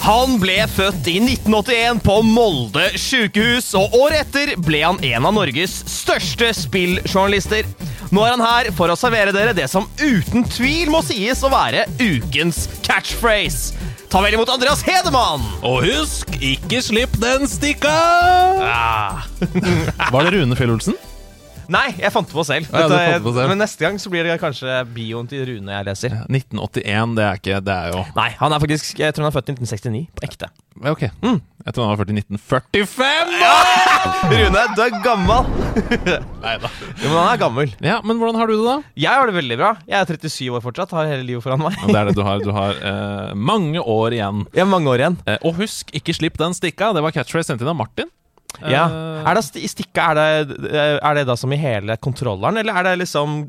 Han ble født i 1981 på Molde sykehus, og året etter ble han en av Norges største spilljournalister. Nå er han her for å servere dere det som uten tvil må sies å være ukens catchphrase. Ta vel imot Andreas Hedemann! Og husk, ikke slipp den stikka! Ja. Var det Rune Fjell Olsen? Nei, jeg fant det på selv. Ja, Dette- det på selv. Men neste gang så blir det kanskje bioen til Rune jeg leser. 1981, det er ikke Det er jo Nei, han er faktisk Jeg tror han er født i 1969. På ekte. Ja, Ok. Jeg tror han var født i 1945! Rune, du er gammel! Nei da. Men han er gammel. Ja, men hvordan har du det, da? Jeg har det veldig bra. Jeg er 37 år fortsatt. Har hele livet foran meg. Det er det du har. Du har eh, mange år igjen. Ja, mange år igjen. Eh, og husk, ikke slipp den stikka. Det var catchphrase sendt inn av Martin. Ja. Eh, Er det i stikket er det, er det da som i hele kontrolleren, eller er det liksom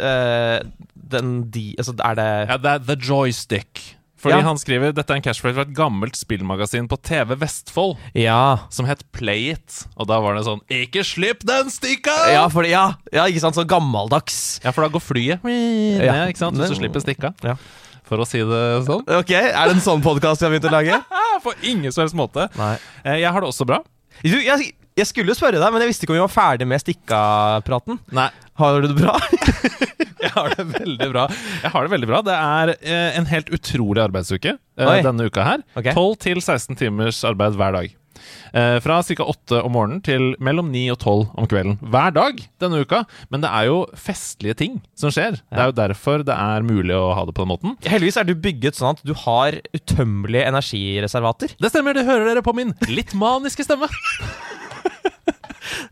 uh, den de Altså, er det Ja, det er The Joystick. Fordi Ja. han skriver dette er en catchphrase fra et gammelt spillmagasin på TV Vestfold Ja. som het Play It. Og da var det sånn Ikke slipp den stikka! Ja, ja, ja, ikke sant? Så gammeldags. Ja, for da går flyet Ja. ned, ikke sant? Du slipper stikka. Ja. For å si det sånn. Ok, Er det en sånn podkast vi har begynt å lage? På ingen som helst måte. Nei. Eh, jeg har det også bra. Du, jeg, jeg skulle spørre deg, men jeg visste ikke om vi var ferdig med stikka-praten. Nei, Har du det bra? jeg har det veldig bra. Jeg har det veldig bra. Det er eh, en helt utrolig arbeidsuke eh, Oi. denne uka her. Ok. 12 til 16 timers arbeid hver dag. Eh, fra ca. åtte om morgenen til mellom ni og 12 om kvelden. Hver dag denne uka. Men det er jo festlige ting som skjer. Det er jo derfor det er mulig å ha det på den måten. Heldigvis er du bygget sånn at du har utømmelige energireservater. Det stemmer, det hører dere på min litt maniske stemme.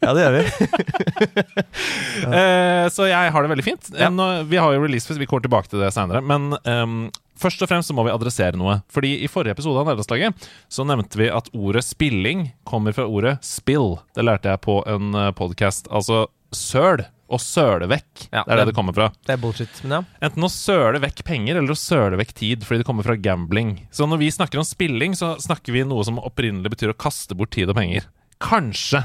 Ja, det gjør vi. Eh, så jeg har det veldig fint. Ja. Nå, vi har jo releasefest, vi kommer tilbake til det seinere. Men ehm, først og fremst så må vi adressere noe. Fordi i forrige episode av Nederlandslaget så nevnte vi at ordet spilling kommer fra ordet spill. Det lærte jeg på en podkast. Altså søl og søle vekk. Ja, det er det det- det kommer fra. Det er bullshit. Men ja. Enten å søle vekk penger eller å søle vekk tid, fordi det kommer fra gambling. Så når vi snakker om spilling, så snakker vi noe som opprinnelig betyr å kaste bort tid og penger. Kanskje.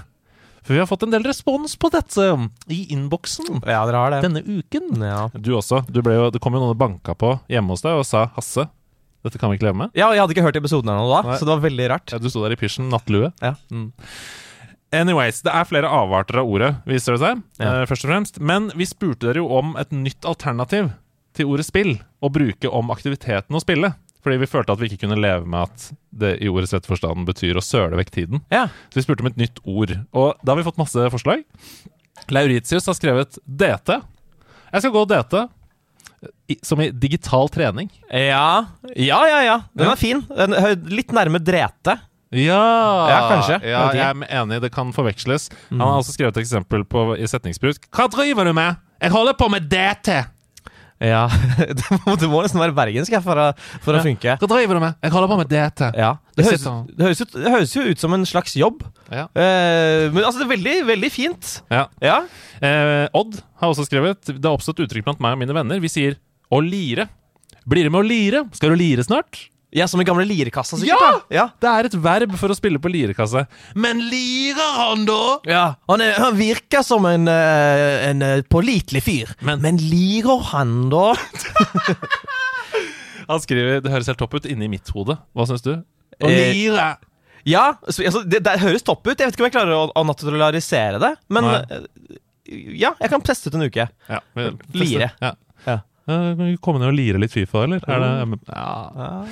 For vi har fått en del respons på dette i innboksen ja, dere har det. denne uken. Ja. Du også. Du ble jo, det kom jo noen og banka på hjemme hos deg og sa 'Hasse, dette kan vi ikke leve med'. ja, jeg hadde ikke hørt episoden ennå da, Nei. så det var veldig rart. Ja, du sto der i pysjen, nattlue. Ja. Anyways, det er flere avarter av ordet, viser det seg. Ja. Uh, først og fremst. Men vi spurte dere jo om et nytt alternativ til ordet spill. Å bruke om aktiviteten å spille. Fordi vi følte at vi ikke kunne leve med at det i ordets rette forstand betyr å søle vekk tiden. Ja. Så vi spurte om et nytt ord. Og da har vi fått masse forslag. Lauritius har skrevet DT. Jeg skal gå DT. I, som i digital trening. Ja, ja, ja. ja. Den Ja. er fin. Den er litt nærme drete. Ja! Ja, kanskje. Ja, Jeg er enig, det kan forveksles. Han har også skrevet et eksempel på, i setningsbruk. Hva driver du med? Jeg holder på med DT! Ja, Det må, det må nesten være bergensk for, å, for å funke. Hva driver du med? Jeg holder på med DT. Ja, det høres, det, høres ut, det høres jo ut som en slags jobb. Ja. Eh, men altså, det er veldig, veldig fint. Ja. Ja. Eh, Odd har også skrevet Det har oppstått uttrykk blant meg og mine venner. Vi sier 'å lire'. Blir det med å lire? Skal du lire snart? Ja, som i gamle lirekassa, sikkert. Ja! da. ja! Det er et verb for å spille på lirekasse. Men lirer han, da? Ja, han, er, han virker som en, eh, en eh, pålitelig fyr. Men- Men lirer han, da? Han skriver Det høres helt topp ut inni mitt hode. Hva syns du? Å Eh. Ja, altså, det, det høres topp ut. Jeg vet ikke om jeg klarer å, å naturalisere det. Men Nei. eh, ja, jeg kan teste ut en uke. Ja, Lire. Ja. Ja. Eh, komme ned og lire litt Fifa, eller? Er det, ja.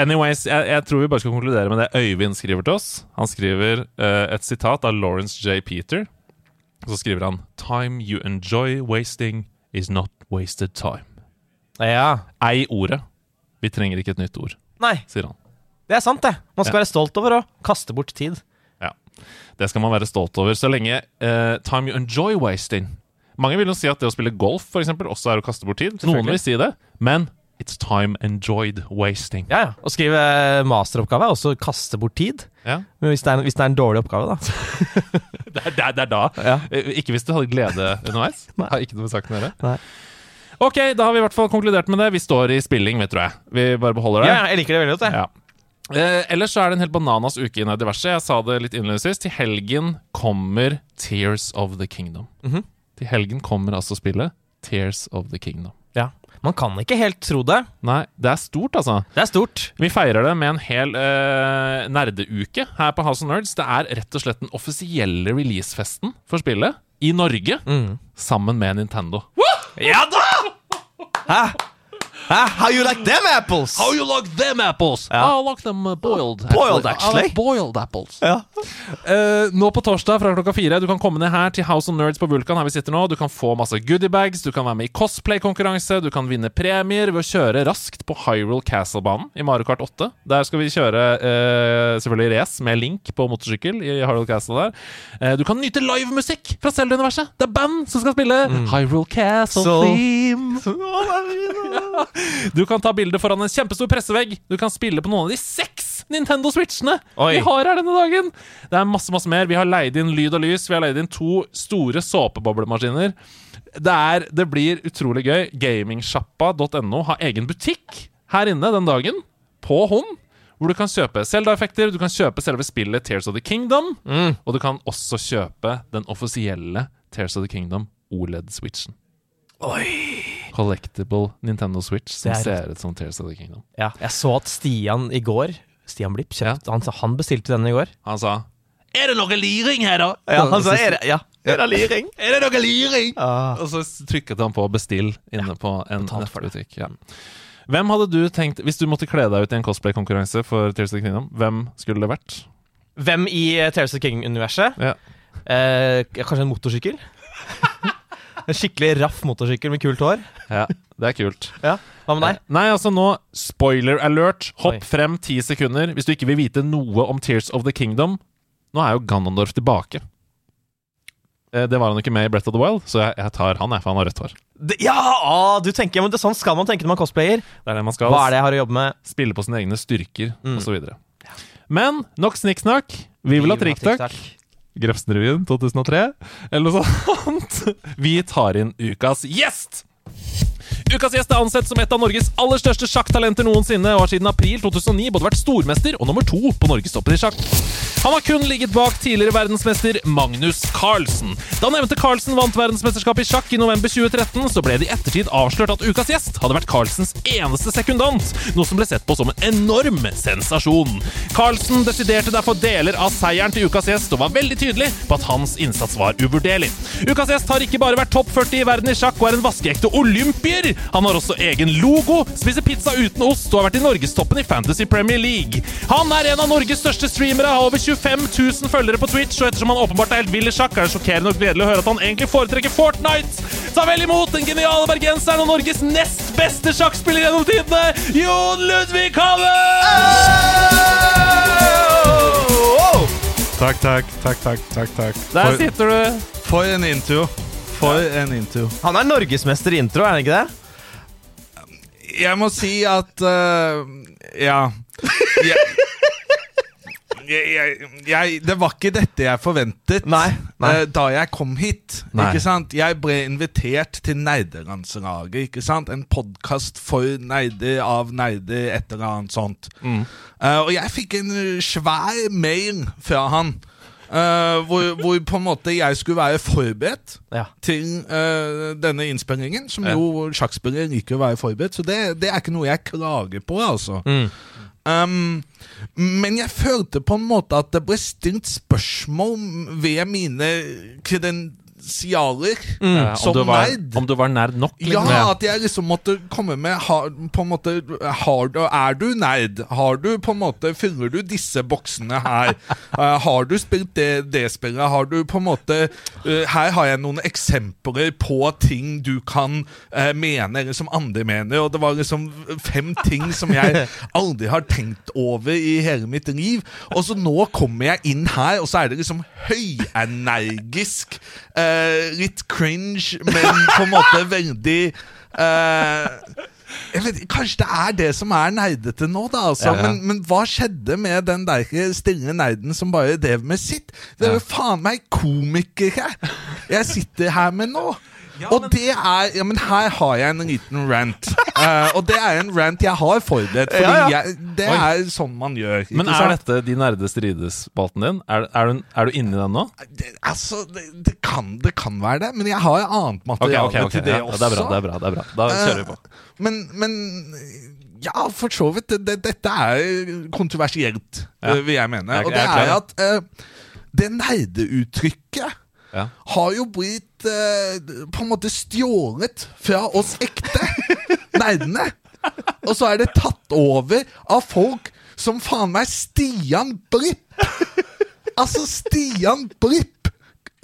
Anyways, jeg, jeg tror vi bare skal konkludere med det Øyvind skriver til oss. Han skriver uh, et sitat av Lawrence J. Peter. Og så skriver han Time you enjoy wasting is not wasted time. Ja. Ei ordet. Vi trenger ikke et nytt ord, Nei, sier han. det er sant, det. Man skal være stolt over å kaste bort tid. Ja. Det skal man være stolt over så lenge uh, time you enjoy wasting Mange vil jo si at det å spille golf for eksempel, også er å kaste bort tid. Noen vil si det, men it's time enjoyed wasting. Ja, ja. Å skrive masteroppgave er også å kaste bort tid. Ja. Men hvis det er en, hvis det er en dårlig oppgave, da. Det er, det er, da. Ja. Eh, Ikke hvis du hadde glede underveis. Nei. Har ikke noe med saken å gjøre. Nei. Ok, da har vi i hvert fall konkludert med det. Vi står i spilling, vi, tror jeg. Vi bare beholder det. Ja, jeg liker det veldig godt, jeg. Ja. Eh, ellers så er det en helt bananas uke i diverse. Jeg sa det litt innledningsvis. Til helgen kommer Tears of the Kingdom. Mhm. Til helgen kommer altså spillet Tears of the Kingdom. Ja. Man kan ikke helt tro det. Nei, det er stort, altså. Det er stort. Vi feirer det med en hel uh, nerdeuke her på House of Nerds. Det er rett og slett den offisielle releasefesten for spillet i Norge, Mm. sammen med Nintendo. Ja da! Hæ? How you like them apples? you like them apples? Ja. I like them uh, boiled. Boiled, actually. like boiled apples. Ja. Uh, nå på torsdag fra klokka fire Du kan komme ned her til House of Nerds på Vulkan. Her vi sitter nå Du kan få masse goodiebags, du kan være med i cosplay-konkurranse, du kan vinne premier ved å kjøre raskt på Hyrule Castle-banen i Mario Kart 8. Der skal vi kjøre uh, selvfølgelig race med Link på motorsykkel i Hyrule Castle der. Uh, du kan nyte livemusikk fra Zelda-universet! Det er band som skal spille Hyrule Castle Så- Theme. Du kan ta bilde foran en kjempestor pressevegg. Du kan spille på noen av de seks Nintendo Switchene Oi. vi har her denne dagen. Det er masse masse mer. Vi har leid inn lyd og lys. Vi har leid inn to store såpeboblemaskiner. Det, er, det blir utrolig gøy. Gamingsjappa.no har egen butikk her inne den dagen, på hånd. Hvor du kan kjøpe Zelda-effekter, du kan kjøpe selve spillet Tears of the Kingdom. Mm. Og du kan også kjøpe den offisielle Tears of the Kingdom OLED-switchen. Oi. Collectible Nintendo Switch som er- ser ut som Tears of the Kingdom. Ja, jeg så at Stian i går Stian Blipp kjøpte han, han bestilte den i går. Han sa Er det noe liring her, da? Ja, han sa er det, ja. Er det liring? Er det noe liring? Ah. Og så trykket han på 'bestill' inne på en nettbutikk. Ja. Hvem hadde du tenkt Hvis du måtte kle deg ut i en cosplay-konkurranse for Tears of the Kingdom, hvem skulle det vært? Hvem i uh, Tears of the King-universet? Ja. Eh, kanskje en motorsykkel? en skikkelig raff motorsykkel med kult hår? ja, det er kult. Ja, Hva med deg? Nei, altså nå Spoiler alert. Hopp Oi. frem ti sekunder hvis du ikke vil vite noe om Tears of the Kingdom. Nå er jo Ganondorf tilbake. Eh, Det var han ikke med i Breath of the Wild, så jeg, jeg tar han, jeg, for han har rødt hår. Det, ja, Å, du tenker, men det, Sånn skal man tenke når man cosplayer. Det er det man skal. Hva er det jeg har å jobbe med? Spille på sine egne styrker, Mm. og så videre Men nok snikksnakk. Vi vil ha trikktakk. Grefsenrevyen 2003, eller noe sånt. Vi tar inn ukas gjest! Ukas gjest er ansett som et av Norges aller største sjakktalenter noensinne, og har siden april 2009 både vært stormester og nummer to på norgestoppen i sjakk. Han har kun ligget bak tidligere verdensmester Magnus Carlsen. Da nevnte Carlsen vant verdensmesterskapet i sjakk i november 2013, så ble det i ettertid avslørt at ukas gjest hadde vært Carlsens eneste sekundant, noe som ble sett på som en enorm sensasjon. Carlsen desiderte derfor deler av seieren til ukas gjest, og var veldig tydelig på at hans innsats var uvurderlig. Ukas gjest har ikke bare vært topp 40 i verden i sjakk og er en vaskeekte olympier. Han har også egen logo, spiser pizza uten ost og har vært i norgestoppen i Fantasy Premier League. Han er en av Norges største streamere, har over 25 000 følgere på Twitch, og ettersom han åpenbart er helt vill i sjakk, er det sjokkerende og gledelig å høre at han egentlig foretrekker Fortnite. Ta vel imot den geniale bergenseren og Norges nest beste sjakkspiller gjennom tidene, Jon Ludvig Halle! Takk, takk, takk, takk, takk, takk. Der sitter du. for en intro. For en intro. Han er norgesmester i intro, er han ikke det? Jeg må si at uh, Ja. Jeg, jeg, jeg, det var ikke dette jeg forventet Nei, nei. Uh, da jeg kom hit. Nei. Ikke sant? Jeg ble invitert til Nerdelandslaget. Ikke sant? En podkast for nerder, av nerder, et eller annet sånt. Mm. Uh, og jeg fikk en svær mail fra han. Eh, hvor, hvor på en måte jeg skulle være forberedt Ja. til uh, denne innspillingen, som jo sjakkspillere liker å være forberedt. Så det, det er ikke noe jeg klager på, altså. Mm. Um, men jeg følte på en måte at det ble stilt spørsmål ved mine kredensialer Ja, om, som du var, nerd. om du var nerd nok? Ja, liksom. at jeg liksom måtte komme med har, På en måte har Er du nerd? Har du på en måte Fyller du disse boksene her? uh, har du spilt det, det spillet? Har du på en måte uh, Her har jeg noen eksempler på ting du kan uh, mene, eller som andre mener. Og det var liksom fem ting som jeg aldri har tenkt over i hele mitt liv. Og så nå kommer jeg inn her, og så er det liksom høyenergisk. Eh, litt cringe, men på en måte veldig eh, vet, Kanskje det er det som er nerdete nå, da. Altså. Ja, ja. Men, men hva skjedde med den der stille nerden som bare drev med sitt? Det er jo faen meg komikere jeg sitter her med nå. Og det er Ja, men her har jeg en liten rant. Uh, og det er en rant jeg har forberedt, fordi Ja, ja. Jeg, det Oi. er sånn man gjør. ikke Men er sant? dette De nerde strides-spalten din? Er, er, du, er du inni den nå? det, altså, det, det, kan, det kan være det, men jeg har annet materiale materiale okay, okay. til det Ja, også. det er bra. det er bra, det er bra Da kjører vi på. Eh, Men, men ja, for så vidt. Det, det, dette er kontroversielt, Ja. eh, vil jeg mene. Jeg- Og det er er at det nerdeuttrykket Ja. har jo blitt eh, på en måte stjålet fra oss ekte nerdene. Og så er det tatt over av folk som faen meg Stian Blipp. Altså, Stian Blipp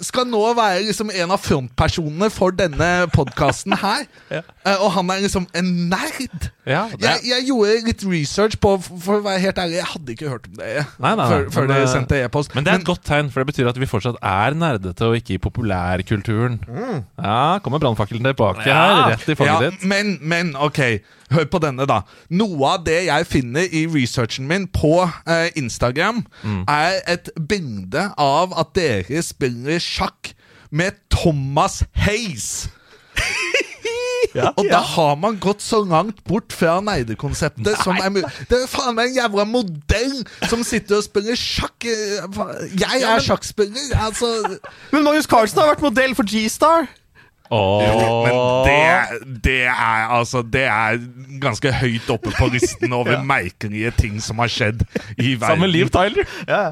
skal nå være liksom en av frontpersonene for denne podkasten her. Eh, og han er liksom en nerd. Ja, jeg, jeg gjorde litt research på For å være helt ærlig, jeg hadde ikke hørt om det Nei, nei, før, før men, eh, sendte e-post. Men det er et godt tegn, for det betyr at vi fortsatt er nerdete og ikke i populærkulturen. Ja, kommer brannfakkelen tilbake Ja. her, rett i fanget Ja, ditt. men, men, ok Hør på denne da Noe av det jeg finner i researchen min På eh, Instagram Mm. Er et bilde av At dere spiller sjakk Med Thomas Hayes Og da har man gått så langt bort Fra neidekonseptet som er Det er faen meg en jævla modell Som sitter og spiller sjakk Eh, Jeg er sjakkspiller Altså Men Magnus Carlsen har vært modell for G-Star. Åh. Men det, det er altså Det er ganske høyt oppe på listen over merkelige ting som har skjedd i verden. Sammen med Liv Tyler.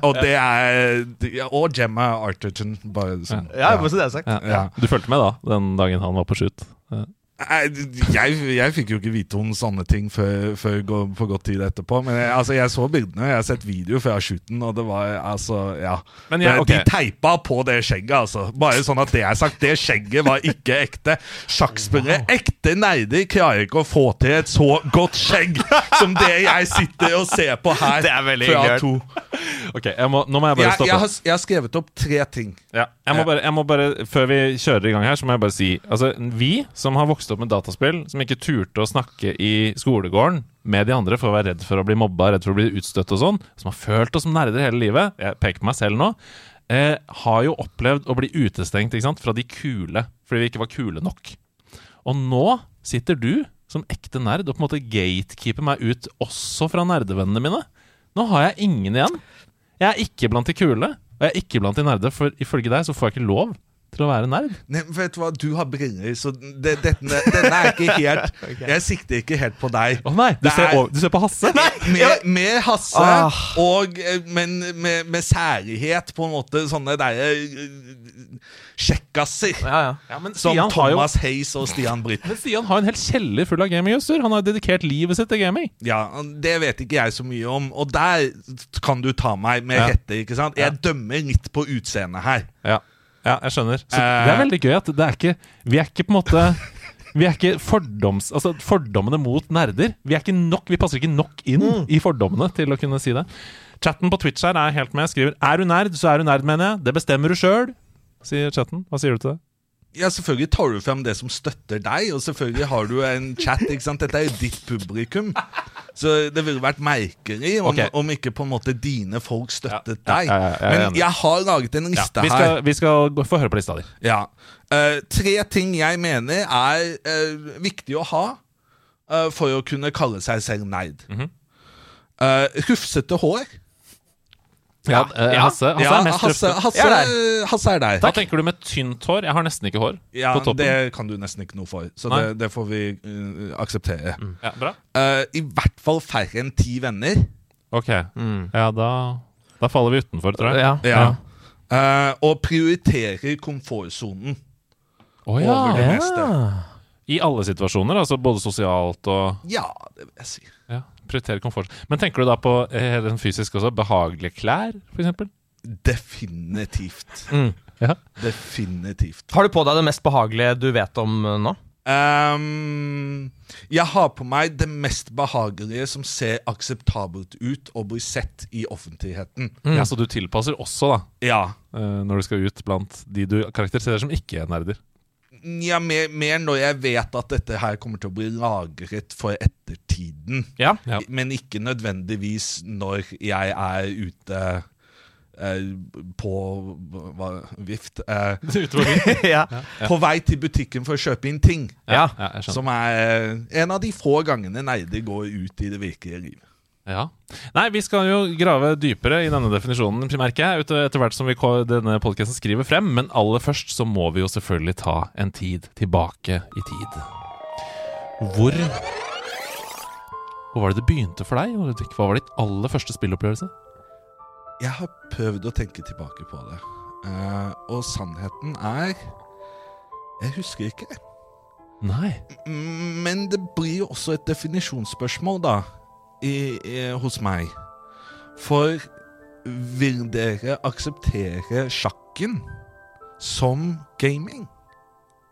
Og det er Og Gemma Arterton. Bare som, Ja, bare så det er sagt. Ja. Ja. Du fulgte med da, den dagen han var på shoot? Jeg, jeg fikk jo ikke vite om sånne ting før, før gå- på godt tid etterpå. Men jeg, altså, jeg så bildene, jeg har sett video fra shooten, og det var altså Ja. Men jeg- Det- ok. De teipa på det skjegget, altså. Bare sånn at det er sagt. Det skjegget var ikke ekte. Sjakkspillere, ekte nerder, klarer ikke å få til et så godt skjegg som det jeg sitter og ser på her. Det er veldig fra to. Ok, må, Nå må jeg bare stoppe. har, jeg har skrevet opp tre ting. Ja, må bare, jeg må bare, Før vi kjører i gang her, så må jeg bare si Altså, Vi som har vokst opp med dataspill, som ikke turte å snakke i skolegården med de andre for å være redd for å bli mobba, redd for å bli utstøtt og sånn, som har følt oss som nerder hele livet, jeg peker på meg selv nå, eh, har jo opplevd å bli utestengt sant, fra de kule, fordi vi ikke var kule nok. Og nå sitter du som ekte nerd og på en måte gatekeeper meg ut også fra nerdevennene mine. Nå har jeg ingen igjen. Jeg er ikke blant de kule, og jeg er ikke blant de nerde, for ifølge deg så får jeg ikke lov til å være nerd. Nei, men vet du hva, Du har briller, så det, denne, denne er ikke helt Jeg sikter ikke helt på deg. Å nei, du ser, er- du ser på Hasse? Med, med Hasse, Ah. og, eh, men med, med særlighet, på en måte. Sånne derre uh, kjekkaser. Ja, ja. Ja, Som Stian Thomas jo Hayes og Stian Britt. men Stian har en hel kjeller full av gamingutstyr. Han har dedikert livet sitt til gaming. Ja, Det vet ikke jeg så mye om, og der kan du ta meg med rette. ikke sant? Jeg dømmer litt på utseendet her. Ja, ja jeg skjønner. Så Eh. det er veldig gøy at det er ikke Vi er ikke på en måte Vi er ikke fordoms... Altså fordommene mot nerder. Vi er ikke nok Vi passer ikke nok inn i fordommene til å kunne si det. Chatten på Twitch her er helt med. Skriver 'Er du nerd, så er du nerd', mener jeg. Det bestemmer du sjøl, sier chatten. Hva sier du til det? Ja, Selvfølgelig tar du frem det som støtter deg, og selvfølgelig har du en chat. ikke sant? Dette er jo ditt publikum. Så det ville vært merkelig om, okay. om ikke på en måte dine folk støttet Ja, ja, deg. ja, er Men jeg har laget en liste vi, her. vi skal få høre på lista di. Ja. Uh, tre ting jeg mener er uh, viktig å ha uh, for å kunne kalle seg selv nerd. Mhm. Eh, rufsete hår. Ja, eh, Ja. Hasse, Hasse ja, er mest Hasse. Hasse, Hasse er der. Hva tenker du med tynt hår? Jeg har nesten ikke hår Ja, på. Det kan du nesten ikke noe for, så det, det får vi uh, akseptere. Ja, bra. Eh, I hvert fall færre enn ti venner. Ok. Ja, da, da faller vi utenfor, tror jeg. Ja. Ja. Eh, og prioriterer komfortsonen oh, ja. over det meste. I alle situasjoner, altså både sosialt og Ja, det vil jeg si. Prioritere komfort. Men tenker du da på eh, fysisk også? Behagelige klær, f.eks.? Definitivt. Ja. Definitivt. Har du på deg det mest behagelige du vet om eh, nå? Um, jeg har på meg det mest behagelige som ser akseptabelt ut og blir sett i offentligheten. ja. Så du tilpasser også, da, Ja. eh, når du skal ut blant de du karakteriserer som ikke-nerder. Ja mer, mer når jeg vet at dette her kommer til å bli lagret for ettertiden. Ja. Ja. Men ikke nødvendigvis når jeg er ute eh, på hva, vift eh, ja. På vei til butikken for å kjøpe inn ting. ja. Ja, jeg skjønner. Som er eh, en av de få gangene nerder går ut i det virkelige liv. Ja. Nei, vi skal jo grave dypere i denne definisjonen, merker jeg, etter hvert som vi, denne podcasten skriver frem. Men aller først så må vi jo selvfølgelig ta en tid tilbake i tid. Hvor Hvor var det det begynte for deg? Hva var ditt aller første spillopplevelse? Jeg har prøvd å tenke tilbake på det. Uh, og sannheten er Jeg husker ikke. Nei. Men det blir jo også et definisjonsspørsmål, da, i, i, hos meg. For vil dere akseptere sjakken som gaming?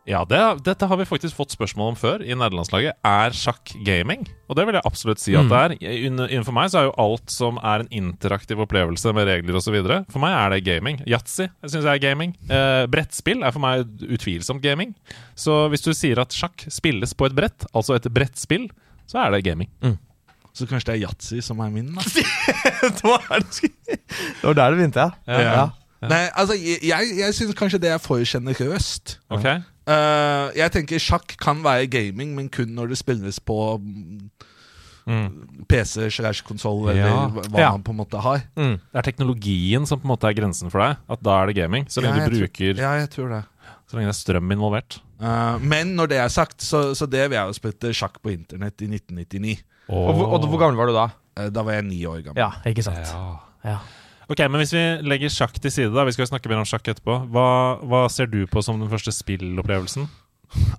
Ja, det, dette har vi faktisk fått spørsmål om før i nederlandslaget. Er sjakk gaming? Og det vil jeg absolutt si at det er. Innenfor meg så er jo alt som er en interaktiv opplevelse med regler osv. For meg er det gaming. Yatzy syns jeg er gaming. Eh, brettspill er for meg utvilsomt gaming. Så hvis du sier at sjakk spilles på et brett, altså et brettspill, så er det gaming. Så kanskje det er yatzy som er min, da. det var der det skulle- det var det begynte, ja. Ja. Nei, altså, jeg, jeg, syns kanskje det er for sjenerøst. Okay. Uh, jeg tenker sjakk kan være gaming, men kun når det spilles på mm, PC slash konsoll, eller Ja. hva Ja. man på en måte har. Mm. Det er teknologien som på en måte er grensen for deg. At da er det gaming. Så lenge Ja, du bruker tror- Ja, jeg tror det. Så lenge det er strøm involvert. Uh, men når det er sagt, så, så det vil jeg jo spilte sjakk på internett i 1999. Og, og hvor gammel var du da? Eh, da var jeg ni år gammel. Ja, ikke sant. Ja. Ja. Ok, men Hvis vi legger sjakk til side, da vi skal jo snakke mer om sjakk etterpå, hva, hva ser du på som den første spillopplevelsen?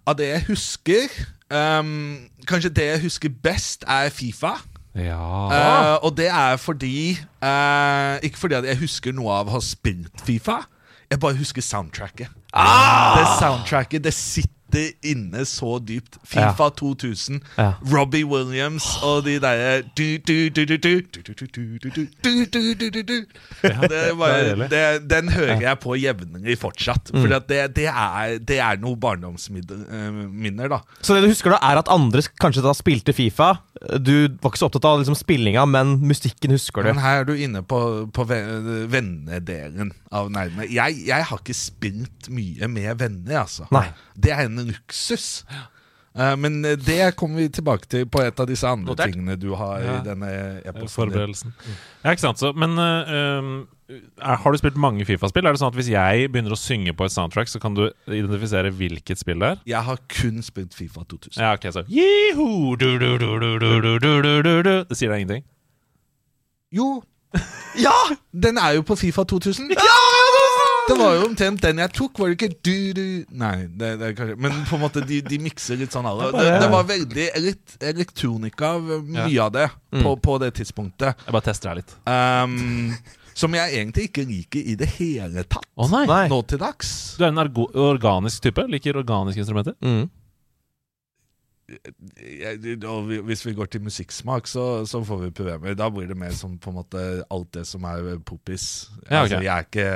Av det jeg husker um, Kanskje det jeg husker best, er Fifa. Ja Uh, og det er fordi uh, Ikke fordi at jeg husker noe av å ha spilt Fifa. Jeg bare husker soundtracket. Det soundtracket det sitter sitter inne så dypt. Fifa 2000, Robbie Williams og de derre Den hører jeg på Jevnlig fortsatt. For det, det, er, det er noe barndomsminner, da. Så det du husker, da er at andre kanskje da spilte Fifa? Du var ikke så opptatt av liksom, spillinga, men musikken husker du. Men her er du inne på, på vennedelen av nerdene. Jeg, jeg har ikke spilt mye med venner, altså. Nei. Det er en luksus. Eh, men det kommer vi tilbake til på et av disse andre Notert. tingene du har Ja. i denne e-posten. din. Ja, ikke sant. Så, men øh, um, er, har du spilt mange Fifa-spill? Er det sånn at hvis jeg begynner å synge på et soundtrack, så kan du identifisere hvilket spill det er? Jeg har kun spilt Fifa 2000. Ja, ok, så du, du, du, du, du, du, du, du, du. Det sier deg ingenting? Jo, Ja! den er jo på Fifa 2000. Ja! Det var jo omtrent den jeg tok, var det ikke du, du Nei, det, det er kanskje Men på en måte, de, de mikser litt sånn alle. Det, det var veldig elekt, elektronika, mye av det, på, på det tidspunktet. Jeg bare tester her litt. Um, som jeg egentlig ikke liker i det hele tatt. Å nei. Nei. Nå til dags. Du er en organisk type? Liker organiske instrumenter? Mm. Og hvis vi går til musikksmak, så, så får vi problemer. Da blir det mer som på en måte alt det som er poppis. Ja, okay. altså, jeg, er ikke,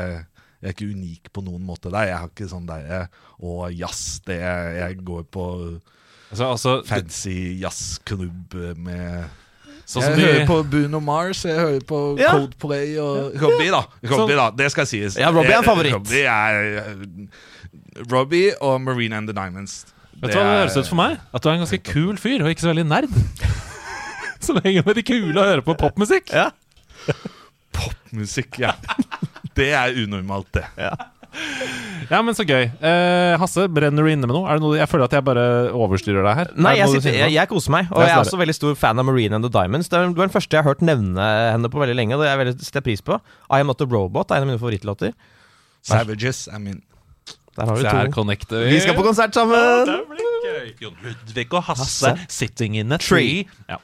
jeg er ikke unik på noen måte der. Jeg har ikke sånn derre Å, jazz. Det jeg går på Altså, altså fancy jazzklubb med sånn Jeg som vi, hører på Bruno Mars, jeg hører på Ja. Coldplay og Robbie, da. Robbie da, Det skal sies. Ja, Robbie er en Eh, favoritt. Robbie, er, Robbie og Marina and the Diamonds. Vet du hva det høres ut for meg? At du er en ganske kul fyr, og ikke så veldig nerd. Som henger med de kule og hører på popmusikk. Ja. Popmusikk, ja. Det er unormalt, det. Ja, men så gøy. Eh, Hasse, brenner du inne med noe? Er det noe? Jeg føler at jeg bare overstyrer deg her. Nei, jeg, sitter, jeg, jeg koser meg. Og Jeg jeg er også veldig stor fan av Marine and the Diamonds. Det er, du er den første jeg har hørt nevne henne på veldig lenge, det er jeg veldig setter pris på. I Am Not A Robot er en av mine favorittlåter. Savages I min. Der har Der du to. connecter Vi skal på konsert sammen! Det blir gøy. Jon Ludvig og Hasse, Hasse. sitting in a tree. Ja.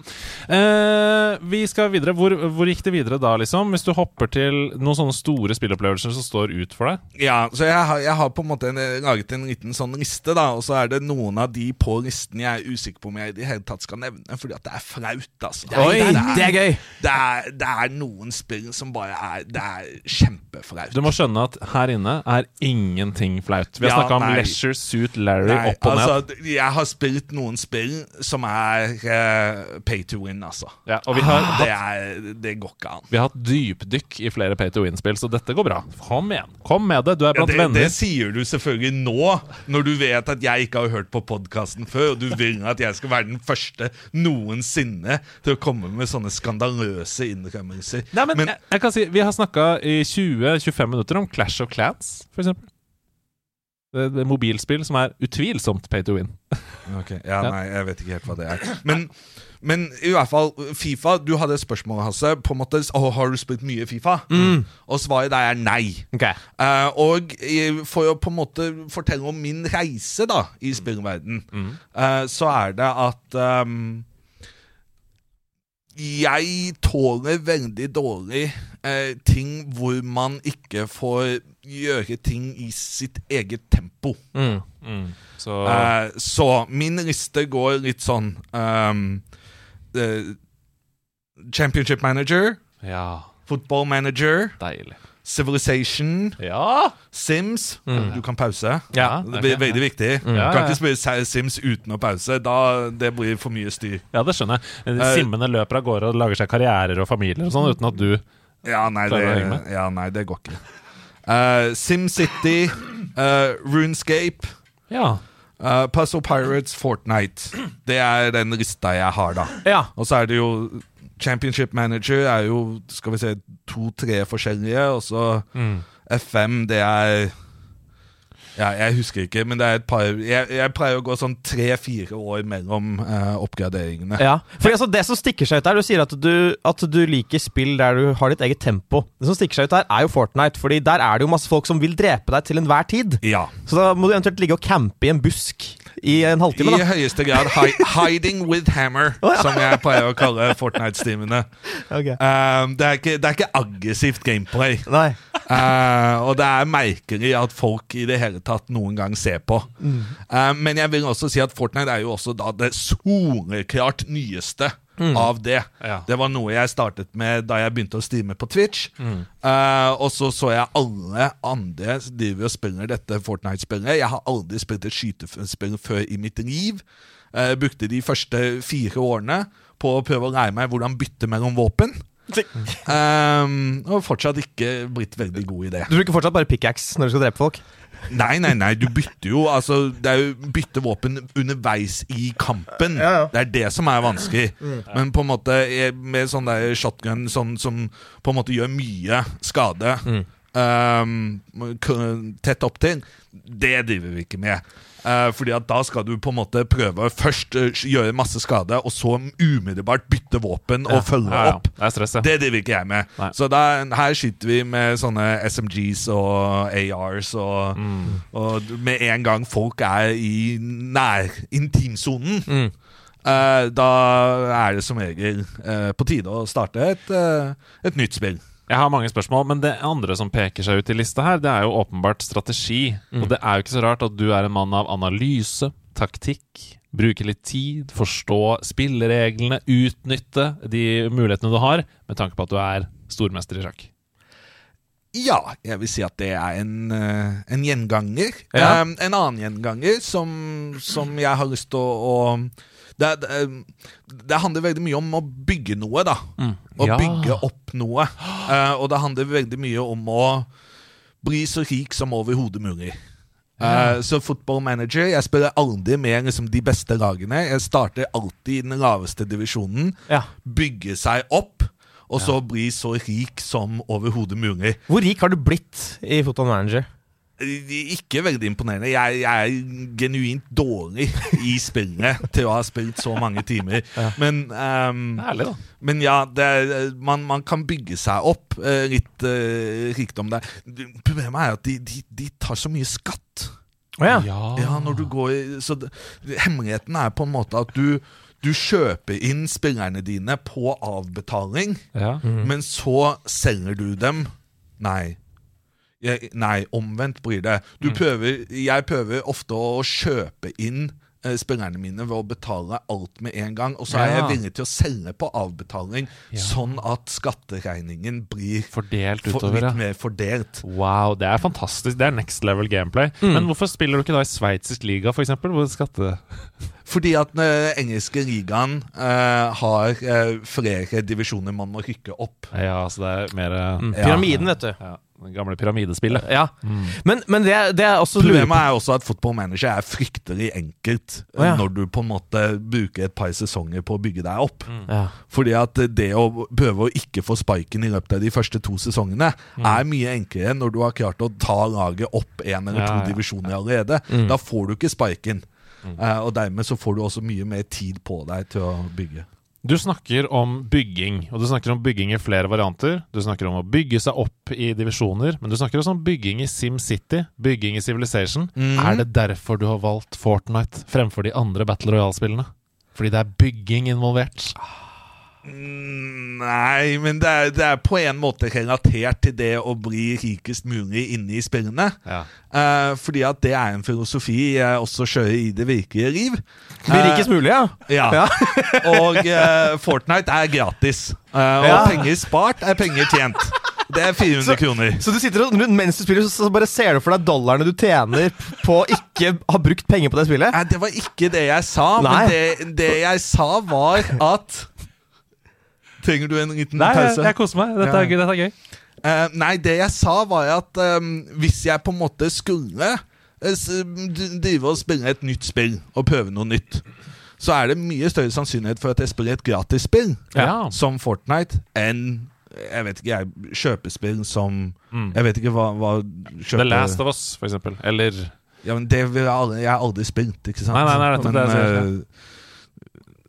Eh, vi skal videre. Hvor, hvor gikk det videre da, liksom? Hvis du hopper til noen sånne store spillopplevelser som står ut for deg? Ja, så jeg har, jeg har på en måte en, laget en liten sånn liste, da. Og så er det noen av de på listen jeg er usikker på om jeg i det hele tatt skal nevne, fordi at det er flaut, altså. Oi, det, det er gøy! det, er, det er noen spill som bare er Det er kjempe kjempeflaut. Du må skjønne at her inne er ingenting flaut. Vi har Ja, snakka om nei. Leisure Suit Larry Nei, opp og ned. altså, jeg har spilt noen spill som er uh, pay to win, altså. Ja, og vi har, Det, hatt, er, det går ikke an. vi har hatt dypdykk i flere pay to win-spill, så dette går bra. Kom igjen. Kom med det. Du er Ja, blant det, venner. det sier du selvfølgelig nå, når du vet at jeg ikke har hørt på podkasten før, og du vil at jeg skal være den første noensinne til å komme med sånne skandaløse innrømmelser. Nei, men, jeg, jeg kan si Vi har snakka i 20-25 minutter om Clash of Clans, eksempel. Det, det er mobilspill som er utvilsomt pay to win. Ok, ja, Ja. nei, jeg vet ikke helt hva det er. Men, men i hvert fall, Fifa Du hadde et spørsmål, Hasse. På en måte, oh, Har du spilt mye Fifa? Og svaret der er nei. Okay. Uh, og for å på en måte fortelle om min reise da i spillverden, uh, så er det at ehm, jeg tåler veldig dårlig eh, ting hvor man ikke får gjøre ting i sitt eget tempo. Mm. Så Eh, så min liste går litt sånn um, eh, Championship manager, Ja, football manager, deilig. Civilization, Ja! Sims. Du kan pause. Ja. Det blir veldig viktig. Du Ja, kan ja. ikke spille Sims uten å pause. Da, det blir for mye styr. ja, det skjønner jeg. Eh, Simmene løper av gårde og lager seg karrierer og familier og sånn, uten at du Ja, nei, du å henge det, med? ja, nei, det går ikke. Uh, SimCity, uh, Runescape, Ja. uh, Puzzle Pirates, Fortnite. Det er den lista jeg har, da. Ja. Og så er det jo Championship Manager er jo skal vi se, to-tre forskjellige, og så FM, det er ja, Jeg husker ikke, men det er et par Jeg, jeg pleier å gå sånn tre-fire år mellom eh, oppgraderingene. Ja, for altså Det som stikker seg ut her, Du sier at du, at du liker spill der du har ditt eget tempo. Det som stikker seg ut her, er jo Fortnite. Fordi der er det jo masse folk som vil drepe deg til enhver tid. Ja. Så da må du eventuelt ligge og campe i en busk i en halvtime. I da høyeste grad hi hiding with hammer, som jeg pleier å kalle Fortnite-stimene. Okay. Um, det, det er ikke aggressivt gameplay. Uh, og det er merkelig at folk i det hele tatt noen gang ser på. Uh, men jeg vil også si at Fortnite er jo også da det soleklart nyeste av det. Ja. Det var noe jeg startet med da jeg begynte å streame på Twitch. Uh, og så så jeg alle andre driver og spiller dette Fortnite-spillet. Jeg har aldri spilt et skytespill før i mitt liv. Uh, brukte de første fire årene på å prøve å lære meg hvordan bytte mellom våpen. Um, og fortsatt ikke blitt veldig god i det. Du bruker fortsatt bare pickaxe når du skal drepe folk? Nei, nei, nei, du bytter jo Altså, det er jo bytte våpen underveis i kampen. Ja, ja. Det er det som er vanskelig. Men på en måte med sånn der shotgun sånn, som på en måte gjør mye skade um, tett opp til, det driver vi ikke med. Eh, fordi at da skal du på en måte prøve å først eh, gjøre masse skade, og så umiddelbart bytte våpen og Ja, følge opp. Det stress. Det driver ikke jeg med. Nei. Så da, her sitter vi med sånne SMGs og ARs, og, Mm. og med en gang folk er i nær intimsonen, Mm. Uh, da er det som regel uh, på tide å starte et, uh, et nytt spill. Jeg har mange spørsmål, men det andre som peker seg ut i lista her, det er jo åpenbart strategi. Og det er jo ikke så rart at du er en mann av analyse, taktikk, bruke litt tid, forstå spillereglene, utnytte de mulighetene du har, med tanke på at du er stormester i sjakk. Ja, jeg vil si at det er en, eh, en gjenganger. Ja. Um, en annen gjenganger som, som jeg har lyst til å, å det, det, det handler veldig mye om å bygge noe, da. Å Ja. bygge opp noe. Uh, og det handler veldig mye om å bli så rik som overhodet mulig. Uh, så football manager Jeg spiller aldri med liksom, de beste lagene. Jeg starter alltid i den laveste divisjonen. Ja. Bygge seg opp, og så bli så rik som overhodet mulig. Hvor rik har du blitt i Football Manager? Ikke veldig imponerende. Jeg, jeg er genuint dårlig i spillet til å ha spilt så mange timer. Men, ehm, Ærlig, da. men ja, det er, man, man kan bygge seg opp uh, litt uh, rikdom der. Problemet er at de, de, de tar så mye skatt. Oh, ja. Ja, når du går i Så det, hemmeligheten er på en måte at du du kjøper inn spillerne dine på avbetaling, Ja. men så selger du dem Nei. Nei, omvendt blir det. Du prøver, jeg prøver ofte å kjøpe inn eh, spillerne mine ved å betale alt med en gang. Og så er Ja. jeg villig til å selge på avbetaling, sånn at skatteregningen blir Fordelt utover, ja. litt mer fordelt. Wow, det er fantastisk. Det er next level gameplay. Mm. Men hvorfor spiller du ikke da i sveitsisk liga, for eksempel? Hvor skatte... Fordi at den eh, engelske ligaen eh, har eh, flere divisjoner man må rykke opp. Ja, så det er mer Mm. Pyramiden, vet du. ja, Det gamle pyramidespillet. Ja. Men, men det, det er også Problemet er også at fotballmanager er fryktelig enkelt oh, ja. når du på en måte bruker et par sesonger på å bygge deg opp. ja. Fordi at det å prøve å ikke få sparken i løpet av de første to sesongene er mye enklere når du har klart å ta laget opp én eller to ja. divisjoner allerede. Da får du ikke sparken. Eh, og dermed så får du også mye mer tid på deg til å bygge. Du snakker om bygging, og du snakker om bygging i flere varianter. Du snakker om å bygge seg opp i divisjoner, men du snakker også om bygging i SimCity, bygging i Civilization. Mm. Er det derfor du har valgt Fortnite fremfor de andre Battle Royale-spillene? Fordi det er bygging involvert? Mm, Nei, men det er, det er på en måte relatert til det å bli rikest mulig inne i spillene. Ja. Uh, fordi at det er en filosofi jeg også kjører i det virkelige liv. Bli rikest mulig, ja. Ja. Ja. og uh, Fortnite er gratis. Uh, og Ja. penger spart er penger tjent. Det er 400 kroner. Så du sitter og, mens du spiller, så bare ser du for deg dollarene du tjener på å ikke ha brukt penger på det spillet? Nei, det var ikke det jeg sa. Nei. Men det, det jeg sa, var at Trenger du en liten Nei, jeg, Nei, jeg koser meg. Dette Ja. er gøy. Dette er gøy. Uh, nei, det jeg sa var at um, hvis jeg på en måte skulle eh, drive og spille et nytt spill og prøve noe nytt, så er det mye større sannsynlighet for at jeg spiller et gratisspill Ja. som Fortnite enn jeg vet ikke, jeg, kjøpespill som Mm. Jeg vet ikke hva, hva kjøper... The Last of Us, for eksempel. Eller ja, men Det vil jeg aldri, jeg har aldri spilt, ikke sant? Nei, nei, nei, det er men, det jeg sier, eh,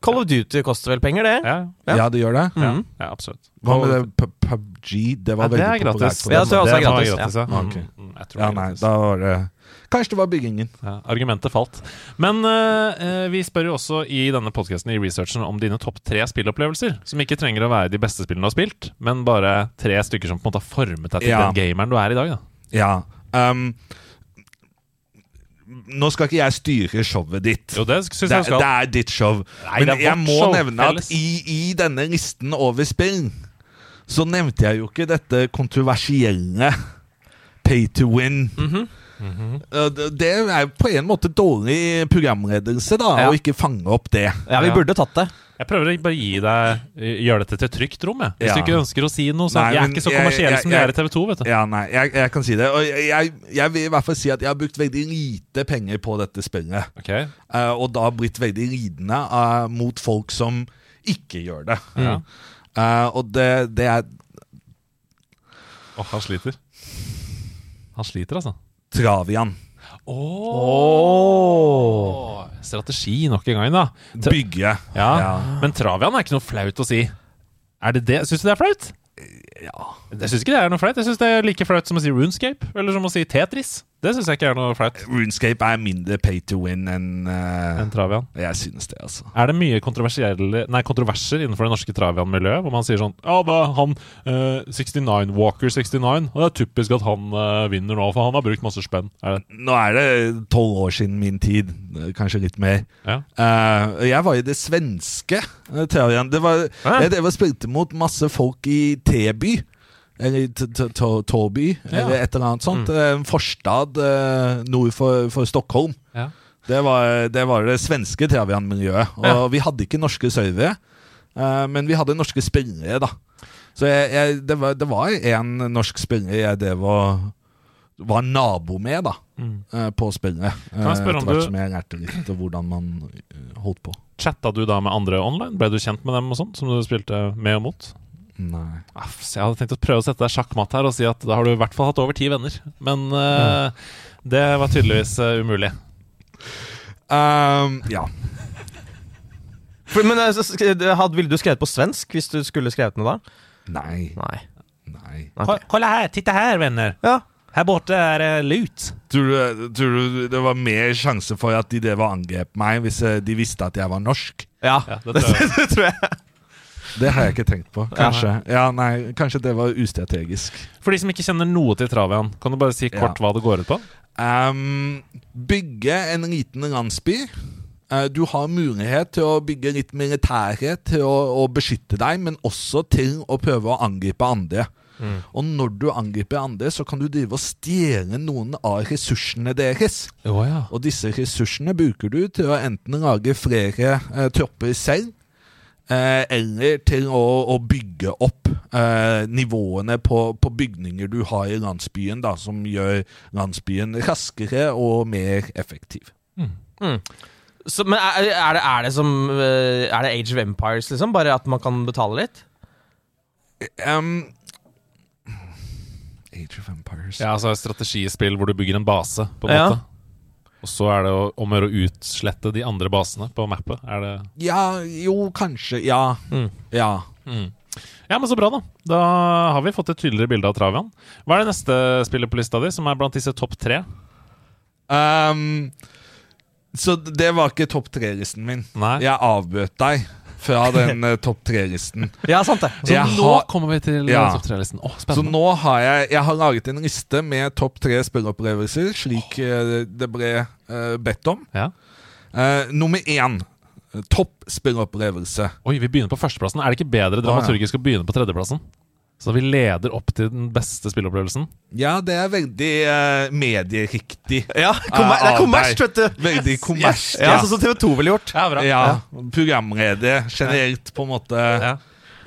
Call of Duty koster vel penger, det? Ja, Ja. ja, det gjør det. ja, Mhm. ja absolutt. Hva med det P- PubG? Det var Ja, det er veldig populært. gratis. Ja, det det er også gratis, gratis, ja. ja. Okay. Mm, mm, jeg tror Ja, det nei, gratis. da var det Kanskje det var byggingen. Ja, argumentet falt. Men uh, vi spør jo også i denne podkasten i researchen om dine topp tre spillopplevelser. Som ikke trenger å være de beste spillene du har spilt, men bare tre stykker som på en måte har formet deg til Ja. den gameren du er i dag. da Ja. Um, nå skal ikke jeg styre showet ditt. Jo, det synes jeg er- skal. det er ditt show. Nei, Men er jeg vårt må show, nevne felles. at i, i denne listen over spill så nevnte jeg jo ikke dette kontroversielle pay to win. Mhm. Uh, det- Det er jo på en måte dårlig programledelse, da, Ja. å ikke fange opp det. Ja, vi burde tatt det. Jeg prøver å bare gi deg gjøre dette til et trygt rom. Jeg. Hvis Ja. du ikke ønsker å si noe, så Nei, Jeg er ikke så kommersiell som de er i TV 2. vet du Ja, nei, jeg, jeg kan si det. Og jeg, jeg, jeg vil i hvert fall si at jeg har brukt veldig lite penger på dette spillet. Okay. Uh, og da blitt veldig lidende uh, mot folk som ikke gjør det. ja. Uh, og det, det er Åh, han sliter. Han sliter, altså. Travian. Åh Strategi nok en gang, da. Tra- Bygge. Ja. Ja. Men Travian er ikke noe flaut å si. Er det det? Syns du det er flaut? Ja. Jeg syns ikke det er noe flaut. Jeg syns det er like flaut som å si Runescape, eller som å si Tetris. Det syns jeg ikke er noe flaut. Runescape er mindre pay to win enn uh, en Travian. Jeg synes det, altså. Er det mye Nei, kontroverser innenfor det norske Travian-miljøet? Hvor man sier sånn Ja, er han uh, 69, Walker 69, og det er typisk at han uh, vinner nå, for han har brukt masse spenn. Er det? Nå er det tolv år siden min tid. eh, Kanskje litt mer. Ja. Eh, jeg var i det svenske Travian. Det var, ja. jeg, det var spilte mot masse folk i Teby. Eller T- T- T- Tåby, Ja. eller et eller annet sånt. Eh, En forstad eh, nord for, for Stockholm. Ja. Det var det, var det svenske Travian-miljøet. Og Ja. vi hadde ikke norske servere, eh, men vi hadde norske spillere, da. Så jeg, jeg, det, var, det var en norsk spiller jeg drev og var nabo med, da. Mm. På spillet. Kan jeg spørre om Etter hvert du- som jeg lærte litt hvordan man holdt på. Chatta du da med andre online? Ble du kjent med dem og sånn, som du spilte med og mot? Nei. Aff, så jeg hadde tenkt å prøve å sette deg sjakkmatt her og si at da har du i hvert fall hatt over ti venner. Men eh, det var tydeligvis uh, umulig. Um, ja. For, men eh, så sk- det had- Ville du skrevet på svensk hvis du skulle skrevet noe da? Nei. Nei. Nei. Okay. Kolla her, titta her, venner. Ja. Her borte er det lut. Tror du, det var mer sjanse for at de drev og angrep meg hvis de visste at jeg var norsk? Ja, Ja, det tror jeg. det tror jeg. Det har jeg ikke tenkt på. Kanskje. Ja, nei, kanskje det var ustrategisk. For de som ikke kjenner noe til Travian, kan du bare si kort Ja. hva det går ut på? Um, bygge en liten landsby Uh, Du har mulighet til å bygge litt militære til å, å beskytte deg, men også til å prøve å angripe andre. Og når du angriper andre, så kan du drive og stjele noen av ressursene deres. Oh, ja. Og disse ressursene bruker du til å enten lage flere eh, tropper selv, eh, eller til å, å bygge opp eh, nivåene på, på bygninger du har i landsbyen, da, som gjør landsbyen raskere og mer effektiv. Så, men er, er, det, er det som eh, Er det Age of Empires, liksom? Bare at man kan betale litt? Um, Age of Empires Ja, altså et strategispill hvor du bygger en base, på en Ja. måte. Og så er det om å gjøre å utslette de andre basene på mappet. Er det Ja, jo, kanskje. Ja. Mm. Ja. Ja, men så bra, da. Da har vi fått et tydeligere bilde av Travian. Hva er det neste spillet på lista di, som er blant disse topp tre? Um, så det var ikke topp tre-listen min. Nei. Jeg avbøt deg fra den uh, topp tre-listen. Ja, sant det. Så Jeg nå har- kommer vi til Ja. ja. topp tre-listen. Åh, Så nå har jeg Jeg har laget en liste med topp tre spilleopplevelser, slik oh. det ble uh, bedt om. Ja. Uh, nummer én. eh, Topp spilleopplevelse. Oi, vi begynner på førsteplassen. Er det ikke bedre dramaturgisk å begynne på tredjeplassen? Så vi leder opp til den beste spillopplevelsen. Ja, det er veldig uh, medieriktig. Ja, kommer, det er av kommers, vet du. Veldig kommers. Ja, Sånn som TV 2 ville gjort. Ja, bra. Ja, programleder generelt, på en måte. Ja.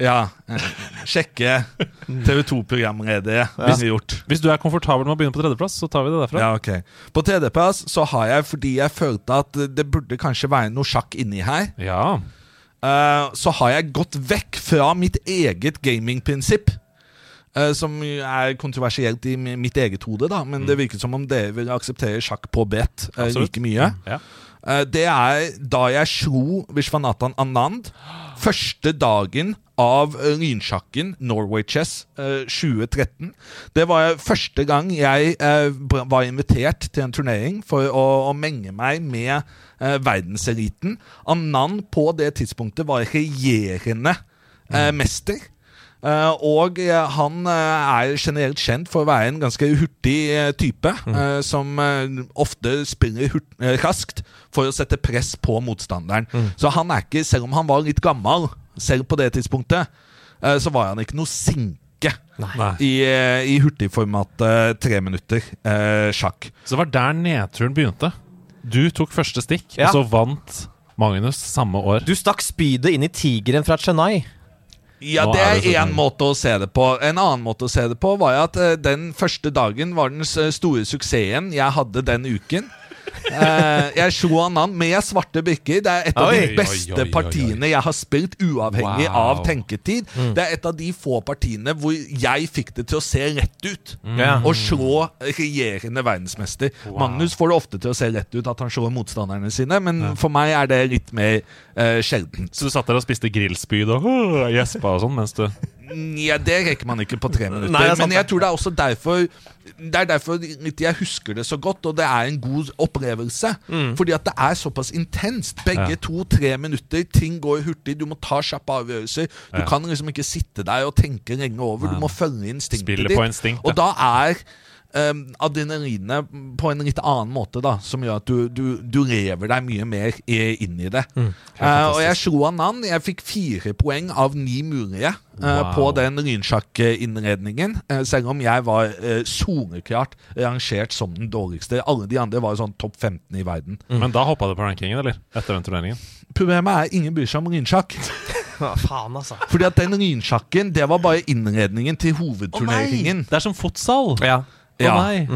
Ja. eh, Sjekke TV 2-programledere ville gjort. Hvis du er komfortabel med å begynne på tredjeplass, så tar vi det derfra. Ja, ok På tredjeplass så har jeg, fordi jeg følte at det burde kanskje være noe sjakk inni her, Ja. Eh, så har jeg gått vekk fra mitt eget gamingprinsipp. Uh, som er kontroversielt i mitt eget hode, da men det virker som om dere vil akseptere sjakk på brett uh, like mye. Ja. Uh, det er da jeg slo Vishwanathan Anand første dagen av eh, lynsjakken Norway Chess eh, 2013. Det var første gang jeg eh, var invitert til en turnering for å, å menge meg med eh, verdenseliten. Anand på det tidspunktet var regjerende eh, mester. Eh, og eh, han eh, er generelt kjent for å være en ganske hurtig type, eh, som ofte spiller hurt, raskt for å sette press på motstanderen. Så han er ikke, selv om han var litt gammel, selv på det tidspunktet, eh, så var han ikke noe sinke. Nei. I, i hurtigformatet tre minutter eh, sjakk. Så det var der nedturen begynte. Du tok første stikk, Ja. og så vant Magnus samme år. Du stakk spydet inn i tigeren fra Chennai. Ja, det er én måte å se det på. En annen måte å se det på var at eh, den første dagen var den store suksessen jeg hadde den uken. Eh, jeg slo Anand med svarte brikker. Det er et av Oi. de beste oi, oi, partiene jeg har spilt, uavhengig Wow. av tenketid. Det er et av de få partiene hvor jeg fikk det til å se rett ut. Mm. Å slå regjerende verdensmester. Magnus får det ofte til å se rett ut at han slår motstanderne sine, men for meg er det litt mer uh, sjeldent. Så du satt der og spiste grillspyd og uh, og sånn mens du Ja, det rekker man ikke på tre minutter. Nei, men jeg tror det er også derfor Det er derfor jeg husker det så godt, og det er en god opplevelse. Mm. Fordi at det er såpass intenst. Begge Ja. to-tre minutter. Ting går hurtig. Du må ta kjappe avgjørelser. Du Ja. kan liksom ikke sitte der og tenke lenge over. Du må følge instinktet ditt. instinkt, Og da er um, adrenalinet på en litt annen måte, da, som gjør at du, du, du lever deg mye mer inn i det. Mm. uh, og jeg slo Anand. Jeg fikk fire poeng av ni mulige Wow. på den lynsjakkinnredningen. Uh, selv om jeg var uh, soleklart rangert som den dårligste. Alle de andre var sånn topp 15 i verden. Men da hoppa du på rankingen, eller? Etter den turneringen? Problemet er ingen bryr seg om lynsjakk. Faen, altså. Fordi at den lynsjakken, det var bare innredningen til hovedturneringen. Det er som fotsal! Ja. Ja. nei!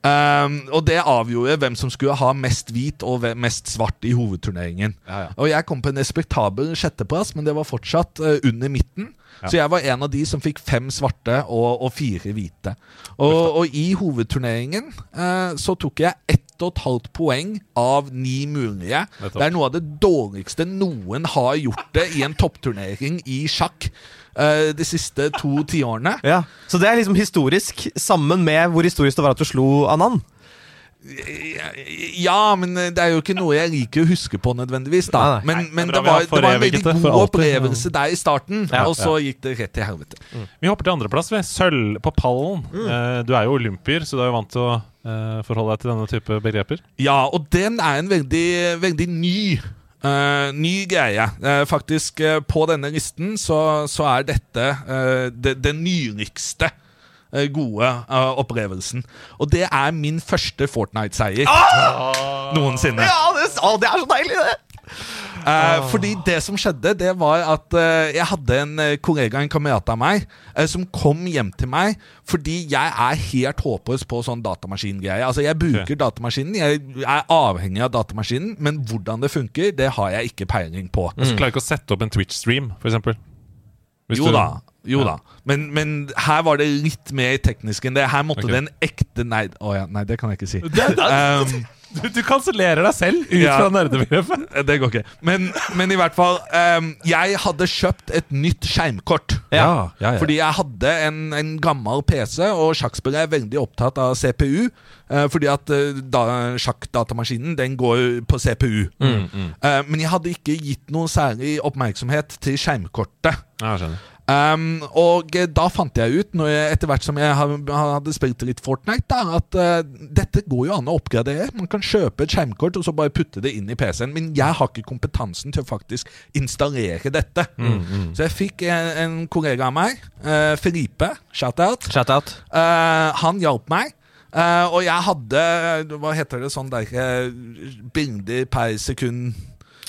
Um, og det avgjorde hvem som skulle ha mest hvit og mest svart i hovedturneringen. Ja, ja. Og jeg kom på en respektabel sjetteplass, men det var fortsatt uh, under midten. Så jeg var en av de som fikk fem svarte og, og fire hvite. Og, og i hovedturneringen eh, så tok jeg ett og et halvt poeng av ni mulige. Det er noe av det dårligste noen har gjort det i en toppturnering i sjakk Uh, de siste to tiårene. Ja. Så det er liksom historisk, sammen med hvor historisk det var at du slo Anand. Ja, men det er jo ikke noe jeg liker å huske på nødvendigvis. da. Men, men det var, det var en veldig god opplevelse der i starten, og så gikk det rett til helvete. Vi hopper til andreplass. Sølv på pallen. Mm. du er jo olympier, så du er jo vant til å eh, forholde deg til denne type begreper? Ja, og den er en veldig, veldig ny Uh, ny greie. Uh, faktisk, uh, på denne listen så, så er dette eh, det, det nyligste eh, gode uh, opplevelsen. Og det er min første Fortnite-seier noensinne. Ja, det, å, det er så deilig, det! Uh, fordi det som skjedde, det var at uh, jeg hadde en eh, kollega, en kamerat av meg, uh, som kom hjem til meg fordi jeg er helt håpløs på sånn datamaskingreie. Altså, jeg bruker datamaskinen, jeg er avhengig av datamaskinen, men hvordan det funker, det har jeg ikke peiling på. Så klarer ikke å sette opp en Twitch-stream, f.eks. Jo da. Jo da. Men, men her var det litt mer teknisk enn det. Her måtte okay. det en ekte Nei, å ja, nei, det kan jeg ikke si. Det, Um, du, du kansellerer deg selv ut Ja. fra nerdebegrepet. Eh, Det går ikke. Men, men i hvert fall um, Jeg hadde kjøpt et nytt skjermkort. Ja, ja, ja. Fordi jeg hadde en, en gammel PC, og sjakkspillere er veldig opptatt av CPU. Uh, fordi at uh, da, sjakkdatamaskinen den går på CPU. Eh, men jeg hadde ikke gitt noe særlig oppmerksomhet til skjermkortet. Um, og da fant jeg ut, når jeg, etter hvert som jeg hadde spilt litt Fortnite, da, at uh, dette går jo an å oppgradere. Man kan kjøpe et skjermkort og så bare putte det inn i PC-en. Men jeg har ikke kompetansen til å faktisk installere dette. Så jeg fikk en, en kollega av meg, uh, Felipe, shout-out. Shout-out. Eh, han hjalp meg. Uh, og jeg hadde Hva heter det sånn der Bilder per sekund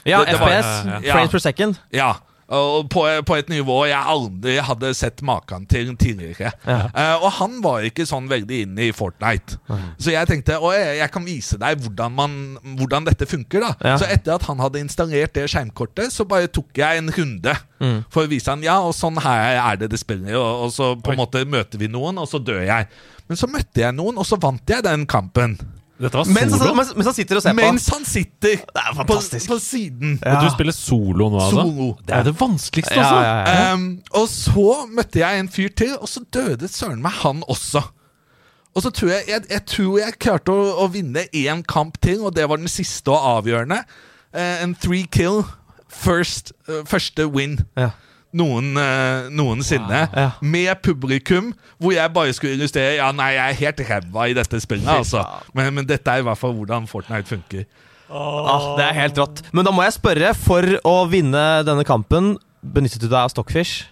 Ja, Det- det var- FPS. ja, ja. Frames per second. Ja. Og på, på et nivå jeg aldri hadde sett maken til tidligere. Ja. Eh, og han var ikke sånn veldig inne i Fortnite. Så jeg tenkte å, jeg, jeg kan vise deg hvordan, man, hvordan dette funker. da Ja. Så etter at han hadde installert det skjermkortet, så bare tok jeg en runde Mm. for å vise han ja, og sånn her er det det spiller. Og, og så på en måte møter vi noen, og så dør jeg. Men så møtte jeg noen, og så vant jeg den kampen. Dette var Mens, han- mens, mens han sitter og ser på. Mens han sitter Det er fantastisk. på siden. Og du spiller solo nå, altså? Solo. Det er det vanskeligste, Ja, altså. ja, ja. Um, og så møtte jeg en fyr til, og så døde søren meg han også. Og så tror jeg jeg, jeg, tror jeg klarte å, å vinne én kamp til, og det var den siste og avgjørende. Uh, en three kill, first, uh, første win. Ja. Noen, eh, noensinne. Ja. Med publikum, hvor jeg bare skulle illustrere Ja, nei, jeg er helt ræva i dette spillet, altså. Men, men dette er i hvert fall hvordan Fortnite funker. Ah, det er helt rått. Men da må jeg spørre, for å vinne denne kampen, benyttet du deg av Stockfish?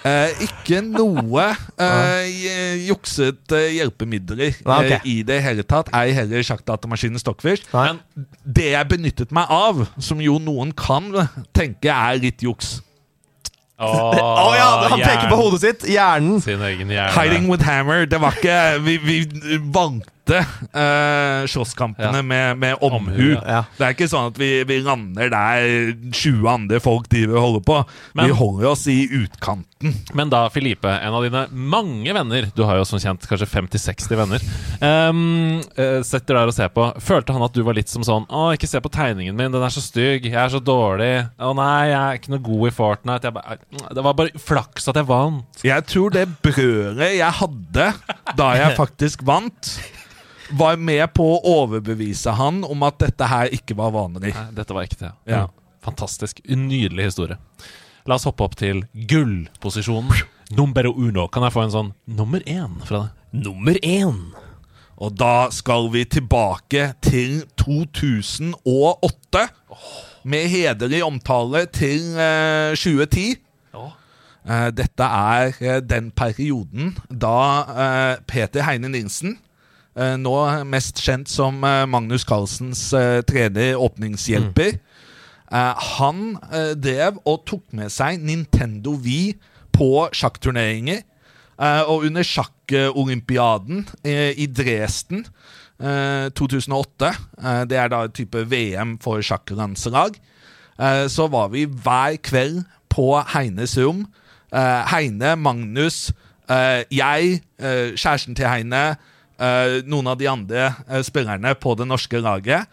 Eh, ikke noe eh, juksete hjelpemidler Nei, okay. eh, i det hele tatt. Ei heller sjakkdatamaskinen Stockfish. Nei. Men det jeg benyttet meg av, som jo noen kan tenke er litt juks Å ja, han peker på hodet sitt! Hjernen. Sin egen hjerne. Hiding with hammer. Det var ikke Vi, vi valgte uh, slåsskampene Ja. med, med omhu. Ja. Det er ikke sånn at vi, vi lander der 20 andre folk driver og holder på. Men- vi holder oss i utkanten. Men da, Filipe, en av dine mange venner Du har jo som kjent kanskje 50-60 venner. Um, eh, sitter der og ser på. Følte han at du var litt som sånn Å, ikke se på tegningen min, den er så stygg. Jeg er så dårlig. Å nei, jeg er ikke noe god i Fortnite. Bare, det var bare flaks at jeg vant. Jeg tror det brødet jeg hadde da jeg faktisk vant, var med på å overbevise han om at dette her ikke var vanlig. Nei, dette var ekte. Ja. Fantastisk. Nydelig historie. La oss hoppe opp til gullposisjonen. Nummer uno. Kan jeg få en sånn nummer én fra deg? Nummer én. Og da skal vi tilbake til 2008. Med hederlig omtale til eh, 2010. Eh, dette er eh, den perioden da eh, Peter Heine Nilsen, nå mest kjent som eh, Magnus Carlsens tredje åpningshjelper, Mm. han eh, drev og tok med seg Nintendo Wii på sjakkturneringer. Eh, og under sjakkolympiaden eh, i Dresden eh, 2008, eh, det er da et type VM for sjakklandslag, eh, så var vi hver kveld på Heines rom. Eh, Heine, Magnus, eh, jeg, eh, kjæresten til Heine, eh, noen av de andre eh, spillerne på det norske laget.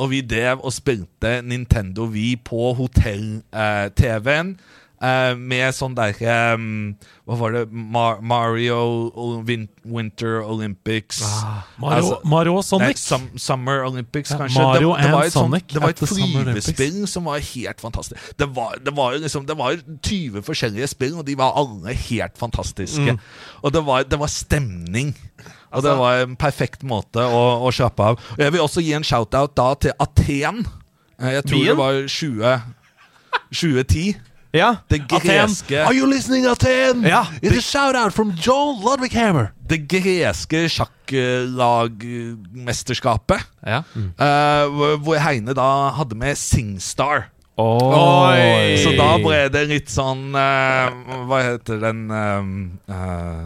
Og vi drev og spilte Nintendo Wii på hotell-TV-en. eh, med sånn derre um, Hva var det? Mar Mario Ol- Winter Olympics. Mario, Altså, Mario og Nei, Sonic. Sum Summer Olympics, Ja, kanskje. Mario det, det, var et sånt- Sonic det var et flyvespill som var helt fantastisk. Det var, det var, liksom, det var 20 forskjellige spill, og de var alle helt fantastiske. Og det var, det var stemning. Og det var en perfekt måte å, å kjøpe av. Og Jeg vil også gi en shout-out da til Aten. Eh, Jeg tror Bien? det var 20, 2010. Ja. Det greske Are you listening, Aten? Ja. It's a shout-out from Joel Ludwighammer. Det greske sjakklagmesterskapet. Ja. mm. uh, hvor Heine da hadde med Singstar. Oi. Så da ble det litt sånn uh, Hva heter den uh, eh,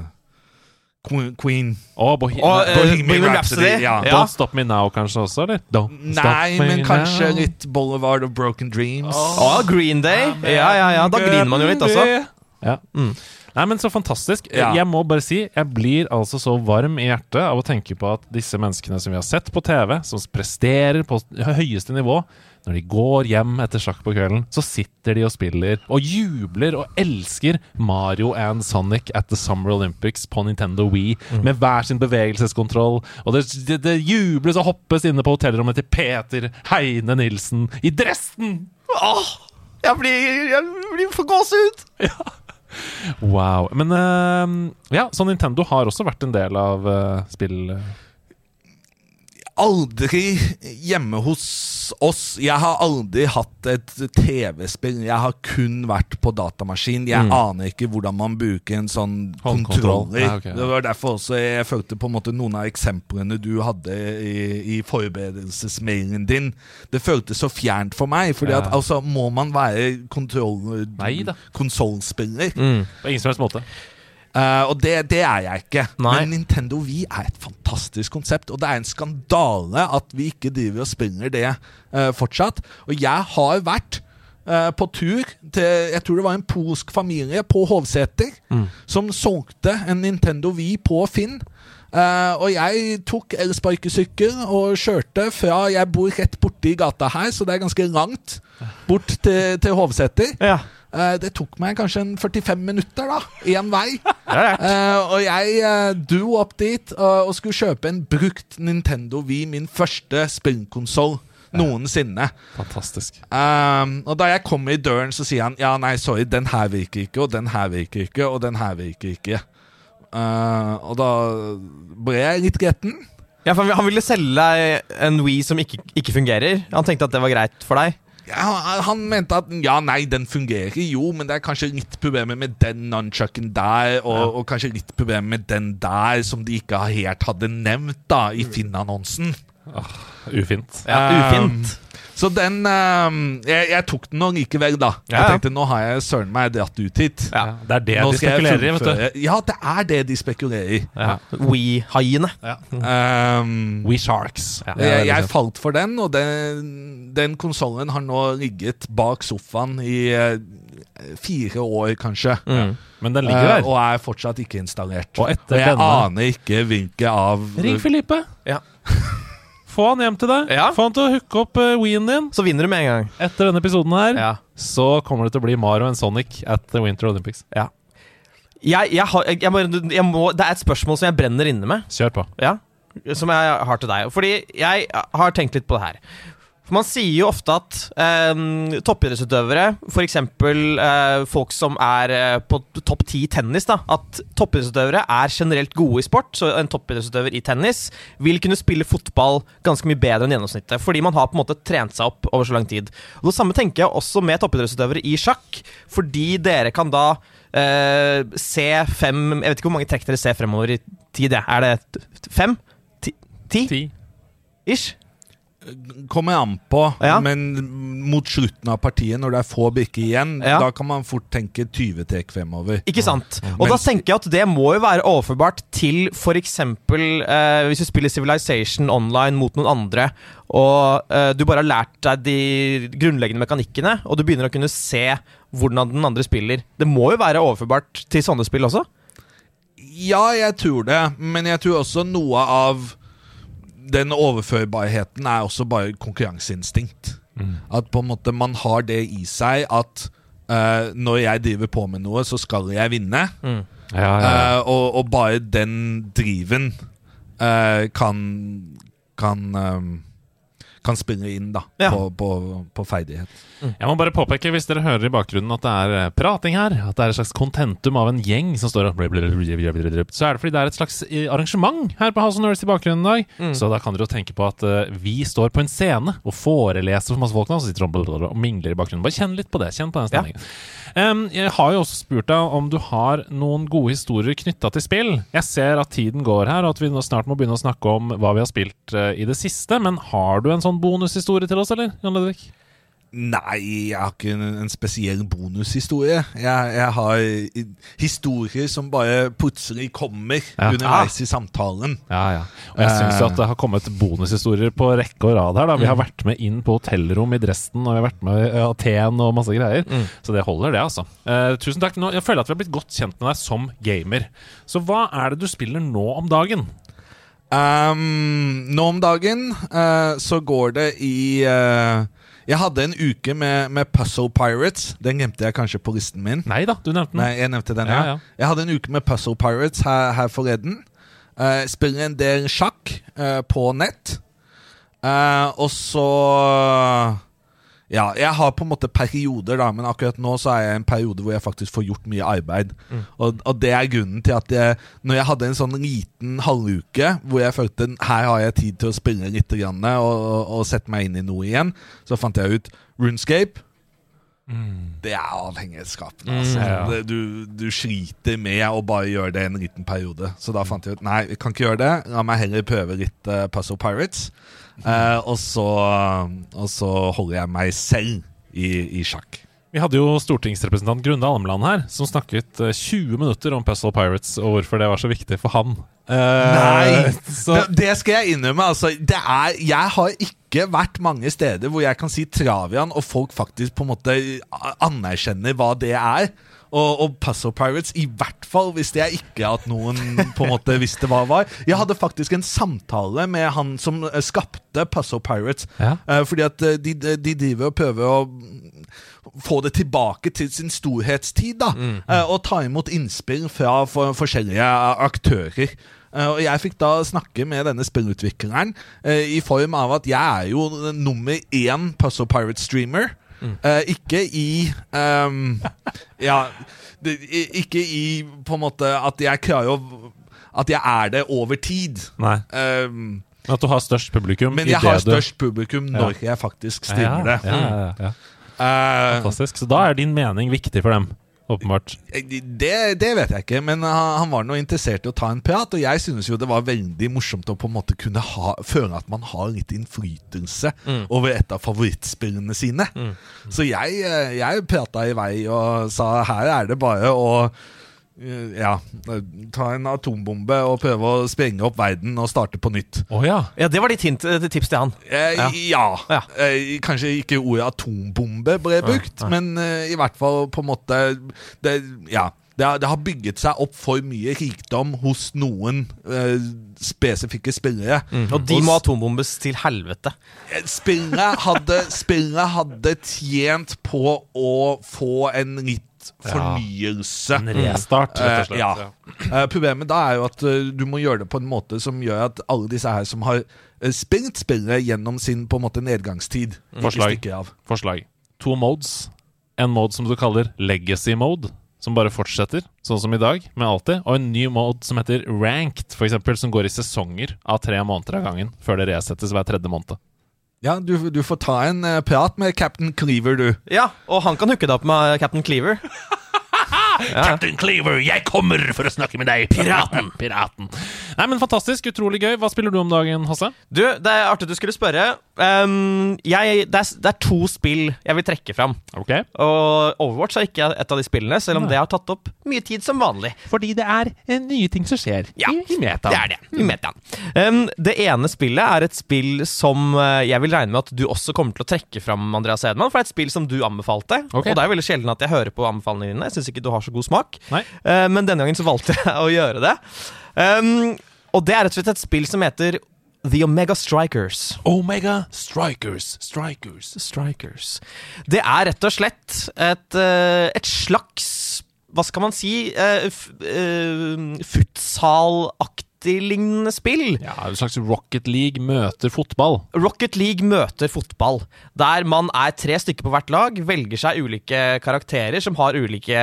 Queen, Queen Og Bohe oh, uh, Bohemian Bohemian Rhapsody, Rhapsody. ja. Ja. Don't Stop Me Now kanskje også, eller? Don't Nei, Stop Me men kanskje Now. litt Boulevard of Broken Dreams. Å, Green Day. Ja, ja, ja. Da griner man jo litt også. Ja. Nei, men Så fantastisk. Ja. Jeg må bare si, jeg blir altså så varm i hjertet av å tenke på at disse menneskene som vi har sett på TV, som presterer på høyeste nivå, når de går hjem etter sjakk på kvelden, så sitter de og spiller og jubler og elsker Mario and Sonic at the Summer Olympics på Nintendo Wii med hver sin bevegelseskontroll. Og det, det, det jubles og hoppes inne på hotellrommet til Peter Heine Nilsen i Dresden! Åh, jeg blir, jeg blir for gåsehud. Wow. Men uh, ja, så Nintendo har også vært en del av uh, spill... Aldri hjemme hos oss. Jeg har aldri hatt et TV-spill. Jeg har kun vært på datamaskin. Jeg aner ikke hvordan man bruker en sånn kontroller. Ja, okay, ja. Det var derfor også jeg følte på en måte noen av eksemplene du hadde i, i forberedelsesmailen din. Det føltes så fjernt for meg. Fordi Ja. at altså, må man være konsollspiller? Mm. På ingen som helst måte. Eh, og det, det er jeg ikke. Nei. Men Nintendo Wii er et fantastisk konsept, og det er en skandale at vi ikke driver og spiller det uh, fortsatt. Og jeg har vært Uh, på tur til Jeg tror det var en polsk familie på Hovseter som solgte en Nintendo Wii på Finn. Uh, og jeg tok elsparkesykkel og kjørte fra Jeg bor rett borti gata her, så det er ganske langt bort til, til Hovseter. Ja. Eh, det tok meg kanskje en 45 minutter, da. Én vei. uh, og jeg uh, dro opp dit og, og skulle kjøpe en brukt Nintendo Wii, min første spillkonsoll noensinne. Fantastisk. Og da jeg kommer i døren, så sier han ja, nei, sorry, den her virker ikke, og den her virker ikke, og den her virker ikke. Og da ble jeg litt gretten. Ja, for Han ville selge deg en Wii som ikke, ikke fungerer. Han tenkte at det var greit for deg. Ja, han- han mente at ja, nei, den fungerer jo, men det er kanskje litt problemer med den nunchucken der, og, og kanskje litt problemer med den der, som de ikke helt hadde nevnt da i Finn-annonsen. Ufint. Ja, Ufint. Um, så den um, jeg, jeg tok den nå likevel, da. Ja, ja. Jeg tenkte nå har jeg søren meg dratt ut hit. Ja. Det er det Nå de spekulerer i, vet du. Ja, det er det de spekulerer i. Ja. We-haiene. Um, We Sharks. Ja, jeg, jeg falt for den, og den, den konsollen har nå ligget bak sofaen i eh, fire år, kanskje. Mm. Men den ligger der. der. og er fortsatt ikke installert. Og etter jeg denne- aner ikke hvilke av Ring Filippe. Ja. Få han hjem til deg. Ja. Få han til å hooke opp uh, Ween din. Så vinner du med en gang. Etter denne episoden her Ja. så kommer det til å bli Mario and Sonic at the Winter Olympics. ja. Jeg, jeg har, jeg, må, må, det er et spørsmål som jeg brenner inne med. Kjør på. Ja, som jeg har til deg. Fordi jeg har tenkt litt på det her. For Man sier jo ofte at eh, toppidrettsutøvere, f.eks. Eh, folk som er eh, på topp ti i tennis, da, at toppidrettsutøvere er generelt gode i sport. Så en toppidrettsutøver i tennis vil kunne spille fotball ganske mye bedre enn gjennomsnittet. Fordi man har på en måte trent seg opp over så lang tid. Og Det samme tenker jeg også med toppidrettsutøvere i sjakk. Fordi dere kan da eh, se fem Jeg vet ikke hvor mange trekk dere ser fremover i tid. ja. Er det fem? Ti? Ti? Ti. Ish? Kommer an på, Ja. men mot slutten av partiet, når det er få brikker igjen, Ja. da kan man fort tenke 20 tek fremover. Ikke sant? Og da tenker jeg at det må jo være overførbart til f.eks. Eh, hvis du spiller Civilization online mot noen andre, og eh, du bare har lært deg de grunnleggende mekanikkene, og du begynner å kunne se hvordan den andre spiller. Det må jo være overførbart til sånne spill også? Ja, jeg tror det, men jeg tror også noe av den overførbarheten er også bare konkurranseinstinkt. At på en måte man har det i seg at uh, når jeg driver på med noe, så skal jeg vinne. Mm. Ja, ja, ja. Uh, og, og bare den driven uh, kan kan, ehm, kan spille inn da Ja. på, på, på ferdighet. Jeg må bare påpeke, hvis dere hører i bakgrunnen at det er eh, prating her, at det er et slags kontentum av en gjeng som står og Så er det fordi det er et slags eh, arrangement her på House of Nerds i bakgrunnen i dag. Mm. Så da kan dere jo tenke på at uh, vi står på en scene og foreleser for masse folk nå, så sitter de og mingler i bakgrunnen. Bare kjenn litt på det. Kjenn på den stemningen. Em, jeg har jo også spurt deg om du har noen gode historier knytta til spill. Jeg ser at tiden går her, og at vi nå snart må begynne å snakke om hva vi har spilt uh, i det siste. Men har du en sånn bonushistorie til oss, eller? Jan Ludvig? Nei, jeg har ikke en, spesiell bonushistorie. Jeg, jeg har historier som bare plutselig kommer Ja. underveis i samtalen. Ja, ja. Og jeg syns at det har kommet bonushistorier på rekke og rad her. da Vi har vært med inn på hotellrom i Dresden, og vi har vært med i Aten og masse greier. Så det holder, det, altså. Uh, tusen takk. Nå, jeg føler at vi har blitt godt kjent med deg som gamer. Så hva er det du spiller nå om dagen? Um, nå om dagen uh, så går det i eh, Jeg hadde en uke med, med Puzzle Pirates. Den glemte jeg kanskje på listen min. Nei da, du nevnte den. Nei, jeg nevnte den, Ja, ja. ja. Jeg hadde en uke med Puzzle Pirates her, her forleden. Uh, spiller en del sjakk uh, på nett. Uh, og så Ja, jeg har på en måte perioder, da, men akkurat nå så er jeg i en periode hvor jeg faktisk får gjort mye arbeid. Og, og det er grunnen til at jeg, når jeg hadde en sånn liten halvuke hvor jeg følte her har jeg tid til å spille litt grann, og, og, og sette meg inn i noe igjen, så fant jeg ut Runescape. Det er avhengighetsskapende. Altså. Mm, ja. Du, du sliter med å bare gjøre det en liten periode. Så da fant jeg ut Nei, vi kan ikke gjøre det. La meg heller prøve litt uh, Puzzle Pirates. Eh, og, så, og så holder jeg meg selv i, i sjakk. Vi hadde jo stortingsrepresentant Grunde Almeland her, som snakket eh, 20 minutter om Puzzle Pirates og hvorfor det var så viktig for han. Eh, Nei! Det, det skal jeg innrømme. Altså, det er, jeg har ikke vært mange steder hvor jeg kan si Travian, og folk faktisk på en måte anerkjenner hva det er. Og, og Puzzle Pirates, i hvert fall visste jeg ikke at noen på en måte visste hva det var. Jeg hadde faktisk en samtale med han som eh, skapte Puzzle Pirates. Ja. Eh, fordi at eh, de, de driver og prøver å få det tilbake til sin storhetstid. da eh, Og ta imot innspill fra for, forskjellige aktører. Og jeg fikk da snakke med denne spillutvikleren i form av at jeg er jo nummer én Puzzle Pirate-streamer. Eh, ikke i um, Ja, det, ikke i på en måte at jeg klarer å At jeg er det over tid. nei. Men At du har størst publikum men i jeg har størst publikum når jeg faktisk streamer det. Ja, ja, ja, ja. Uh, Fantastisk. Så da er din mening viktig for dem, åpenbart. Det, det vet jeg ikke, men han, var nå interessert i å ta en prat. Og jeg synes jo det var veldig morsomt å på en måte kunne ha, føle at man har litt innflytelse over et av favorittspillene sine. Så jeg, eh, jeg prata i vei og sa her er det bare å eh, ja, ta en atombombe og prøve å sprenge opp verden og starte på nytt. Oh, ja. Ja, det var ditt hint, eh, tips til han. Eh, Ja. ja. Ja. Eh, kanskje ikke ordet atombombe ble brukt, men eh, i hvert fall på en måte det, Ja. Det har, det har bygget seg opp for mye rikdom hos noen eh, spesifikke spillere. Og de må atombombes til helvete. Eh, Spillet hadde, spillere hadde tjent på å få en litt fornyelse. En restart, rett og Eh, slett. ja. Eh, problemet da er jo at eh, du må gjøre det på en måte som gjør at alle disse her som har spilt spillet gjennom sin på en måte nedgangstid, Forslag. Forslag. To modes. En mode som du kaller legacy mode, som bare fortsetter, sånn som i dag, med alltid. Og en ny mode som heter ranked, eksempel, som går i sesonger av tre måneder av gangen, før det resettes hver tredje måned. Ja, du, du får ta en eh, prat med Captain Cleaver, du. Ja, og han kan hooke deg opp med Captain Cleaver. Captain Cleaver, jeg kommer for å snakke med deg, piraten! piraten. Nei, men Fantastisk, utrolig gøy. Hva spiller du om dagen, Hasse? Du, det er artig du skulle spørre. Ehm, jeg, det, er, det er to spill jeg vil trekke fram. Okay. Og Overwatch er ikke et av de spillene, selv om det har tatt opp mye tid som vanlig. Fordi det er nye ting som skjer Ja, det er det. I metaen. Um, det ene spillet er et spill som eh, jeg vil regne med at du også kommer til å trekke fram, Andreas Hedman. For det er et spill som du anbefalte. Okay. Og det er veldig sjelden at jeg hører på anbefalingene dine. Jeg syns ikke du har så god smak. Nei. Eh, men denne gangen så valgte jeg å gjøre det. Um, og det er rett og slett et spill som heter The Omega Strikers. Omega Strikers, Strikers. Strikers. Det er rett og slett et, eh, et slags Hva skal man si? Uh, Futsalaktig lignende spill. Ja, En slags Rocket League møter fotball. Rocket League møter fotball, der man er tre stykker på hvert lag, velger seg ulike karakterer som har ulike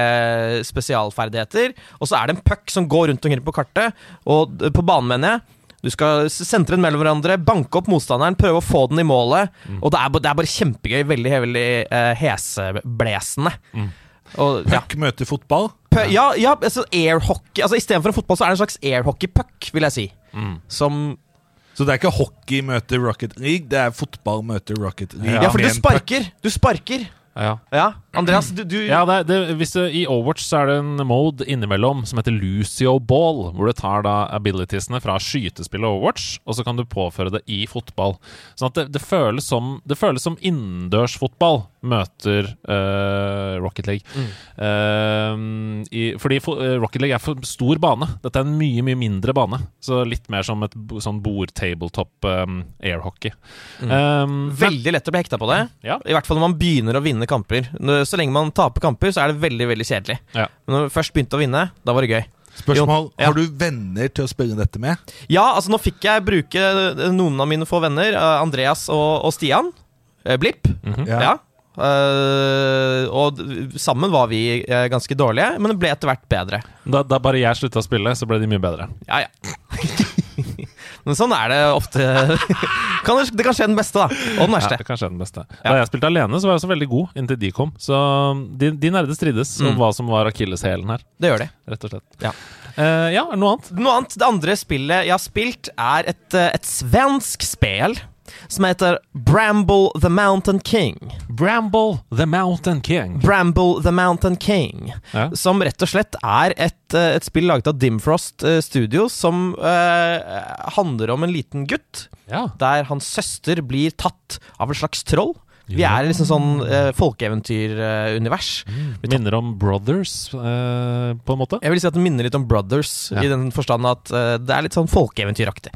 spesialferdigheter, og så er det en puck som går rundt omkring på kartet, og på banen, mener jeg. Du skal sentre den mellom hverandre, banke opp motstanderen, prøve å få den i målet. Mm. Og det er, det er bare kjempegøy. Veldig, veldig uh, heseblesende. Mm. Og, ja. Puck møter fotball. P ja, ja, altså airhockey altså, Istedenfor en fotball, så er det en slags airhockey-puck, vil jeg si. Mm. Som Så det er ikke hockey møter Rocket League, det er fotball møter Rocket League. Ja, med du sparker! Du sparker! Ja. Ja, Andreas, du, du Ja, det, det, hvis du, I Overwatch så er det en mode innimellom som heter Lucio Ball, hvor du tar da abilitiesene fra skytespillet Overwatch, og så kan du påføre det i fotball. Sånn at det, det, føles, som, det føles som innendørsfotball møter uh, Rocket League. Eh, i, fordi fo- eh, Rocket League er for stor bane. Dette er en mye, mye mindre bane. Så litt mer som et sånn bord-tabletop um, airhockey. Um, Veldig lett å bli hekta på det. Ja. I hvert fall når man begynner å vinne kamper. Så lenge man taper kamper, så er det veldig veldig kjedelig. Ja. Men når vi først begynte å vinne, da var det gøy. Spørsmål, Ja. Har du venner til å spille dette med? Ja, altså nå fikk jeg bruke eh, noen av mine få venner, eh, Andreas og, og Stian. eh, Blipp. Mm Ja. Ja. Uh, og sammen var vi ganske dårlige, men det ble etter hvert bedre. Da, da bare jeg slutta å spille, så ble de mye bedre. Ja, ja. men sånn er det ofte. kan det, det kan skje den beste, da. Og den verste. Ja, det kan skje den beste. Da jeg spilte alene, så var jeg også veldig god inntil de kom. Så de, de nerde strides om Mm. hva som var akilleshælen her, Det gjør de. rett og slett. Ja. Uh, ja, noe annet? Noe annet, Det andre spillet jeg har spilt, er et, eh, et svensk spill som heter Bramble the Mountain King. Bramble the Mountain King. Bramble the Mountain King. Ja. Som rett og slett er et, eh, et spill laget av Dimfrost Studio, Studios, som eh, handler om en liten gutt Ja. der hans søster blir tatt av et slags troll. Vi er liksom sånn eh, folkeeventyrunivers. Minner om Brothers, eh, på en måte. Jeg vil si at den minner litt om Brothers, Ja. i den forstand at eh, det er litt sånn folkeeventyraktig.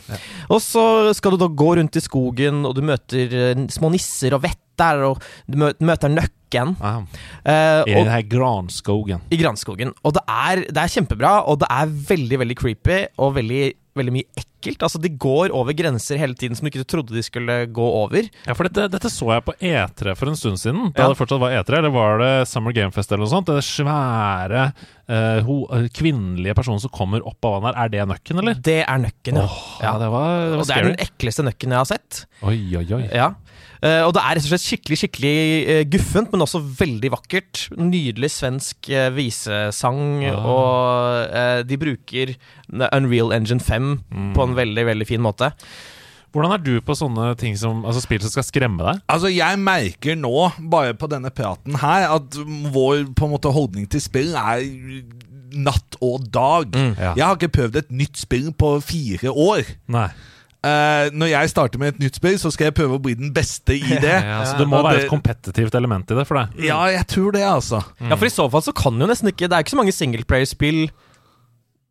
Og så skal du da gå rundt i skogen, og du møter små nisser og vetter, og du mø møter nøkken. Ah, eh, I og, den her granskogen. I granskogen. Og det er, det er kjempebra, og det er veldig, veldig creepy, og veldig, veldig mye ekkelt. Altså, de går over grenser hele tiden som du ikke trodde de skulle gå over. Ja, for dette, dette så jeg på E3 for en stund siden. Da Ja. det fortsatt var E3, eller var det Summer Game Fest eller noe sånt? Det svære uh, kvinnelige personen som kommer opp av vannet her. Er det nøkken, eller? Det er nøkken, ja. Ja, det var, det var det er den ekleste nøkken jeg har sett. Oi, oi, oi. Ja. Eh, og det er rett og slett skikkelig skikkelig eh, guffent, men også veldig vakkert. Nydelig svensk uh, visesang, Ah. og eh, de bruker Unreal Engine 5 Mm. på en veldig, veldig fin måte. Hvordan er du på sånne ting som Altså spill som skal skremme deg? Altså, Jeg merker nå, bare på denne praten her, at vår på en måte holdning til spill er natt og dag. Ja. Jeg har ikke prøvd et nytt spill på fire år. Nei. Eh, når jeg starter med et nytt spill, så skal jeg prøve å bli den beste i det. Ja, så det må Og være det- et kompetitivt element i det for deg. Ja, jeg tror det, altså. Ja, for i så fall så kan jo nesten ikke Det er ikke så mange singleplayerspill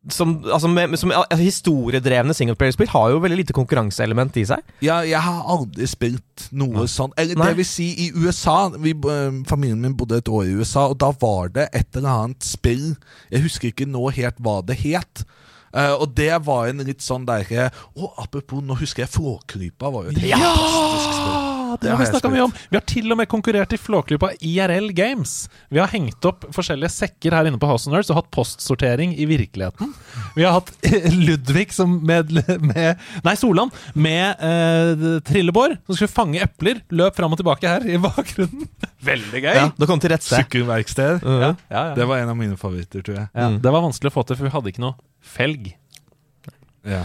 som, altså med, som altså Historiedrevne singleplayerspill har jo veldig lite konkurranseelement i seg. Ja, jeg har aldri spilt noe sånt. Eller Nei. det vil si, i USA vi, eh, Familien min bodde et år i USA, og da var det et eller annet spill Jeg husker ikke nå helt hva det het. Eh, og det var en litt sånn derre Og apropos, nå husker jeg Flåklypa var jo et helt fantastisk spill. Det, har vi snakka mye om. Vi har til og med konkurrert i Flåklypa IRL Games. Vi har hengt opp forskjellige sekker her inne på House of Nerds og hatt postsortering i virkeligheten. Vi har hatt Ludvig som med, med Nei, Solan med eh, trillebår som skulle fange epler. Løp fram og tilbake her i bakgrunnen. Veldig gøy. Ja, Da kom til rett sted. Sykkelverksted. Ja, ja, ja. Det var en av mine favoritter, tror jeg. Ja, det var vanskelig å få til, for vi hadde ikke noe felg. Ja.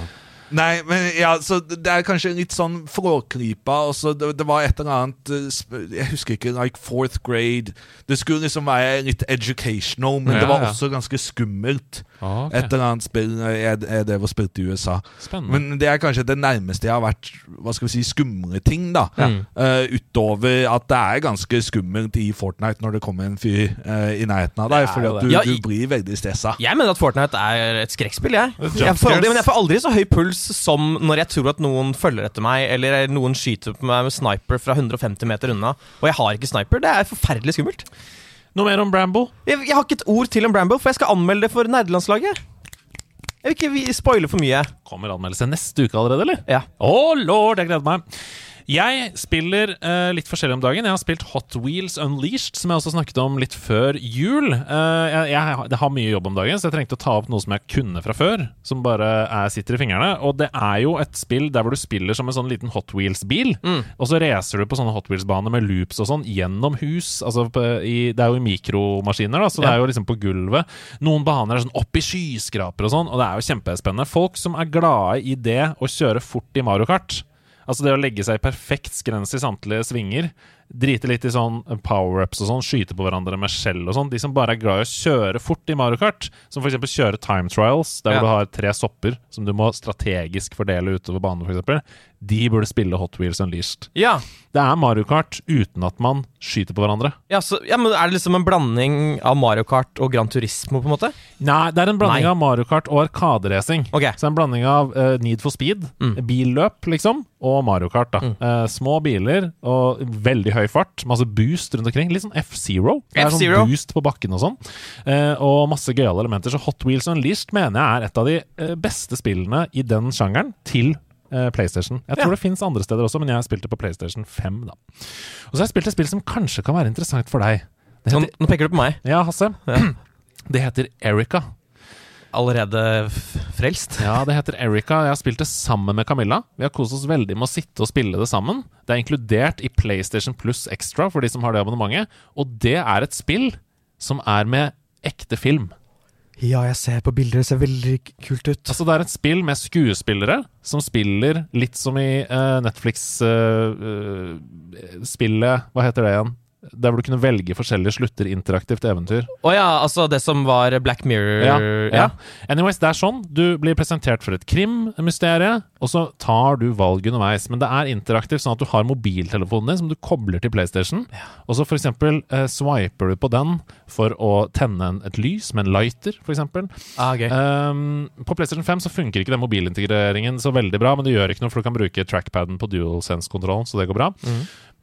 Nei, men ja, så det er kanskje litt sånn Flåklypa. Det, det var et eller annet eh, Jeg husker ikke. Like fourth grade. Det skulle liksom være litt educational, men Ja, det var ja. også ganske skummelt. Ok. Et eller annet spill eh, jeg, jeg drev og spilte i USA. Spennende. Men det er kanskje det nærmeste jeg har vært Hva skal vi si skumle ting, da. Ja. uh, utover at det er ganske skummelt i Fortnite når det kommer en fyr uh, i nærheten av deg. Fordi at du. Ja, i- du blir veldig stressa. Jeg mener at Fortnite er et skrekkspill, jeg. Jeg får aldri, men jeg får aldri så høy puls som når jeg tror at noen følger etter meg, eller noen skyter på meg med sniper fra 150 meter unna, og jeg har ikke sniper. Det er forferdelig skummelt. Noe mer om Bramble? Jeg, jeg har ikke et ord til om Bramble, for jeg skal anmelde det for nerdelandslaget. Jeg vil ikke spoile for mye. Kommer anmeldelse neste uke allerede, eller? Ja. Å, lord, jeg gleder meg. Jeg spiller uh, litt forskjellig om dagen. Jeg har spilt Hot Wheels Unleashed, som jeg også snakket om litt før jul. Uh, jeg, jeg, det har mye jobb om dagen, så jeg trengte å ta opp noe som jeg kunne fra før. Som bare er, sitter i fingrene. Og det er jo et spill der hvor du spiller som en sånn liten Hot Wheels-bil. Og så racer du på sånne Hot Wheels-baner med loops og sånn gjennom hus. Altså på, i, det er jo i mikromaskiner, da, så det er jo liksom på gulvet. Noen baner er sånn opp i skyskraper og sånn, og det er jo kjempespennende. Folk som er glade i det å kjøre fort i Mario Kart. Altså det å legge seg i perfekt skrens i samtlige svinger. Drite litt i sånn power-ups og sånn, skyte på hverandre med skjell og sånn. De som bare er glad i å kjøre fort i Mario Kart, som f.eks. kjøre time trials, der hvor Ja. du har tre sopper som du må strategisk fordele utover banen, f.eks., de burde spille Hot Wheels Unleashed. Ja. Det er Mario Kart uten at man skyter på hverandre. Ja, så, ja, men Er det liksom en blanding av Mario Kart og Gran Turismo? på en måte? Nei, det er en blanding Nei. av Mario Kart og arkaderacing. Okay. Så en blanding av uh, Need for Speed, billøp, liksom, og Mario Kart. da Eh, Små biler og veldig høy fart, masse boost rundt omkring. Litt sånn F-Zero. Det er sånn boost på bakken og sånn. Uh, og masse gøyale elementer. Så Hot Wheels Unleashed mener jeg er et av de beste spillene i den sjangeren til PlayStation. Jeg tror Ja. det fins andre steder også, men jeg har spilt det på PlayStation 5. da Og så har jeg spilt et spill som kanskje kan være interessant for deg. Det Nå, heter, nå peker du på meg. ja, Hasse. Ja. Det heter Erika. Allerede frelst. Ja, det heter Erika. Jeg har spilt det sammen med Camilla. Vi har kost oss veldig med å sitte og spille det sammen. Det er inkludert i PlayStation Plus Extra for de som har det abonnementet. Og det er et spill som er med ekte film. Ja, jeg ser på bilder. Det ser veldig kult ut. Altså Det er et spill med skuespillere som spiller litt som i Netflix-spillet Hva heter det igjen? Der hvor du kunne velge forskjellige slutter interaktivt eventyr. Å ja, altså det som var Black Mirror Ja, ja. Anyways, det er sånn. Du blir presentert for et krimmysterie, og så tar du valg underveis. Men det er interaktivt, sånn at du har mobiltelefonen din som du kobler til PlayStation. Og så f.eks. Eh, swiper du på den for å tenne en, et lys med en lighter, f.eks. Ah, okay. Um, på PlayStation 5 så funker ikke den mobilintegreringen så veldig bra, men det gjør ikke noe, for du kan bruke trackpaden på DualSense-kontrollen, så det går bra.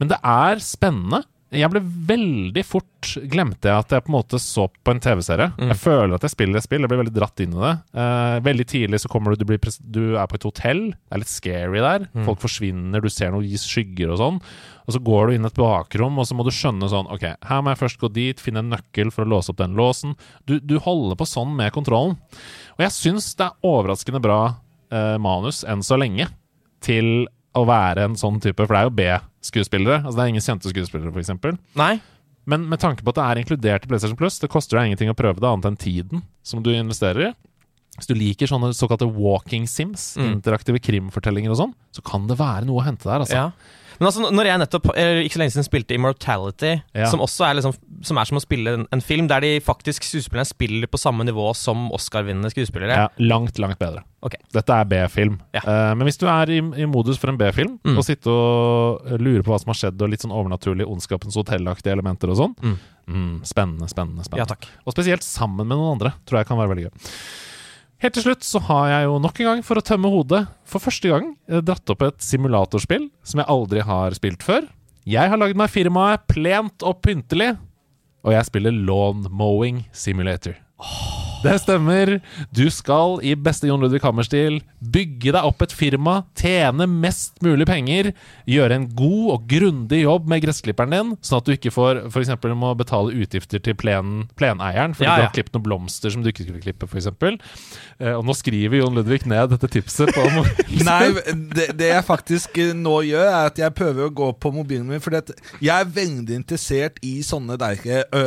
Men det er spennende. Jeg ble veldig fort Glemte jeg at jeg på en måte så på en TV-serie. Jeg føler at jeg spiller et spill. Jeg blir veldig dratt inn i det. Uh, veldig tidlig så kommer du du, blir, du er på et hotell. Det er litt scary der. Folk forsvinner, du ser noen skygger og sånn. Og så går du inn et bakrom, og så må du skjønne sånn Ok, her må jeg først gå dit, finne en nøkkel for å låse opp den låsen. Du, du holder på sånn med kontrollen. Og jeg syns det er overraskende bra uh, manus enn så lenge til å være en sånn type, for det er jo B-skuespillere. Altså Det er ingen kjente skuespillere, f.eks. Men med tanke på at det er inkludert i PlayStation Plus, det koster deg ingenting å prøve det, annet enn tiden som du investerer i. Hvis du liker sånne såkalte walking sims, interaktive krimfortellinger og sånn, så kan det være noe å hente der, altså. Ja. Men altså, når jeg nettopp ikke så lenge siden spilte Immortality, Ja. som også er, liksom, som er som å spille en, en film der de faktisk skuespillerne spiller på samme nivå som Oscar-vinnende skuespillere. Ja, langt, langt bedre. Okay. Dette er B-film. Ja. Uh, men hvis du er i, i modus for en B-film, Mm. og sitter og lurer på hva som har skjedd, og litt sånn overnaturlig Ondskapens hotellaktige elementer og sånn Mm. mm, Spennende, spennende. spennende Ja, takk. Og spesielt sammen med noen andre, tror jeg kan være veldig gøy. Helt til slutt så har jeg jo nok en gang, for å tømme hodet, for første gang eh, dratt opp et simulatorspill som jeg aldri har spilt før. Jeg har lagd meg firmaet Plent og pyntelig, og jeg spiller Lawn Mowing Simulator. Det stemmer. Du skal i beste Jon Ludvig Hammer-stil bygge deg opp et firma, tjene mest mulig penger, gjøre en god og grundig jobb med gressklipperen din, sånn at du ikke får for eksempel, må betale utgifter til plen, pleneieren fordi Ja, du har klippet noen blomster som du ikke skulle klippe, f.eks. Eh, og nå skriver Jon Ludvig ned dette tipset på mobilen. Nei, det, det jeg faktisk eh, nå gjør, er at jeg prøver å gå på mobilen min. For jeg er veldig interessert i sånne der, ø,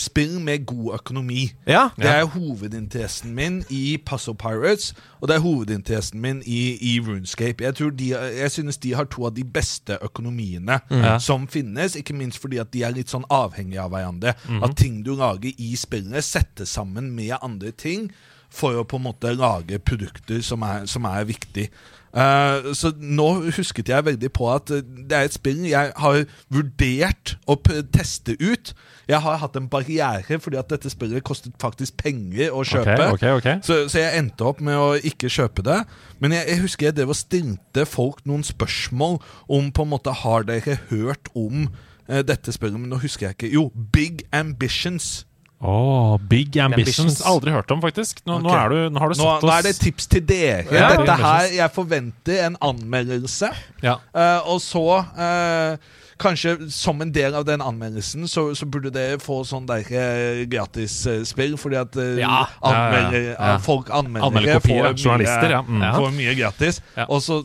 spill med god økonomi. Ja. Det er hovedinteressen min i Puzzle Pirates, og det er hovedinteressen min i, i Runescape. Jeg, tror de, jeg synes de har to av de beste økonomiene mm. som finnes, ikke minst fordi at de er litt sånn avhengige av hverandre. At ting du lager i spillene, settes sammen med andre ting for å på en måte lage produkter som er, som er viktig. Uh, så nå husket jeg veldig på at eh, det er et spill jeg har vurdert å teste ut. Jeg har hatt en barriere fordi at dette spillet kostet faktisk penger å kjøpe. Okay, okay, okay. Så, så jeg endte opp med å ikke kjøpe det. Men jeg, jeg husker jeg drev og stilte folk noen spørsmål om på en måte Har dere hørt om uh, dette spillet? Men nå husker jeg ikke. Jo, Big Ambitions. Åh, Big Ambitions. Ambitions. Aldri hørt om, faktisk. Nå, nå, er du, nå har du satt oss nå er det tips til dere. Ja, Dette her, Jeg forventer en anmeldelse. Ja. Uh, og så uh, Kanskje som en del av den anmeldelsen så, så burde dere få sånn der uh, gratisspill, fordi at uh, Ja. anmelder, Ja, ja, ja. folk anmeldere Anmelderkopier, får ja. Journalister, ja. Mm. får mye gratis. Ja. Og så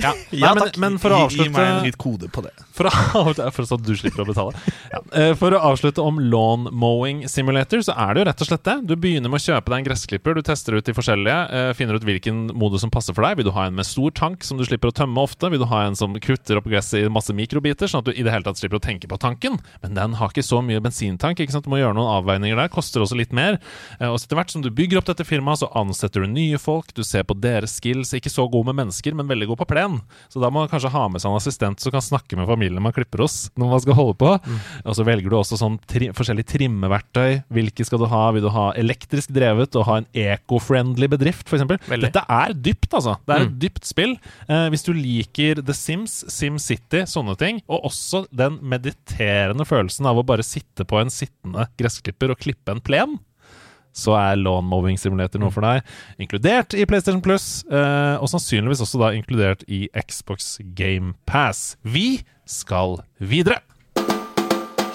Ja. Nei, men, takk. men for å gi, gi meg en litt kode på det. For å, for så du slipper å betale. Ja. Eh, For å avslutte om lawn mowing simulator, så er det jo rett og slett det. Du begynner med å kjøpe deg en gressklipper, du tester ut de forskjellige, eh, finner ut hvilken modus som passer for deg. Vil du ha en med stor tank som du slipper å tømme ofte? Vil du ha en som kutter opp gresset i masse mikrobiter, sånn at du i det hele tatt slipper å tenke på tanken? Men den har ikke så mye bensintank, ikke sant? Du må gjøre noen avveininger der, koster også litt mer. Eh, Og så etter hvert som du bygger opp dette firmaet, så ansetter du nye folk, du ser på deres skills, ikke så god med mennesker, men veldig god på plen. Så da må man kanskje ha med seg en assistent som kan snakke med familien man klipper hos når man skal holde på. Og så velger du også sånn tri forskjellige trimmeverktøy. Hvilke skal du ha? Vil du ha elektrisk drevet og ha en eco-friendly bedrift, f.eks.? Dette er dypt, altså. Det er et dypt spill. Eh, hvis du liker The Sims, SimCity, sånne ting, og også den mediterende følelsen av å bare sitte på en sittende gressklipper og klippe en plen, så er lawn mowing simulator noe for deg. Inkludert i PlayStation Plus, eh, og sannsynligvis også da inkludert i Xbox Game Pass. Vi skal videre.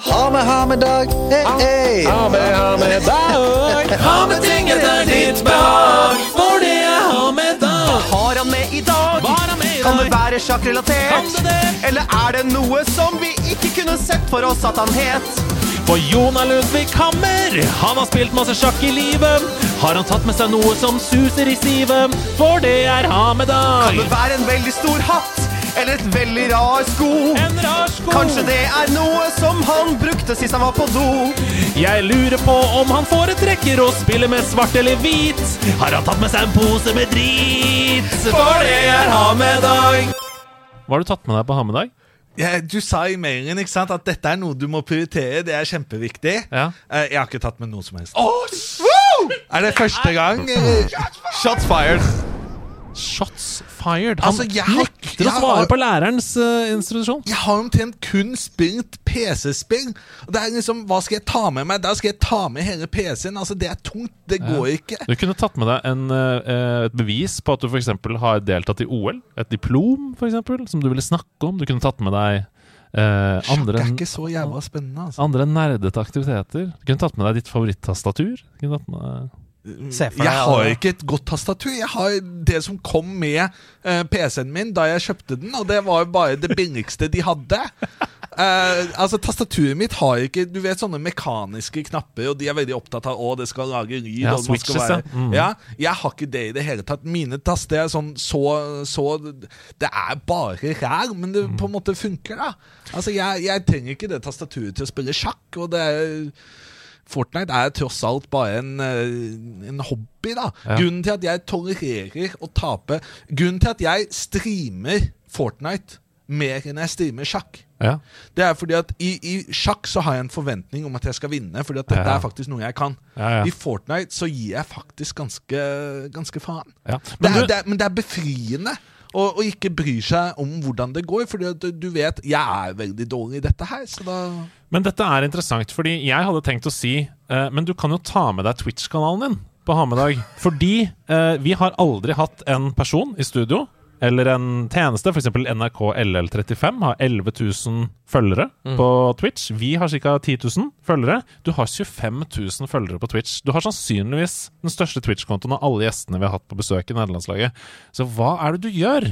Ha med, ha med dag, hey, hey. Ha med, ha med dag. Ha med ting etter ditt behag, for det er ha med dag. Har han med i dag? Var han med i Kan det være sjakkrelatert? Eller er det noe som vi ikke kunne sett for oss at han het? For Jonah Ludvig Hammer, han har spilt masse sjakk i livet. Har han tatt med seg noe som suser i sivet? For det er ha med Kan det være en veldig stor hatt? Eller et veldig rar sko? En rar sko. Kanskje det er noe som han brukte sist han var på do? Jeg lurer på om han foretrekker å spille med svart eller hvit. Har han tatt med seg en pose med drit? For det er ha med dag. Hva har du tatt med deg på ha med dag? Ja, du sa i mailen ikke sant, at dette er noe du må prioritere. Det er kjempeviktig. Ja. Eh, jeg har ikke tatt med noe som helst. Er det første gang? eller? Shots fired. Shots fired. Han Altså, jeg har- nekter å svare har- på lærerens uh, institusjon. Jeg har omtrent kun spilt PC-spill. Det er liksom, Hva skal jeg ta med meg? Da skal jeg ta med hele PC-en. Altså, Det er tungt. Det går ikke. Du kunne tatt med deg en, uh, et bevis på at du f.eks. har deltatt i OL. Et diplom, for eksempel, som du ville snakke om. Du kunne tatt med deg Uh, andre, er ikke så jævla spennende. altså andre nerdete aktiviteter. Du kunne tatt med deg ditt favorittastatur. Du kunne tatt med deg Jeg har ikke et godt tastatur. Jeg har det som kom med uh, PC-en min da jeg kjøpte den, og det var jo bare det billigste de hadde. Uh, altså Tastaturet mitt har ikke Du vet sånne mekaniske knapper, og de er veldig opptatt av å det skal lage lyd. Ja, switches, være, Mm. ja. Jeg har ikke det i det hele tatt. Mine taster er sånn så, så Det er bare ræl, men det Mm. på en måte funker, da. Altså Jeg, jeg trenger ikke det tastaturet til å spille sjakk, og det er Fortnite er tross alt bare en, eh, en hobby, da. Ja. Grunnen til at jeg tolererer å tape Grunnen til at jeg streamer Fortnite mer enn jeg streamer sjakk, Ja. det er fordi at i, i sjakk så har jeg en forventning om at jeg skal vinne, fordi at dette Ja. er faktisk noe jeg kan. Ja. I Fortnite så gir jeg faktisk ganske, ganske faen. ja. Det er, du, det er, men det er befriende å, og, ikke bryr seg om hvordan det går, fordi du, vet jeg er veldig dårlig i dette her, så da Men dette er interessant, fordi jeg hadde tenkt å si uh, Men du kan jo ta med deg Twitch-kanalen din på Hamedag. Fordi uh, vi har aldri hatt en person i studio eller en tjeneste, f.eks. NRK LL35 har 11 000 følgere på Twitch. Vi har ca. 10 000 følgere. Du har 25 000 følgere på Twitch. Du har sannsynligvis den største Twitch-kontoen av alle gjestene vi har hatt på besøk i nederlandslaget. Så hva er det du gjør?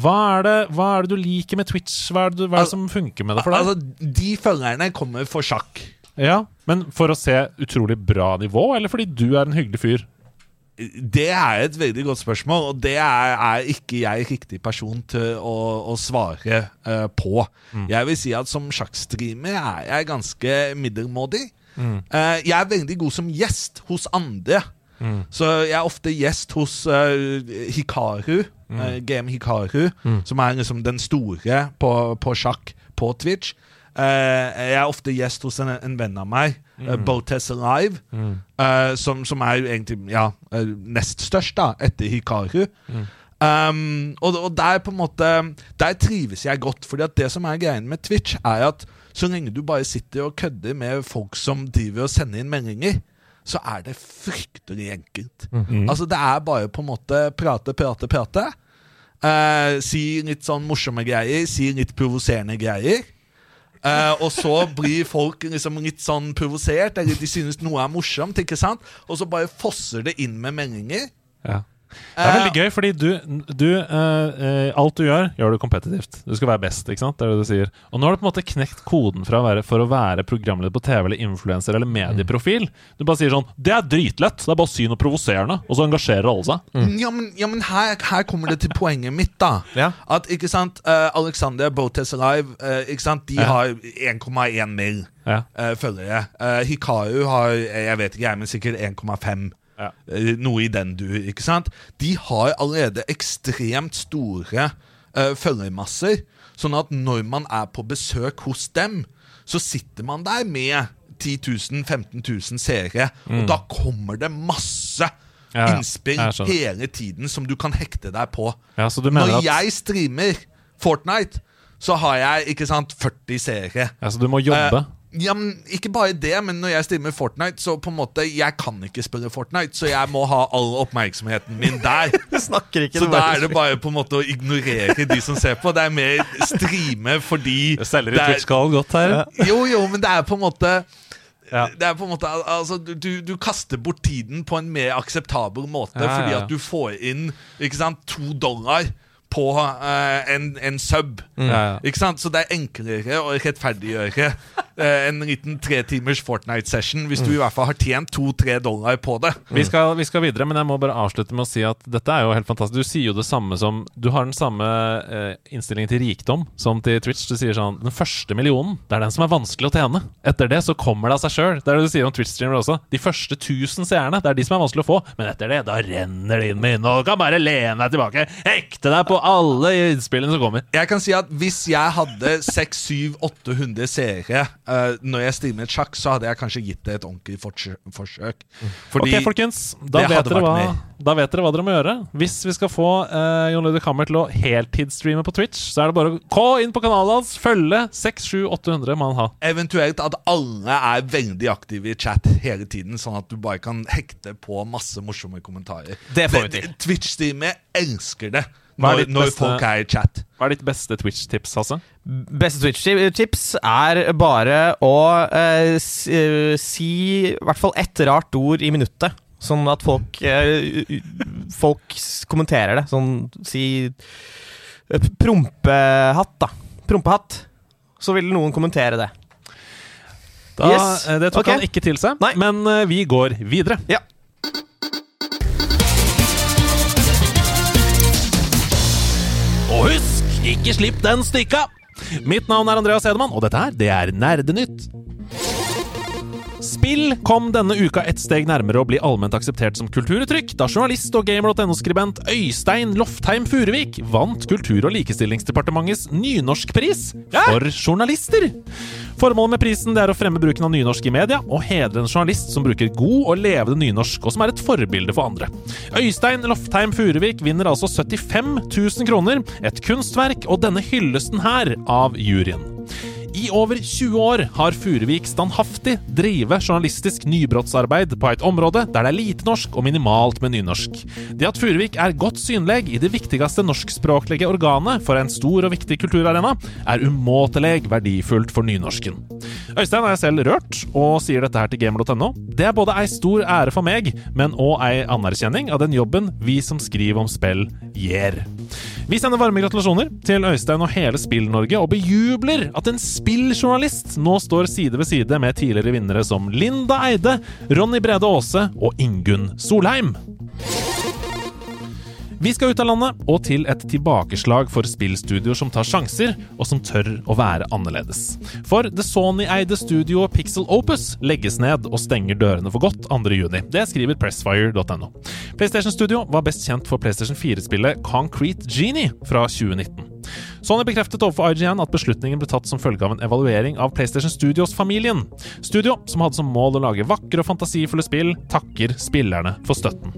Hva er, det, hva er det du liker med Twitch? Hva er det, hva er det som funker med det for deg? Altså, de følgerne kommer for sjakk. Ja, Men for å se utrolig bra nivå, eller fordi du er en hyggelig fyr? Det er et veldig godt spørsmål, og det er, er ikke jeg riktig person til å, å svare uh, på. Jeg vil si at som sjakkstreamer er jeg ganske middelmådig. Eh, jeg er veldig god som gjest hos andre. Så jeg er ofte gjest hos uh, Hikaru, GM Hikaru, som er liksom den store på, på sjakk på Twitch. Eh, jeg er ofte gjest hos en, en venn av meg, uh, Botes Alive, eh, som, som er jo egentlig ja, eh, nest størst da, etter Hikaru. Um, og, og der på en måte Der trives jeg godt. Fordi at det som er greien med Twitch, er at så lenge du bare sitter og kødder med folk som driver og sender inn meldinger, så er det fryktelig enkelt. Altså Det er bare på en måte prate, prate, prate. Uh, si litt sånn morsomme greier, si litt provoserende greier. Eh, og så blir folk liksom litt sånn provosert, eller de synes noe er morsomt. ikke sant? Og så bare fosser det inn med meldinger. Ja. Det er veldig gøy, fordi du, du eh, eh, Alt du gjør, gjør du kompetitivt. Du skal være best, ikke sant? Det er det du sier. Og nå har du på en måte knekt koden å være, for å være programleder på TV eller influenser eller medieprofil. Du bare sier sånn Det er dritlett! Det er bare syn og provoserende, og så engasjerer alle seg. Ja, men, ja, men her, her kommer det til poenget mitt, da. Ja. At, ikke sant, uh, Alexander Botes Alive, uh, ikke sant, de Ja. har 1,1 mil Ja. uh, følgere. Uh, Hikaru har, jeg vet ikke, jeg, men sikkert 1,5. Ja. Eh, noe i den du, ikke sant? De har allerede ekstremt store uh, følgermasser. Sånn at når man er på besøk hos dem, så sitter man der med 10 000, 15 000 seere, og da kommer det masse Mm. Ja, ja. innspill hele tiden som du kan hekte deg på. Ja, Når at jeg streamer Fortnite, så har jeg ikke sant 40 seere. ja, så du må jobbe? Eh, ja, men Ikke bare det, men når jeg streamer Fortnite, så på en måte Jeg kan ikke spille Fortnite, så jeg må ha all oppmerksomheten min der. Du snakker ikke Så da er det bare på en måte å ignorere de som ser på. Det er mer streame fordi Du selger i det er- Twitch-kall godt her. Jo, jo, men det er på en måte Ja. Det er på en måte altså, du, du kaster bort tiden på en mer akseptabel måte Ja, ja, fordi at du får inn ikke sant, to dollar på eh, en, en sub. Ja. Ikke sant? Så det er enklere å rettferdiggjøre eh, en liten tre timers Fortnite-session hvis du i hvert fall har tjent to-tre dollar på det. Vi skal, vi skal videre, men jeg må bare avslutte med å si at dette er jo helt fantastisk. Du sier jo det samme som Du har den samme eh, innstillingen til rikdom som til Twitch. Du sier sånn Den første millionen, det er den som er vanskelig å tjene. Etter det så kommer det av seg sjøl. Det er det du sier om Twitch-streamere også. De første 1000 seerne, det er de som er vanskelig å få. Men etter det, da renner det inn med innhold. Du kan bare lene deg tilbake, hekte deg på alle innspillene som kommer. Jeg kan si at Hvis jeg hadde 600-800 seere uh, når jeg streamet sjakk, så hadde jeg kanskje gitt det et ordentlig forsø forsøk. Fordi ok, folkens. Da vet, dere hva, da vet dere hva dere må gjøre. Hvis vi skal få uh, Jon Ludvig Hammer til å heltidsstreame på Twitch, så er det bare å gå inn på kanalen hans, følge 600-800 må han ha. Eventuelt at alle er veldig aktive i chat hele tiden, sånn at du bare kan hekte på masse morsomme kommentarer. Det får vi til. Twitch-streamet elsker det når, ditt når beste- folk er i chat. Hva er ditt beste Twitch-tips, Hasse? Beste Twitch-tips er bare å eh, eh, si i hvert fall ett rart ord i minuttet. Sånn at folk eh, Folk kommenterer det. Sånn si eh, Prompehatt, da. Prompehatt. Så vil noen kommentere det. Da, Yes. eh, Det tok okay. han ikke til seg, Nei. men vi går videre. Ja. Og husk, ikke slipp den stikka! Mitt navn er Andreas Edemann, og dette her, det er Nerdenytt. Spill kom denne uka et steg nærmere å bli allment akseptert som kulturuttrykk, da journalist og gamer.no-skribent Øystein Loftheim Furuvik vant Kultur- og likestillingsdepartementets nynorskpris for journalister. Formålet med prisen er å fremme bruken av nynorsk i media, og hedre en journalist som bruker god og levende nynorsk, og som er et forbilde for andre. Øystein Loftheim Furuvik vinner altså 75 000 kroner, et kunstverk og denne hyllesten her av juryen. I over 20 år har Furuvik standhaftig drevet journalistisk nybrottsarbeid på et område der det er lite norsk og minimalt med nynorsk. Det at Furuvik er godt synlig i det viktigste norskspråklige organet for en stor og viktig kulturarena, er umåtelig verdifullt for nynorsken. Øystein er selv rørt, og sier dette her til gamer.no. Det er både ei stor ære for meg, men òg ei anerkjenning av den jobben vi som skriver om spill, gjør. Vi sender varme gratulasjoner til Øystein og hele Spill-Norge, og bejubler at en spilljournalist nå står side ved side med tidligere vinnere som Linda Eide, Ronny Brede Aase og Ingunn Solheim. Vi skal ut av landet og til et tilbakeslag for spillstudioer som tar sjanser, og som tør å være annerledes. For det Sony-eide studioet Pixel Opus legges ned og stenger dørene for godt 2.6. Det skriver pressfire.no. PlayStation Studio var best kjent for PlayStation 4-spillet Concrete Genie fra 2019. Sony bekreftet overfor IGN at beslutningen ble tatt som følge av en evaluering av PlayStation Studios-familien. Studio, som hadde som mål å lage vakre og fantasifulle spill, takker spillerne for støtten.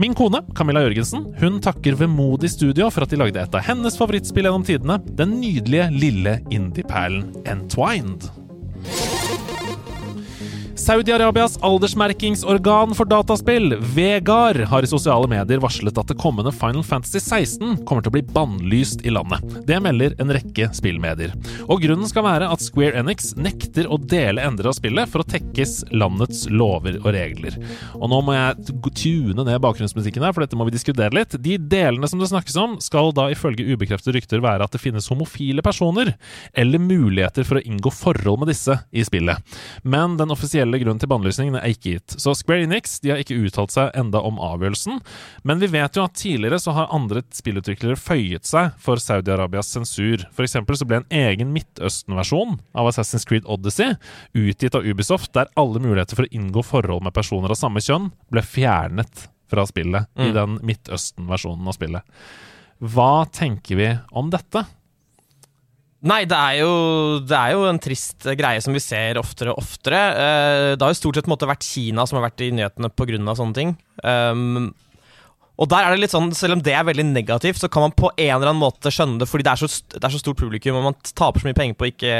Min kone, Camilla Jørgensen, hun takker vemodig studio for at de lagde et av hennes favorittspill gjennom tidene, den nydelige lille indie-perlen Entwined. Saudi-Arabias aldersmerkingsorgan for dataspill, Vegar, har i sosiale medier varslet at det kommende Final Fantasy 16 kommer til å bli bannlyst i landet. Det melder en rekke spillmedier. Og grunnen skal være at Square Enix nekter å dele endere av spillet for å tekkes landets lover og regler. Og nå må jeg tune ned bakgrunnsmusikken her, for dette må vi diskutere litt. De delene som det snakkes om, skal da ifølge ubekreftede rykter være at det finnes homofile personer, eller muligheter for å inngå forhold med disse i spillet. Men den offisielle offisielle grunn til bannlysningen er ikke gitt. Så Square Enix de har ikke uttalt seg enda om avgjørelsen, men vi vet jo at tidligere så har andre spillutviklere føyet seg for Saudi-Arabias sensur. For eksempel så ble en egen Midtøsten-versjon av Assassin's Creed Odyssey utgitt av Ubisoft, der alle muligheter for å inngå forhold med personer av samme kjønn ble fjernet fra spillet mm. i den Midtøsten-versjonen av spillet. Hva tenker vi om dette? Nei, det er, jo, det er, jo, en trist greie som vi ser oftere og oftere. Uh, det har jo stort sett måtte vært Kina som har vært i nyhetene pga. sånne ting. Um, og der er det litt sånn, Selv om det er veldig negativt, så kan man på en eller annen måte skjønne det, fordi det er så, det er så stort publikum, og man taper så mye penger på å ikke,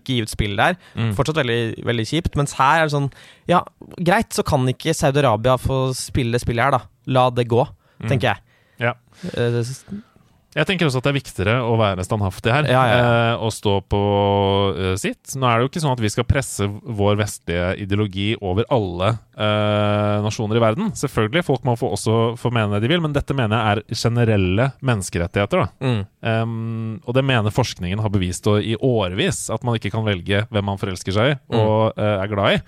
ikke gi ut spill der. Mm. Fortsatt veldig, veldig kjipt. Mens her er det sånn Ja, greit, så kan ikke Saudi-Arabia få spille spillet her, da. La det gå, mm. tenker jeg. Ja. Uh, jeg tenker også at det er viktigere å være standhaftig her ja, ja, ja. Eh, og stå på uh, sitt. Nå er det jo ikke sånn at vi skal presse vår vestlige ideologi over alle eh, nasjoner i verden. Selvfølgelig, folk må få også få mene det de vil, men dette mener jeg er generelle menneskerettigheter. Mm. Um, og det mener forskningen har bevist i årevis, at man ikke kan velge hvem man forelsker seg i og uh, er glad i.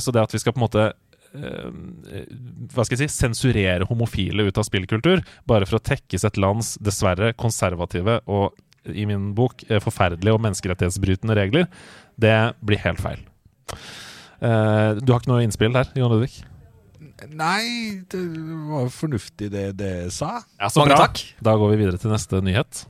så det at vi skal på en måte Eh, hva skal jeg si, sensurere homofile ut av spillkultur, bare for å tekkes et lands dessverre konservative og i min bok eh, forferdelige og menneskerettighetsbrytende regler, det blir helt feil. Eh, du har ikke noe innspill der, Jon Ludvig? Nei, det var fornuftig det det sa. Ja, så Mange bra. takk. Da går vi videre til neste nyhet.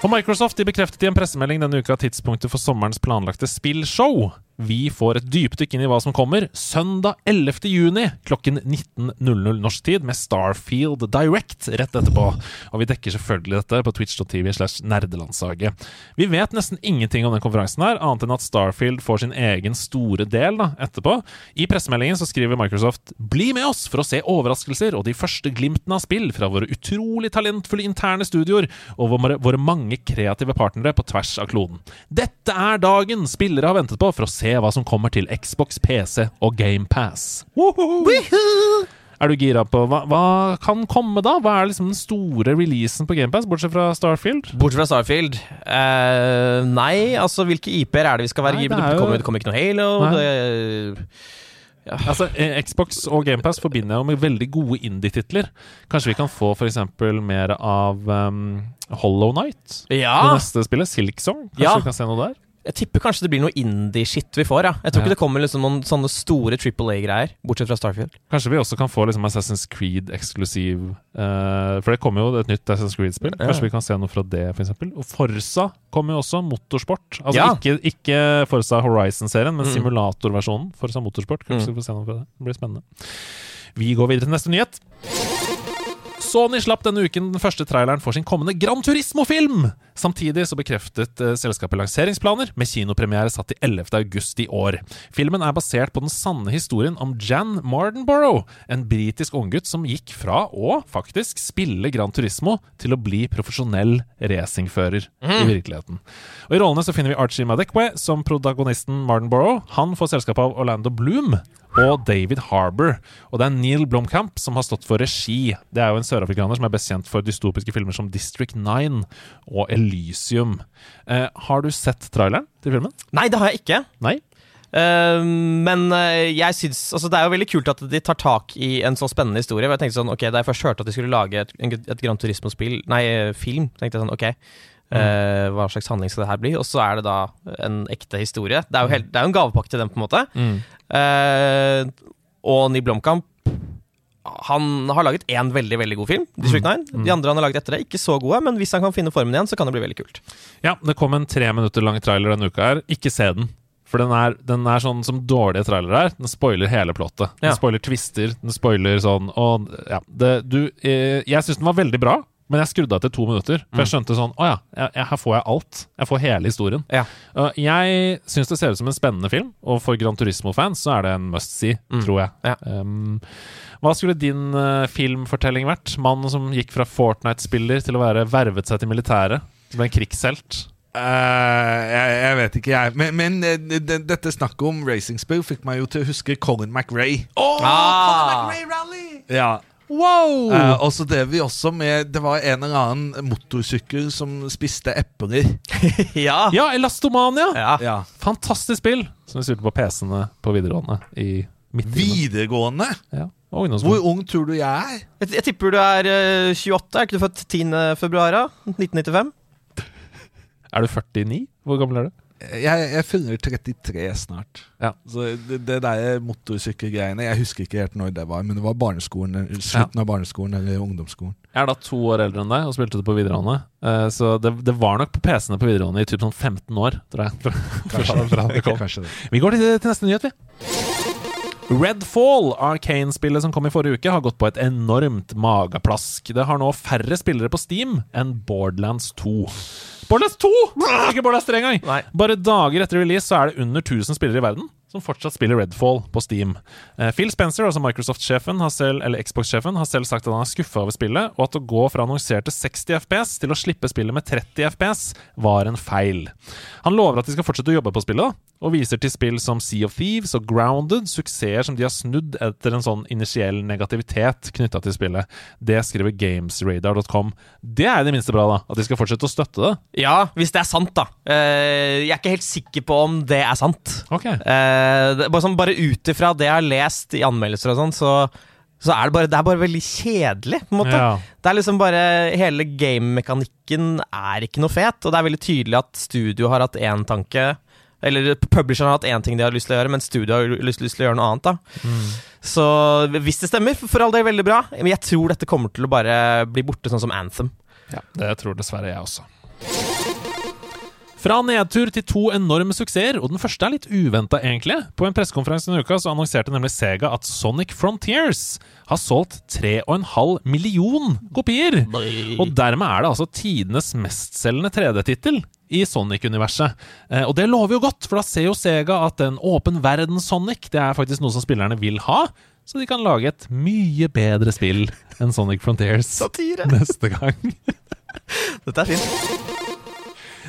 For Microsoft de bekreftet i en pressemelding denne uka tidspunktet for sommerens planlagte spillshow. Vi får et dypdykk inn i hva som kommer søndag 11. juni klokken 19.00 norsk tid med Starfield Direct rett etterpå. Og vi dekker selvfølgelig dette på twitch.tv slash nerdelandslaget. Vi vet nesten ingenting om den konferansen her, annet enn at Starfield får sin egen store del da, etterpå. I pressemeldingen så skriver Microsoft 'Bli med oss for å se overraskelser og de første glimtene av spill fra våre utrolig talentfulle interne studioer og våre, mange kreative partnere på tvers av kloden'. Dette er dagen spillere har ventet på for å se se hva som kommer til Xbox, PC og GamePass. Er du gira på hva, hva, kan komme, da? Hva er liksom den store releasen på GamePass, bortsett fra Starfield? Bortsett fra Starfield? Uh, nei, altså hvilke IP-er er det vi skal være gira på? Det, kommer, det kommer ikke noe Halo. Det, ja. Altså, eh, Xbox og GamePass forbinder jeg jo med veldig gode indie-titler. Kanskje vi kan få f.eks. mer av um, Hollow Night? Ja. Det neste spillet, Silksong? Kanskje ja. vi kan se noe der? Jeg tipper kanskje det blir noe indie-shit vi får. ja Jeg tror ikke det kommer liksom noen sånne store Triple A-greier, bortsett fra Starfield. Kanskje vi også kan få liksom Assassin's Creed-eksklusiv uh, For det kommer jo et nytt Assassin's Creed-spill. Kanskje vi kan se noe fra det, f.eks. Og Forsa kommer jo også. Motorsport. Altså ja. ikke, ikke, Forsa Horizon-serien, men mm. simulatorversjonen. Forsa Motorsport. Kanskje mm. vi får se noe fra det. Det blir spennende. Vi går videre til neste nyhet. Sony slapp denne uken den første traileren for sin kommende Gran Turismo-film! Samtidig så bekreftet uh, selskapet lanseringsplaner, med kinopremiere satt til 11. august i år. Filmen er basert på den sanne historien om Jan Mardenborough, en britisk unggutt som gikk fra å faktisk spille Gran Turismo til å bli profesjonell racingfører mm. i virkeligheten. Og I rollene så finner vi Archie Madekwe som protagonisten Mardenborough. Han får selskap av Orlando Bloom, og David Harbour. Og det er Neil Blomkamp som har stått for regi. Det er jo en sørafrikaner som er best kjent for dystopiske filmer som District 9 og Elysium. Eh, har du sett traileren til filmen? Nei, det har jeg ikke. Nei? Uh, men eh, jeg syns altså, Det er jo veldig kult at de tar tak i en så spennende historie. Jeg tenkte sånn, ok, Da jeg først hørte at de skulle lage et, et Gran Turismo-spill Nei, eh, film, tenkte jeg sånn Ok, eh, hva slags handling skal det her bli? Og så er det da en ekte historie. Det er jo, helt, det er jo en gavepakke til dem, på en måte. Eh, og Ny Blomkamp han har laget én veldig veldig god film, District 9. De andre han har laget etter det, ikke så gode, men hvis han kan finne formen igjen, så kan det bli veldig kult. Ja, det kom en tre minutter lang trailer denne uka her. Ikke se den. For den er, den er sånn som dårlige trailere er. Den spoiler hele plottet. Den Ja. spoiler twister, den spoiler sånn Og ja, det, du eh, Jeg syns den var veldig bra, men jeg skrudde av etter to minutter. For jeg skjønte sånn Å ja, jeg, her får jeg alt. Jeg får hele historien. Ja. Uh, jeg syns det ser ut som en spennende film, og for Gran Turismo-fans så er det en must see, tror jeg. Ja. Um, hva skulle din uh, filmfortelling vært? Mannen som gikk fra Fortnite-spiller til å være vervet seg til militæret. Som en krigshelt. Uh, jeg, jeg vet ikke, jeg. Men, men eh, det, dette snakket om racingspill fikk meg jo til å huske Colin McRae. Ah. Ja. Wow! Uh, og så drev vi også med Det var en eller annen motorsykkel som spiste epler. ja. Ja, Elastomania! ja. Ja. Fantastisk spill! Som vi spilte på PC-ene på videregående i. Videregående? Ja, Hvor ung tror du jeg er? Jeg, jeg tipper du er uh, 28. Er ikke du født 10. februar? 1995? Er du 49? Hvor gammel er du? Jeg, jeg fyller 33 snart. Ja. Så det, det der motorsykkelgreiene Jeg husker ikke helt når det var, men det var barneskolen, slutten slutten av barneskolen eller ungdomsskolen. Jeg er da to år eldre enn deg og spilte det på videregående. Eh, så det, det var nok på PC-ene på videregående i typ sånn 15 år, tror jeg. Kanskje. Kanskje det. Vi går til, til neste nyhet, vi. Redfall, Arcane-spillet som kom i forrige uke, har gått på et enormt mageplask. Det har nå færre spillere på Steam enn Borderlands 2. Borderlands 2! Ikke Borderlands 3 engang! Nei. Bare dager etter release så er det under 1000 spillere i verden som fortsatt spiller Redfall på Steam. Eh, Phil Spencer, altså Microsoft-sjefen, eller Xbox-sjefen, har selv sagt at han er skuffa over spillet, og at å gå fra annonserte 60 FPS til å slippe spillet med 30 FPS var en feil. Han lover at de skal fortsette å jobbe på spillet, og viser til spill som Sea of Thieves og Grounded, suksesser som de har snudd etter en sånn initiell negativitet knytta til spillet. Det skriver gamesradar.com. Det er i det minste bra, da, at de skal fortsette å støtte det. Ja, hvis det er sant, da. Eh, jeg er ikke helt sikker på om det er sant. Okay. Eh, det, bare, sånn, bare ut ifra det jeg har lest i anmeldelser og sånn, så, så er det bare, det er bare veldig kjedelig, på en måte. Ja. Det er liksom bare Hele game-mekanikken er ikke noe fet, og det er veldig tydelig at studio har hatt én tanke. Eller publisheren har hatt én ting de har lyst til å gjøre, men studio har lyst, lyst til å gjøre noe annet. da Så hvis det stemmer, for all del veldig bra. Men jeg tror dette kommer til å bare bli borte, sånn som Anthem. Ja, det tror dessverre jeg også. Fra nedtur til to enorme suksesser, og den første er litt uventa, egentlig. På en pressekonferanse denne uka så annonserte nemlig Sega at Sonic Frontiers har solgt 3,5 million kopier. Og dermed er det altså tidenes mestselgende 3D-tittel i Sonic-universet. Eh, og det lover jo godt, for da ser jo Sega at en åpen verden-Sonic det er faktisk noe som spillerne vil ha. Så de kan lage et mye bedre spill enn Sonic Frontiers Satire. neste gang. Dette er fint.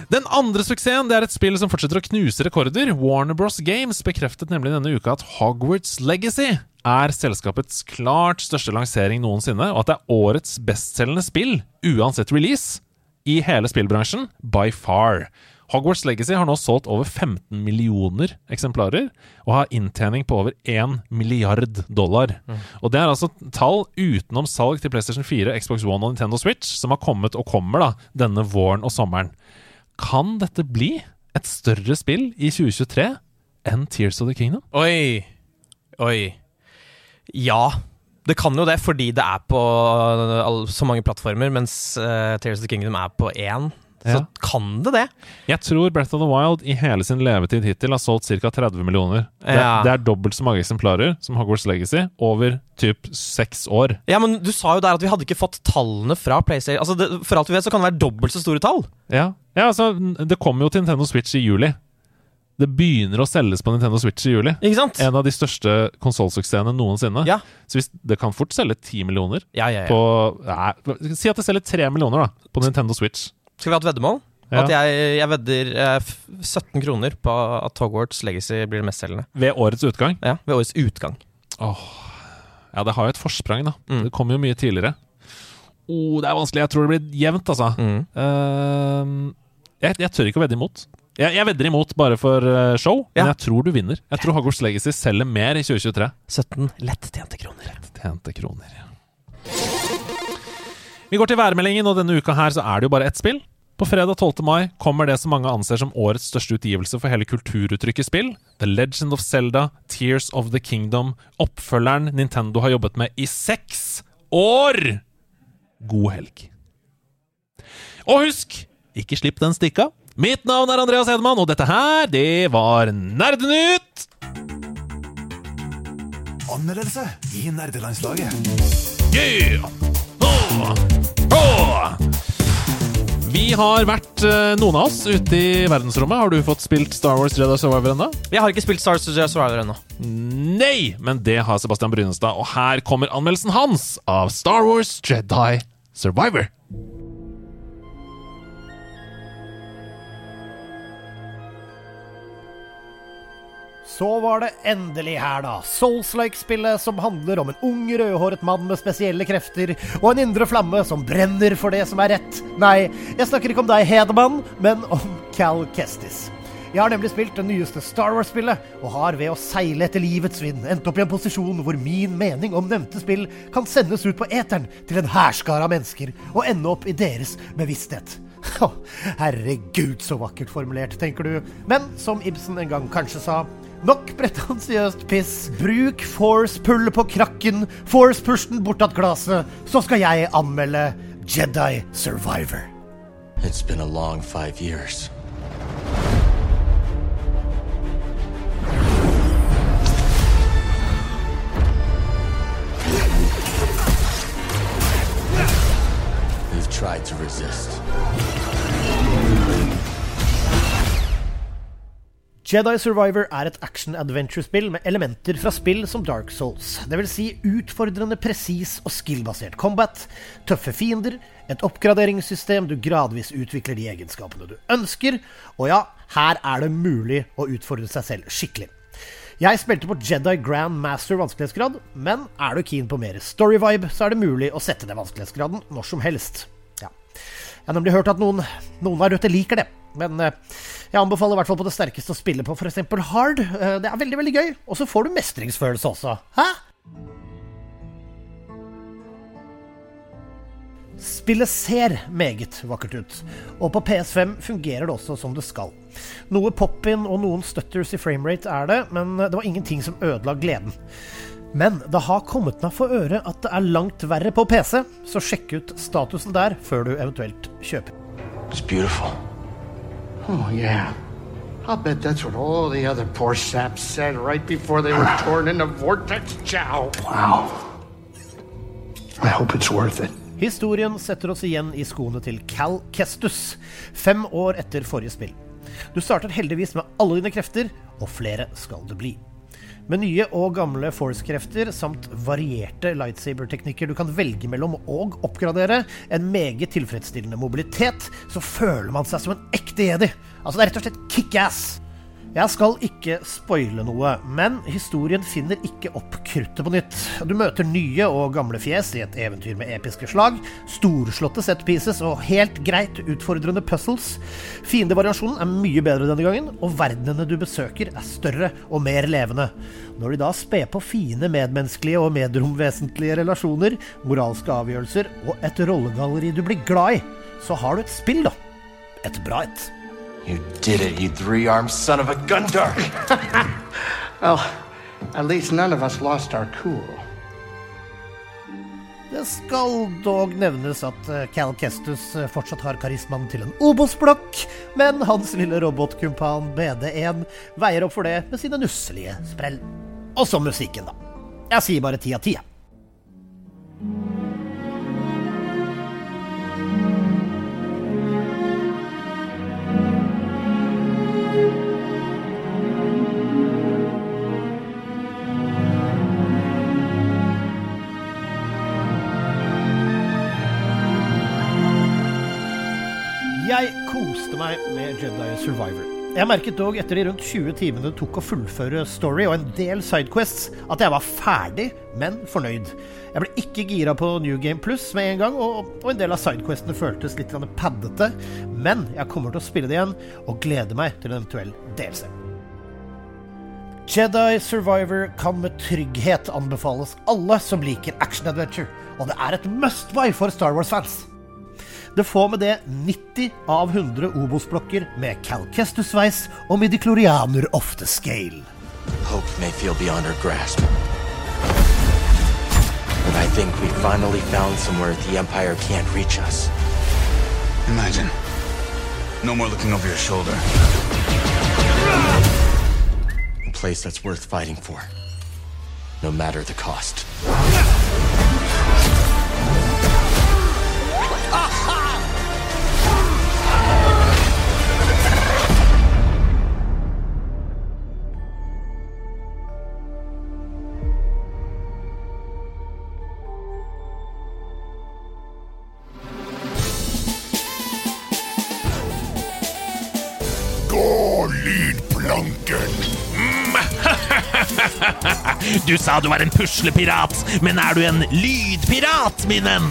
Den andre suksessen det er et spill som fortsetter å knuse rekorder. Warner Bros. Games bekreftet nemlig denne uka at Hogwarts Legacy er selskapets klart største lansering noensinne, og at det er årets bestselgende spill, uansett release, i hele spillbransjen, by far. Hogwarts Legacy har nå solgt over 15 millioner eksemplarer, og har inntjening på over 1 milliard dollar. Og det er altså tall utenom salg til PlayStation 4, Xbox One og Nintendo Switch, som har kommet og kommer da denne våren og sommeren. Kan dette bli et større spill i 2023 enn Tears of the Kingdom? Oi. Oi. Ja. Det kan jo det, fordi det er på uh, så mange plattformer, mens uh, Tears of the Kingdom er på én. Så kan det det. Jeg tror Breath of the Wild i hele sin levetid hittil har solgt ca. 30 millioner. Det, det er dobbelt så mange eksemplarer som Hogwarts Legacy over typ seks år. Ja, men du sa jo der at vi hadde ikke fått tallene fra PlayStation. Altså, det, For alt vi vet, så kan det være dobbelt så store tall. Ja, ja altså, Det kommer jo til Nintendo Switch i juli. Det begynner å selges på Nintendo Switch i juli. Ikke sant? En av de største konsollsuksessene noensinne. Ja. Så hvis det kan fort selge 10 millioner Ja, ja, ja. på nei, Si at det selger 3 millioner da på Nintendo Switch. Skal vi ha et veddemål? Ja. At jeg, jeg vedder eh, 17 kroner på at Hogwarts Legacy blir det mestselgende. Ved årets utgang. Ja, ved årets utgang. Åh. Ja, det har jo et forsprang, da. Mm. Det kommer jo mye tidligere. Oh, det er vanskelig. Jeg tror det blir jevnt, altså. Mm. Uh, jeg, jeg tør ikke å vedde imot. Jeg, jeg vedder imot bare for eh, show, Ja. men jeg tror du vinner. Jeg tror Hogwarts Legacy selger mer i 2023. 17 lettjente kroner. Tjente kroner. Vi går til værmeldingen, og denne uka her så er det jo bare ett spill. På fredag 12. mai kommer det som mange anser som årets største utgivelse for hele kulturuttrykket spill. The Legend of Zelda, Tears of the Kingdom. Oppfølgeren Nintendo har jobbet med i seks år! God helg. Og husk, ikke slipp den stikka. Mitt navn er Andreas Hedman, og dette her, det var Nerdenytt! Anmeldelse i nerdelandslaget. Yeah! Vi har vært, eh, noen av oss, ute i verdensrommet. Har du fått spilt Star Wars Jedi Survivor ennå? Jeg har ikke spilt Star Wars Jedi Survivor ennå. Nei! Men det har Sebastian Brynestad, og her kommer anmeldelsen hans av Star Wars Jedi Survivor. Så var det endelig her, da. Souls-like-spillet som handler om en ung, rødhåret mann med spesielle krefter og en indre flamme som brenner for det som er rett. Nei, jeg snakker ikke om deg, Hedemann, men om Cal Kestis. Jeg har nemlig spilt det nyeste Star Wars-spillet, og har ved å seile etter livets vind endt opp i en posisjon hvor min mening om nevnte spill kan sendes ut på eteren til en hærskare av mennesker og ende opp i deres bevissthet. Herregud, så vakkert formulert, tenker du. Men som Ibsen en gang kanskje sa Nok pretensiøst piss. Bruk force-pull på krakken. Force-push den bortatt glasset. så skal jeg anmelde Jedi Survivor. It's been a long five years. We've tried to resist. Jedi Survivor er et action-adventure-spill med elementer fra spill som Dark Souls. Vil si utfordrende presis og skill-basert combat, tøffe fiender, et oppgraderingssystem du gradvis utvikler de egenskapene du ønsker, og ja, her er det mulig å utfordre seg selv skikkelig. Jeg spilte på Jedi Grand Master vanskelighetsgrad, men er du keen på mer story-vibe, så er det mulig å sette ned vanskelighetsgraden når som helst. Ja. Jeg har nemlig hørt at noen, noen av Rødte liker det. Men eh, jeg anbefaler i hvert fall på det sterkeste å spille på f.eks. hard. Eh, det er veldig veldig gøy, og så får du mestringsfølelse også. Hæ? Spillet ser meget vakkert ut, og på PS5 fungerer det også som det skal. Noe pop-in og noen stutters i framerate er det, men det var ingenting som ødela gleden. Men det har kommet meg for øre at det er langt verre på PC, så sjekk ut statusen der før du eventuelt kjøper. It's beautiful. Oh, yeah. I'll bet that's what all the other poor saps said right before they were torn into Vortex Chow. Wow. I hope it's worth it. Historien setter oss igjen i skoene til Cal Kestus, fem år etter forrige spill. Du starter heldigvis med alle dine krefter, og flere skal det bli. Med nye og gamle force-krefter samt varierte lightsaber-teknikker du kan velge mellom og oppgradere, en meget tilfredsstillende mobilitet, så føler man seg som en ekte jedi. Altså, det er rett og slett kickass. Jeg skal ikke spoile noe, men historien finner ikke opp kruttet på nytt. Du møter nye og gamle fjes i et eventyr med episke slag, storslåtte set pieces og helt greit utfordrende puzzles. Fiendevariasjonen er mye bedre denne gangen, og verdenene du besøker er større og mer levende. Når de da sper på fine medmenneskelige og medromvesentlige relasjoner, moralske avgjørelser og et rollegalleri du blir glad i, så har du et spill, da. Et bra et. You did it, you three-armed son of a Gundar! Well, at least none of us lost our cool. Det skal dog nevnes at eh, Cal Kestus eh, fortsatt har karismaen til en Obos-blokk, men hans lille robotkumpan BD1 veier opp for det med sine nusselige sprell. Og så musikken, da. Jeg sier bare ti av ti. jeg. Meg med Jedi Survivor. Jeg merket dog etter de rundt 20 timene det tok å fullføre story og en del sidequests, at jeg var ferdig, men fornøyd. Jeg ble ikke gira på New Game Plus med en gang, og, og en del av sidequestene føltes litt paddete, men jeg kommer til å spille det igjen, og gleder meg til en eventuell delse. Jedi Survivor kan med trygghet anbefales alle som liker action-adventure, og det er et must-buy for Star Wars-fans. Det får med det 90 av 100 Obos-blokker med Cal Kestus-sveis og midiklorianer off the scale. Hope may feel beyond our grasp. But I think we finally found somewhere the Empire can't reach us. Imagine. No more looking over your shoulder. A place that's worth fighting for. No matter the cost. Du sa du var en puslepirat, men er du en lydpirat, min venn?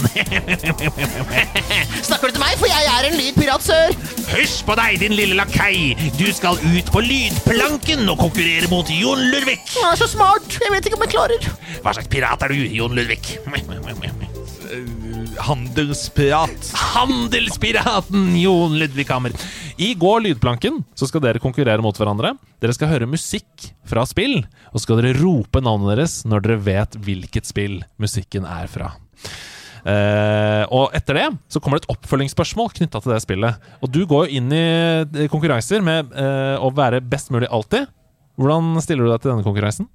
Snakker du til meg, for jeg er en lydpirat, sør? Hysj på deg, din lille lakei! Du skal ut på lydplanken og konkurrere mot Jon Lurvik. Jeg er så smart. Jeg vet ikke om jeg klarer. Hva slags pirat er du, Jon Lurvik? Handelspirat. Handelspiraten Jon Ludvig Hammer. I går lydplanken så skal dere konkurrere mot hverandre. Dere skal høre musikk fra spill, og så skal dere rope navnet deres når dere vet hvilket spill musikken er fra. Uh, og etter det så kommer det et oppfølgingsspørsmål knytta til det spillet. Og du går jo inn i eh, konkurranser med uh, å være best mulig alltid. Hvordan stiller du deg til denne konkurransen?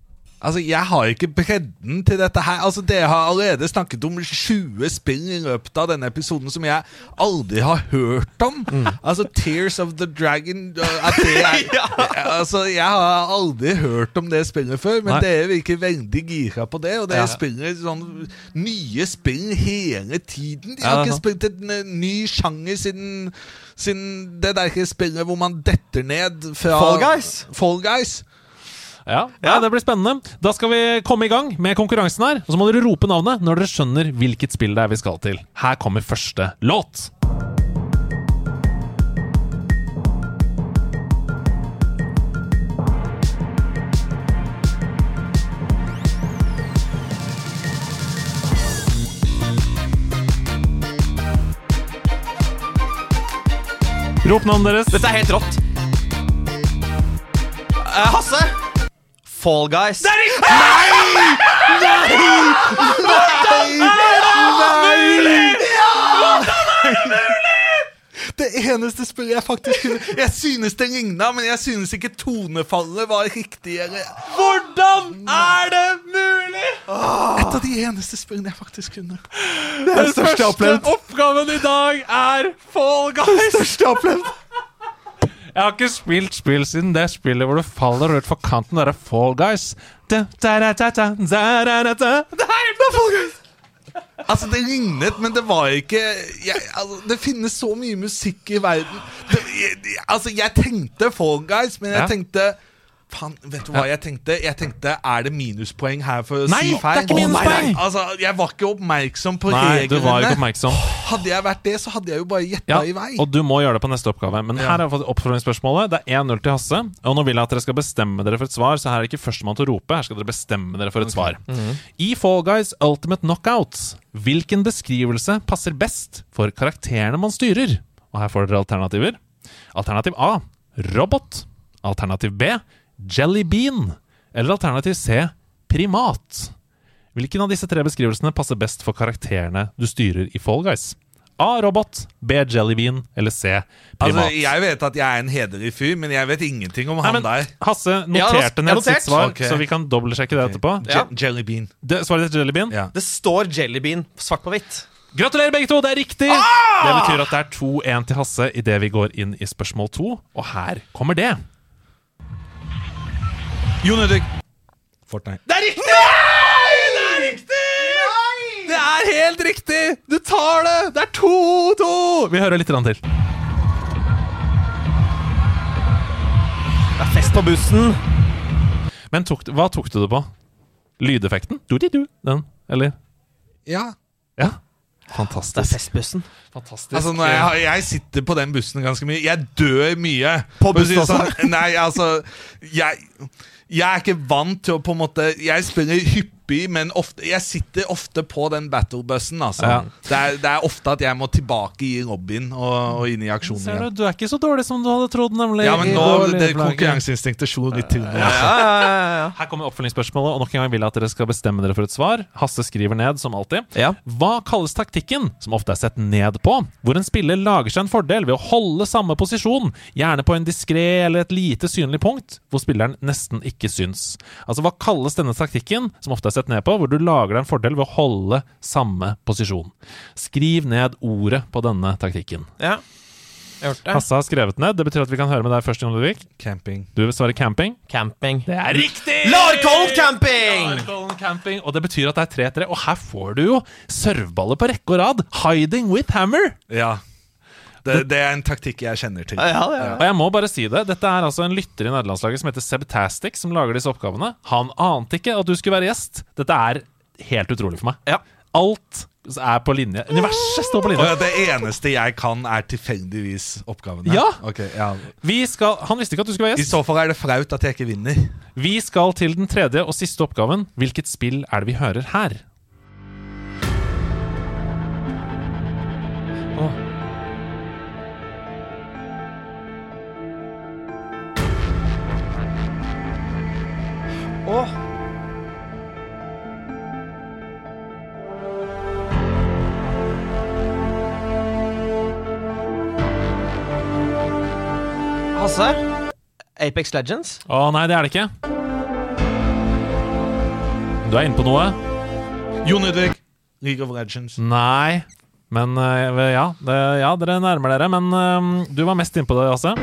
Altså, Jeg har ikke bredden til dette her. Altså, Dere har allerede snakket om 20 spill i løpet av denne episoden som jeg aldri har hørt om. Altså, Tears of the Dragon uh, at det er, Altså, Jeg har aldri hørt om det spillet før, men Nei. dere virker veldig gira på det. Og dere Ja. spiller sånn nye spill hele tiden. De har er ikke spilt en ny sjanger siden, siden det der spillet hvor man detter ned fra Fall Guys. Fall Guys. Ja, ja, det blir spennende. Da skal vi komme i gang med konkurransen her. Og så må dere rope navnet når dere skjønner hvilket spill det er vi skal til. Her kommer første låt. Rop navnet deres. Dette er helt rått. Uh, Hasse! Fall Guys. Det er riktig! Det eneste spillet jeg faktisk kunne Jeg synes det ligna, men jeg synes ikke tonefallet var riktig. Eller. Hvordan er det mulig?! Et av de eneste spillene jeg faktisk kunne. Det er det største jeg har opplevd. oppgaven i dag er Fall Guys! største jeg har opplevd. Jeg har ikke spilt spill siden det spillet hvor du faller ut for kanten. Der er Fall Guys. Da, da. Det er Fall Guys! Altså, det lignet, men det var ikke jeg, altså, Det finnes så mye musikk i verden. Det, jeg, altså, jeg tenkte Fall Guys, men jeg ja. tenkte Faen, vet du hva jeg tenkte? Jeg tenkte, Er det minuspoeng her for å Nei, si det er ikke minuspoeng! Nei, Altså, Jeg var ikke oppmerksom på Nei, du var ikke oppmerksom. Hadde jeg vært det, så hadde jeg jo bare gjetta Ja, i vei. og du må gjøre det på neste oppgave. Men Ja. her er oppfordringsspørsmålet oppfølgingsspørsmålet. Det er 1-0 til Hasse. Og nå vil jeg at dere skal bestemme dere for et svar, så her er det ikke førstemann til å rope. Her skal dere bestemme dere for et svar. I Fall Guys Ultimate Knockouts, hvilken beskrivelse passer best for karakterene man styrer? Og her får dere alternativer. Alternativ A robot. Alternativ B jelly bean. Eller alternativ C primat. Hvilken av disse tre beskrivelsene passer best for karakterene du styrer i Fall Guys? A. Robot. B. Jellybean. Eller C. Primat. Altså, Jeg vet at jeg er en hederlig fyr, men jeg vet ingenting om Nei, han men der. Hasse noterte ned sitt svar, okay. så vi kan dobbeltsjekke det etterpå. Ja. Je- Jellybean. Det, svaret ditt er Jellybean? Ja. Det står Jellybean svart på hvitt. Gratulerer, begge to! Det er riktig! Ah! Det betyr at det er 2-1 til Hasse idet vi går inn i spørsmål 2, Og her kommer det. Jon Ludvig. Fortnite. Det er riktig! Nei! Det er riktig! Det er helt riktig! Du tar det! Det er 2-2! Vi hører litt grann til. fest på bussen. Men tok, hva tok du det på? Lydeffekten? Du-di-du, Den, eller? Ja. Ja. Fantastisk. Det er festbussen. Fantastisk. Altså, når jeg, jeg sitter på den bussen ganske mye. Jeg dør mye. På bussen også? sånn, Nei, altså jeg, jeg er ikke vant til å på en måte Jeg spiller hyppig, men ofte, jeg sitter ofte på den battlebussen. Altså. Ja. Det, er, det er ofte at jeg må tilbake i Robin og, og inn i aksjonen Ser igjen. du, du er ikke så dårlig som du hadde trodd, nemlig. Ja, men nå det konkurranseinstinktet slo litt til. Ja, Altså. ja, ja, ja. Her kommer oppfølgingsspørsmålet, og nok en gang vil jeg at dere skal bestemme dere for et svar. Hasse skriver ned, som alltid. Ja. Hva kalles taktikken, som ofte er sett ned på, hvor en spiller lager seg en fordel ved å holde samme posisjon, gjerne på en diskré eller et lite synlig punkt, hvor spilleren nesten ikke syns? Altså, hva kalles denne taktikken, som ofte er sett ned på, hvor du lager deg en fordel ved å holde samme posisjon? Skriv ned ordet på denne taktikken. ja. Jeg har gjort det. Hasse har skrevet ned. Det betyr at vi kan høre med deg først, Jon Ludvig. Camping. Du vil svare camping. Camping. Det er riktig! Larkollen camping! Larkollen camping, og det betyr at det er 3-3. Og her får du jo serveballer på rekke og rad. Hiding with hammer. Ja. Det, det er en taktikk jeg kjenner til. Ja, ja, ja. Og jeg må bare si det, dette er altså en lytter i nederlandslaget som heter Sebtastic, som lager disse oppgavene. Han ante ikke at du skulle være gjest. Dette er helt utrolig for meg. Ja. Alt er på linje. Universet står på linje. ja, det eneste jeg kan, er tilfeldigvis oppgavene. Ja. Okay, ja. Vi skal, han visste ikke at du skulle være gjest. I så fall er det flaut at jeg ikke vinner. Vi skal til den tredje og siste oppgaven. Hvilket spill er det vi hører her? Åh. Hasse? Apex Legends? Å nei, det er det ikke. Du er inne på noe? Jon Ludvig, League of Legends. Nei. Men eh, ja, det, ja, dere nærmer dere. Men eh, du var mest inne på det, Jasse.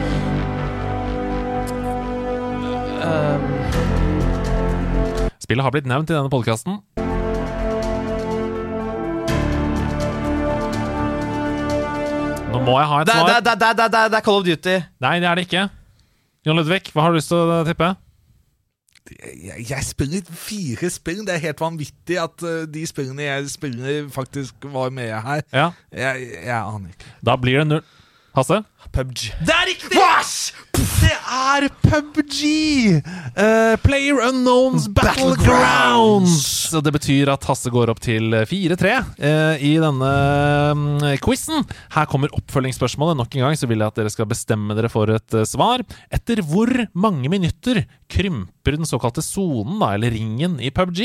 Um, Spillet har blitt nevnt i denne podkasten. Nå må jeg ha et svar. det, det, det, det, det er Call of Duty. Nei, det er det ikke. Jon Ludvig, hva har du lyst til å tippe? Jeg, jeg spiller fire spill. Det er helt vanvittig at uh, de spillene jeg spiller, faktisk var med her. Ja, Jeg, jeg aner ikke. Da blir det null. Hasse? PubG. Det er riktig! Det er PubG! Uh, Player Unknowns Battlegrounds. Så det betyr at Hasse går opp til 4-3 uh, i denne um, quizen. Her kommer oppfølgingsspørsmålet. Nok en gang så vil jeg at dere skal bestemme dere for et uh, svar. Etter hvor mange minutter krymper den såkalte sonen, da, eller ringen, i PubG?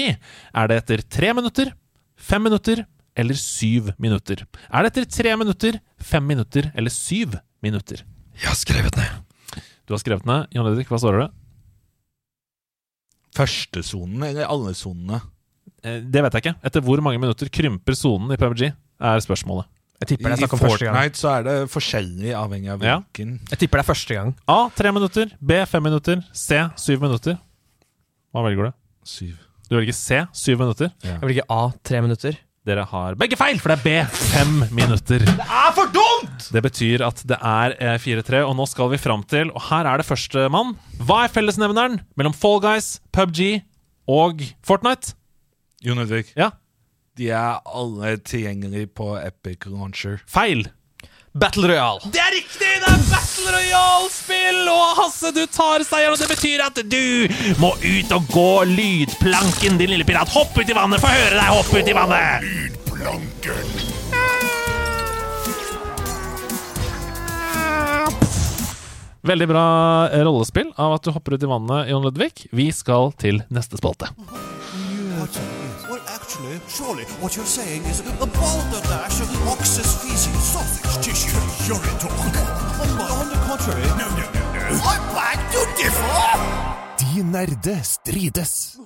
Er det etter tre minutter, fem minutter eller syv minutter? Er det etter tre minutter, fem minutter eller syv minutter? Jeg har skrevet ned. Du har skrevet ned. Jan Ludvig, hva svarer du? Førstesonen eller alle sonene? Eh, Det vet jeg ikke. Etter hvor mange minutter krymper sonen i PubG, er spørsmålet. Jeg tipper det I er snakk om første gang. Fortnite så er det forskjellig avhengig av Ja. hvilken. Jeg tipper det er første gang. A tre minutter. B fem minutter. C syv minutter. Hva velger du? Syv. Du velger C syv minutter. Jeg velger A tre minutter. Dere har begge feil, for det er B fem minutter. Det er for dumt! Det betyr at det er eh, 4-3, og nå skal vi fram til Og her er det førstemann. Hva er fellesnevneren mellom Fall Guys, PubG og Fortnite? Jon Ludvig, Ja, de er alle tilgjengelige på Epic Launcher. feil. Battle Royale. Det er riktig! Det er Battle Royale-spill! Og Hasse, du tar seieren, og det betyr at du må ut og gå lydplanken, din lille pirat. Hopp ut i vannet! Få høre deg hoppe ut i vannet! Lydplanken. Veldig bra rollespill av at du hopper ut i vannet, Jon Ludvig. Vi skal til neste spalte. Well, actually, surely what you're saying is a balderdash of oxus feces, sausage tissue, urine talk. On, on the contrary, no, no, no, no. I beg to differ! De nerde strides.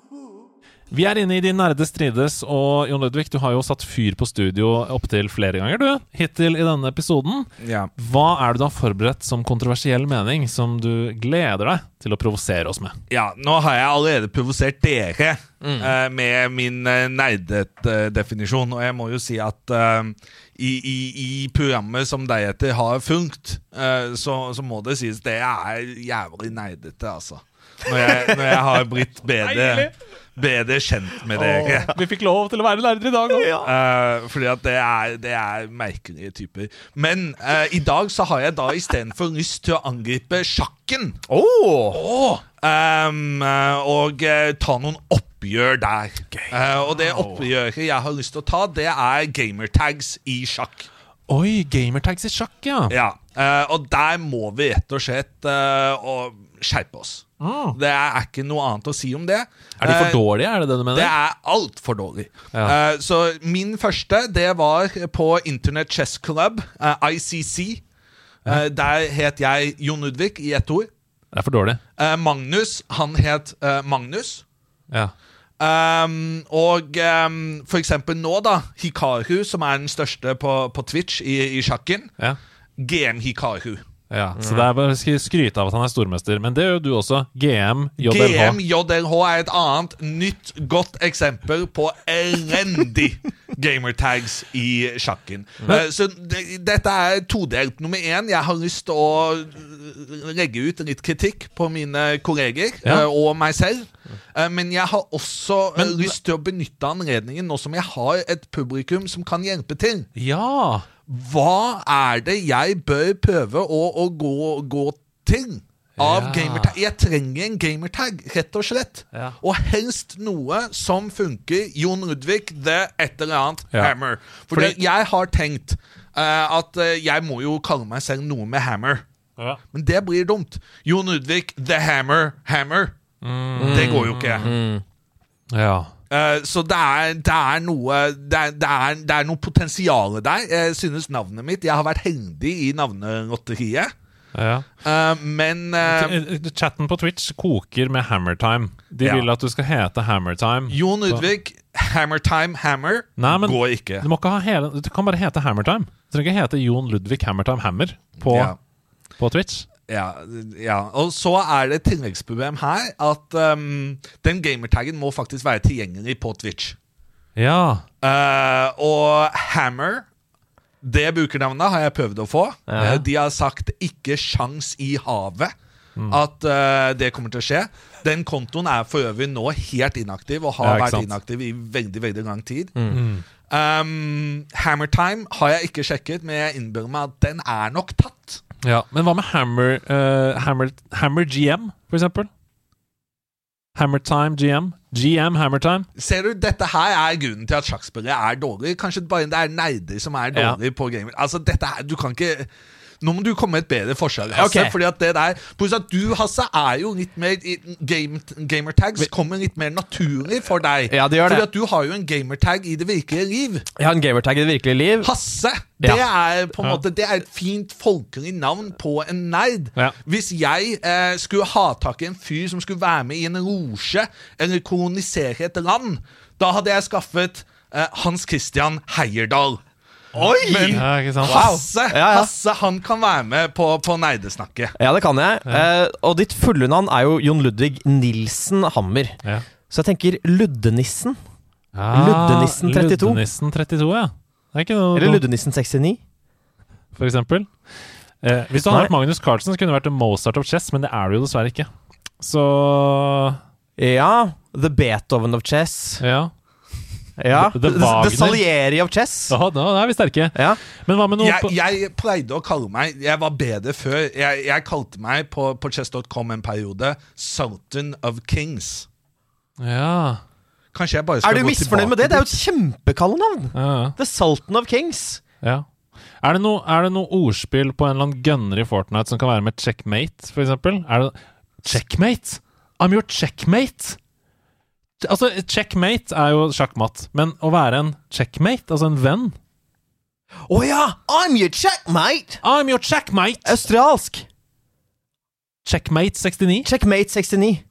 Vi er inne i De nerde strides, og Jon Ludvig, du har jo satt fyr på studio opptil flere ganger, du, hittil i denne episoden. Ja. Hva er det du har forberedt som kontroversiell mening, som du gleder deg til å provosere oss med? Ja, nå har jeg allerede provosert dere eh, med min uh, nerdet-definisjon, og jeg må jo si at eh, i, i, i programmet som deg heter har funkt, eh, så, så må det sies det er jævlig nerdete, altså. når jeg, når jeg har blitt bedre, bedre kjent med dere. Vi fikk lov til å være lærere i dag òg. Eh, fordi at det er, det er merkelige typer. Men uh, i dag så har jeg da istedenfor lyst til å angripe sjakken. Oh. Um, og eh, ta noen oppgjør der. Eh, og det oppgjøret jeg har lyst til å ta, det er gamertags i sjakk. Oi, gamertags i sjakk, ja. Ja, Uh, Og der må vi rett og slett uh, skjerpe oss. Det er ikke noe annet å si om det. Er de for dårlige, er det det du mener? Det er altfor dårlig. Ja. Uh, så min første, det var på Internet Chess Club, ICC. Eh, der het jeg Jon Ludvig i ett ord. Det er for dårlig. Eh, Magnus, han het eh, Magnus. Ja. Um, og um, for eksempel nå, da. Hikaru, som er den største på, på Twitch i, i sjakken. Ja. GM Hikaru. Ja, Så det er bare å skryte av at han er stormester. Men det gjør jo du også. GM, JLH. GM JLH er et annet nytt, godt eksempel på elendig gamertags i sjakken. Eh, så det, dette er todelt. Nummer én, jeg har lyst til å legge ut litt kritikk på mine kolleger Ja. eh, og meg selv. Eh, Men jeg har også men, lyst til å benytte anledningen, nå som jeg har et publikum som kan hjelpe til. Ja! Hva er det jeg bør prøve å, å gå, gå til? Av Ja. gamertag. Jeg trenger en gamertag, rett og slett. Ja. Og helst noe som funker. Jon Ludvig, the et eller annet Ja. hammer. For Fordi- jeg har tenkt uh, at uh, jeg må jo kalle meg selv noe med hammer. Ja. Men det blir dumt. Jon Ludvig, the hammer, hammer. Det går jo ikke. ja. Eh, så det er, det er noe det er, det, er, det er noe potensial der. Jeg synes navnet mitt Jeg har vært heldig i navnelotteriet. ja. Uh, men uh, Chatten på Twitch koker med Hammertime. De Ja. vil at du skal hete Hammertime. Jon Ludvig, Hammertime Hammer Nei, men går ikke. Du ikke ha hele Du kan bare hete Hammertime. Du trenger ikke hete Jon Ludvig Hammertime Hammer på, Ja. på Twitch. Ja, ja. Og så er det et tilleggsproblem her at um, den gamertaggen må faktisk være tilgjengelig på Twitch. Ja. Uh, og Hammer det brukernavnet har jeg prøvd å få. Ja. Eh, de har sagt 'ikke sjans i havet' at uh, det kommer til å skje. Den kontoen er for øvrig nå helt inaktiv og har Ja, vært sant. inaktiv i veldig veldig lang tid. Um, Hammertime har jeg ikke sjekket, men jeg innbiller meg at den er nok tatt. Ja. Men hva med Hammer, uh, Hammer, Hammer GM, for eksempel? Hammertime GM? GM Hammertime? Ser du, Dette her er grunnen til at sjakkspillere er dårlige. Kanskje bare det er nerder som er Ja. på gamer. Altså, dette her, du kan ikke Nå må du komme med et bedre forslag, Hasse. Okay. Fordi at det der Pluss at du, Hasse, er jo litt mer i- game, Gamertags kommer litt mer naturlig for deg. Ja, det gjør Fordi det. at du har jo en gamertag i det virkelige liv. Jeg har en gamertag i det virkelige liv. Hasse! Det Ja. er på en måte Det er et fint folkelig navn på en nerd. Ja. Hvis jeg eh, skulle ha tak i en fyr som skulle være med i en losje eller kolonisere et land, da hadde jeg skaffet eh, Hans Christian Heierdal. Oi! Men Ja, ikke sant? Hasse, Ja, ja. Hasse han kan være med på, på neidesnakket. Ja, det kan jeg. Eh, og ditt fulle navn er jo Jon Ludvig Nilsen Hammer. Ja. Så jeg tenker Luddenissen. Ah, Luddenissen 32. Luddenissen 32, ja. Det er ikke noe Eller Luddenissen 69. for eksempel. Eh, hvis du hadde Nei. vært Magnus Carlsen, så kunne du vært en Mozart of chess, men det er du jo dessverre ikke. Så Ja. The Beethoven of chess. ja. Ja. The- the The, Salieri of chess. Da, da er vi sterke. Ja. Men hva med noe Jeg, jeg pleide å kalle meg Jeg var bedre før. Jeg, jeg kalte meg på, på chess.com en periode Sultan of Kings. Ja. Kanskje jeg bare skal Er du gå misfornøyd med det? Det er jo et kjempekallenavn! ja. The Sultan of Kings. ja. Er det, noe, er det noe ordspill på en eller annen gunner i Fortnite som kan være med checkmate, for eksempel? Er det Checkmate? I'm your checkmate! Altså, checkmate er jo sjakkmatt, men å være en checkmate, altså en venn Å ja! I'm your checkmate! I'm your checkmate! Australsk. Checkmate 69? Checkmate 69.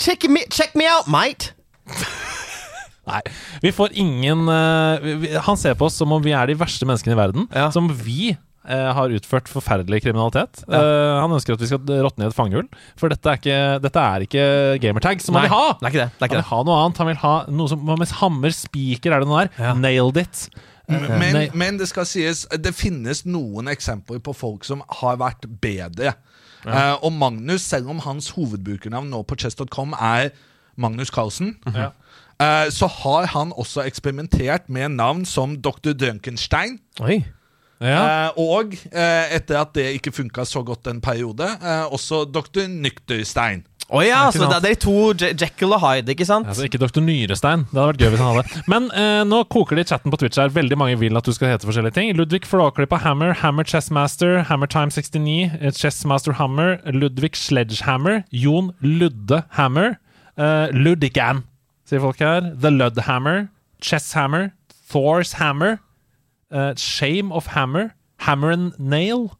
Check me, check me out, mate! Nei. Vi får ingen uh, vi, Han ser på oss som om vi er de verste menneskene i verden. Ja. Som vi har utført forferdelig kriminalitet. Eh, han ønsker at vi skal råtne i et fangehull. For dette er ikke, dette er ikke gamertag som han vil ha! Det er ikke det. det, er Han vil det. ha noe annet. Han vil ha noe som hva med hammer, spiker, er det noe der? Ja. Nailed it. Men, Nei. men det skal sies Det finnes noen eksempler på folk som har vært bedre. Eh, og Magnus, selv om hans hovedbrukernavn nå på chess.com er Magnus Carlsen, Ja. uh, så har han også eksperimentert med navn som Dr. Drunkenstein. Oi. Ja. Eh, og eh, etter at det ikke funka så godt en periode, eh, også Dr. Nykterstein. Å ja, så det er de to Je- Jekyll og Hyde, ikke sant? Altså, ikke Dr. Nyrestein. Det hadde vært gøy hvis han hadde. Men eh, nå koker det i chatten på Twitch her. Veldig mange vil at du skal hete forskjellige ting. Ludvig Flåklypa Hammer, Hammer Chessmaster, Hammer Time 69, eh, Chessmaster Hammer, Ludvig Sledgehammer, Jon Ludde Hammer, eh, Ludigan, sier folk her. The Ludhammer, Chesshammer, Thor's Hammer, eh, Shame of Hammer, Hammer and Nail.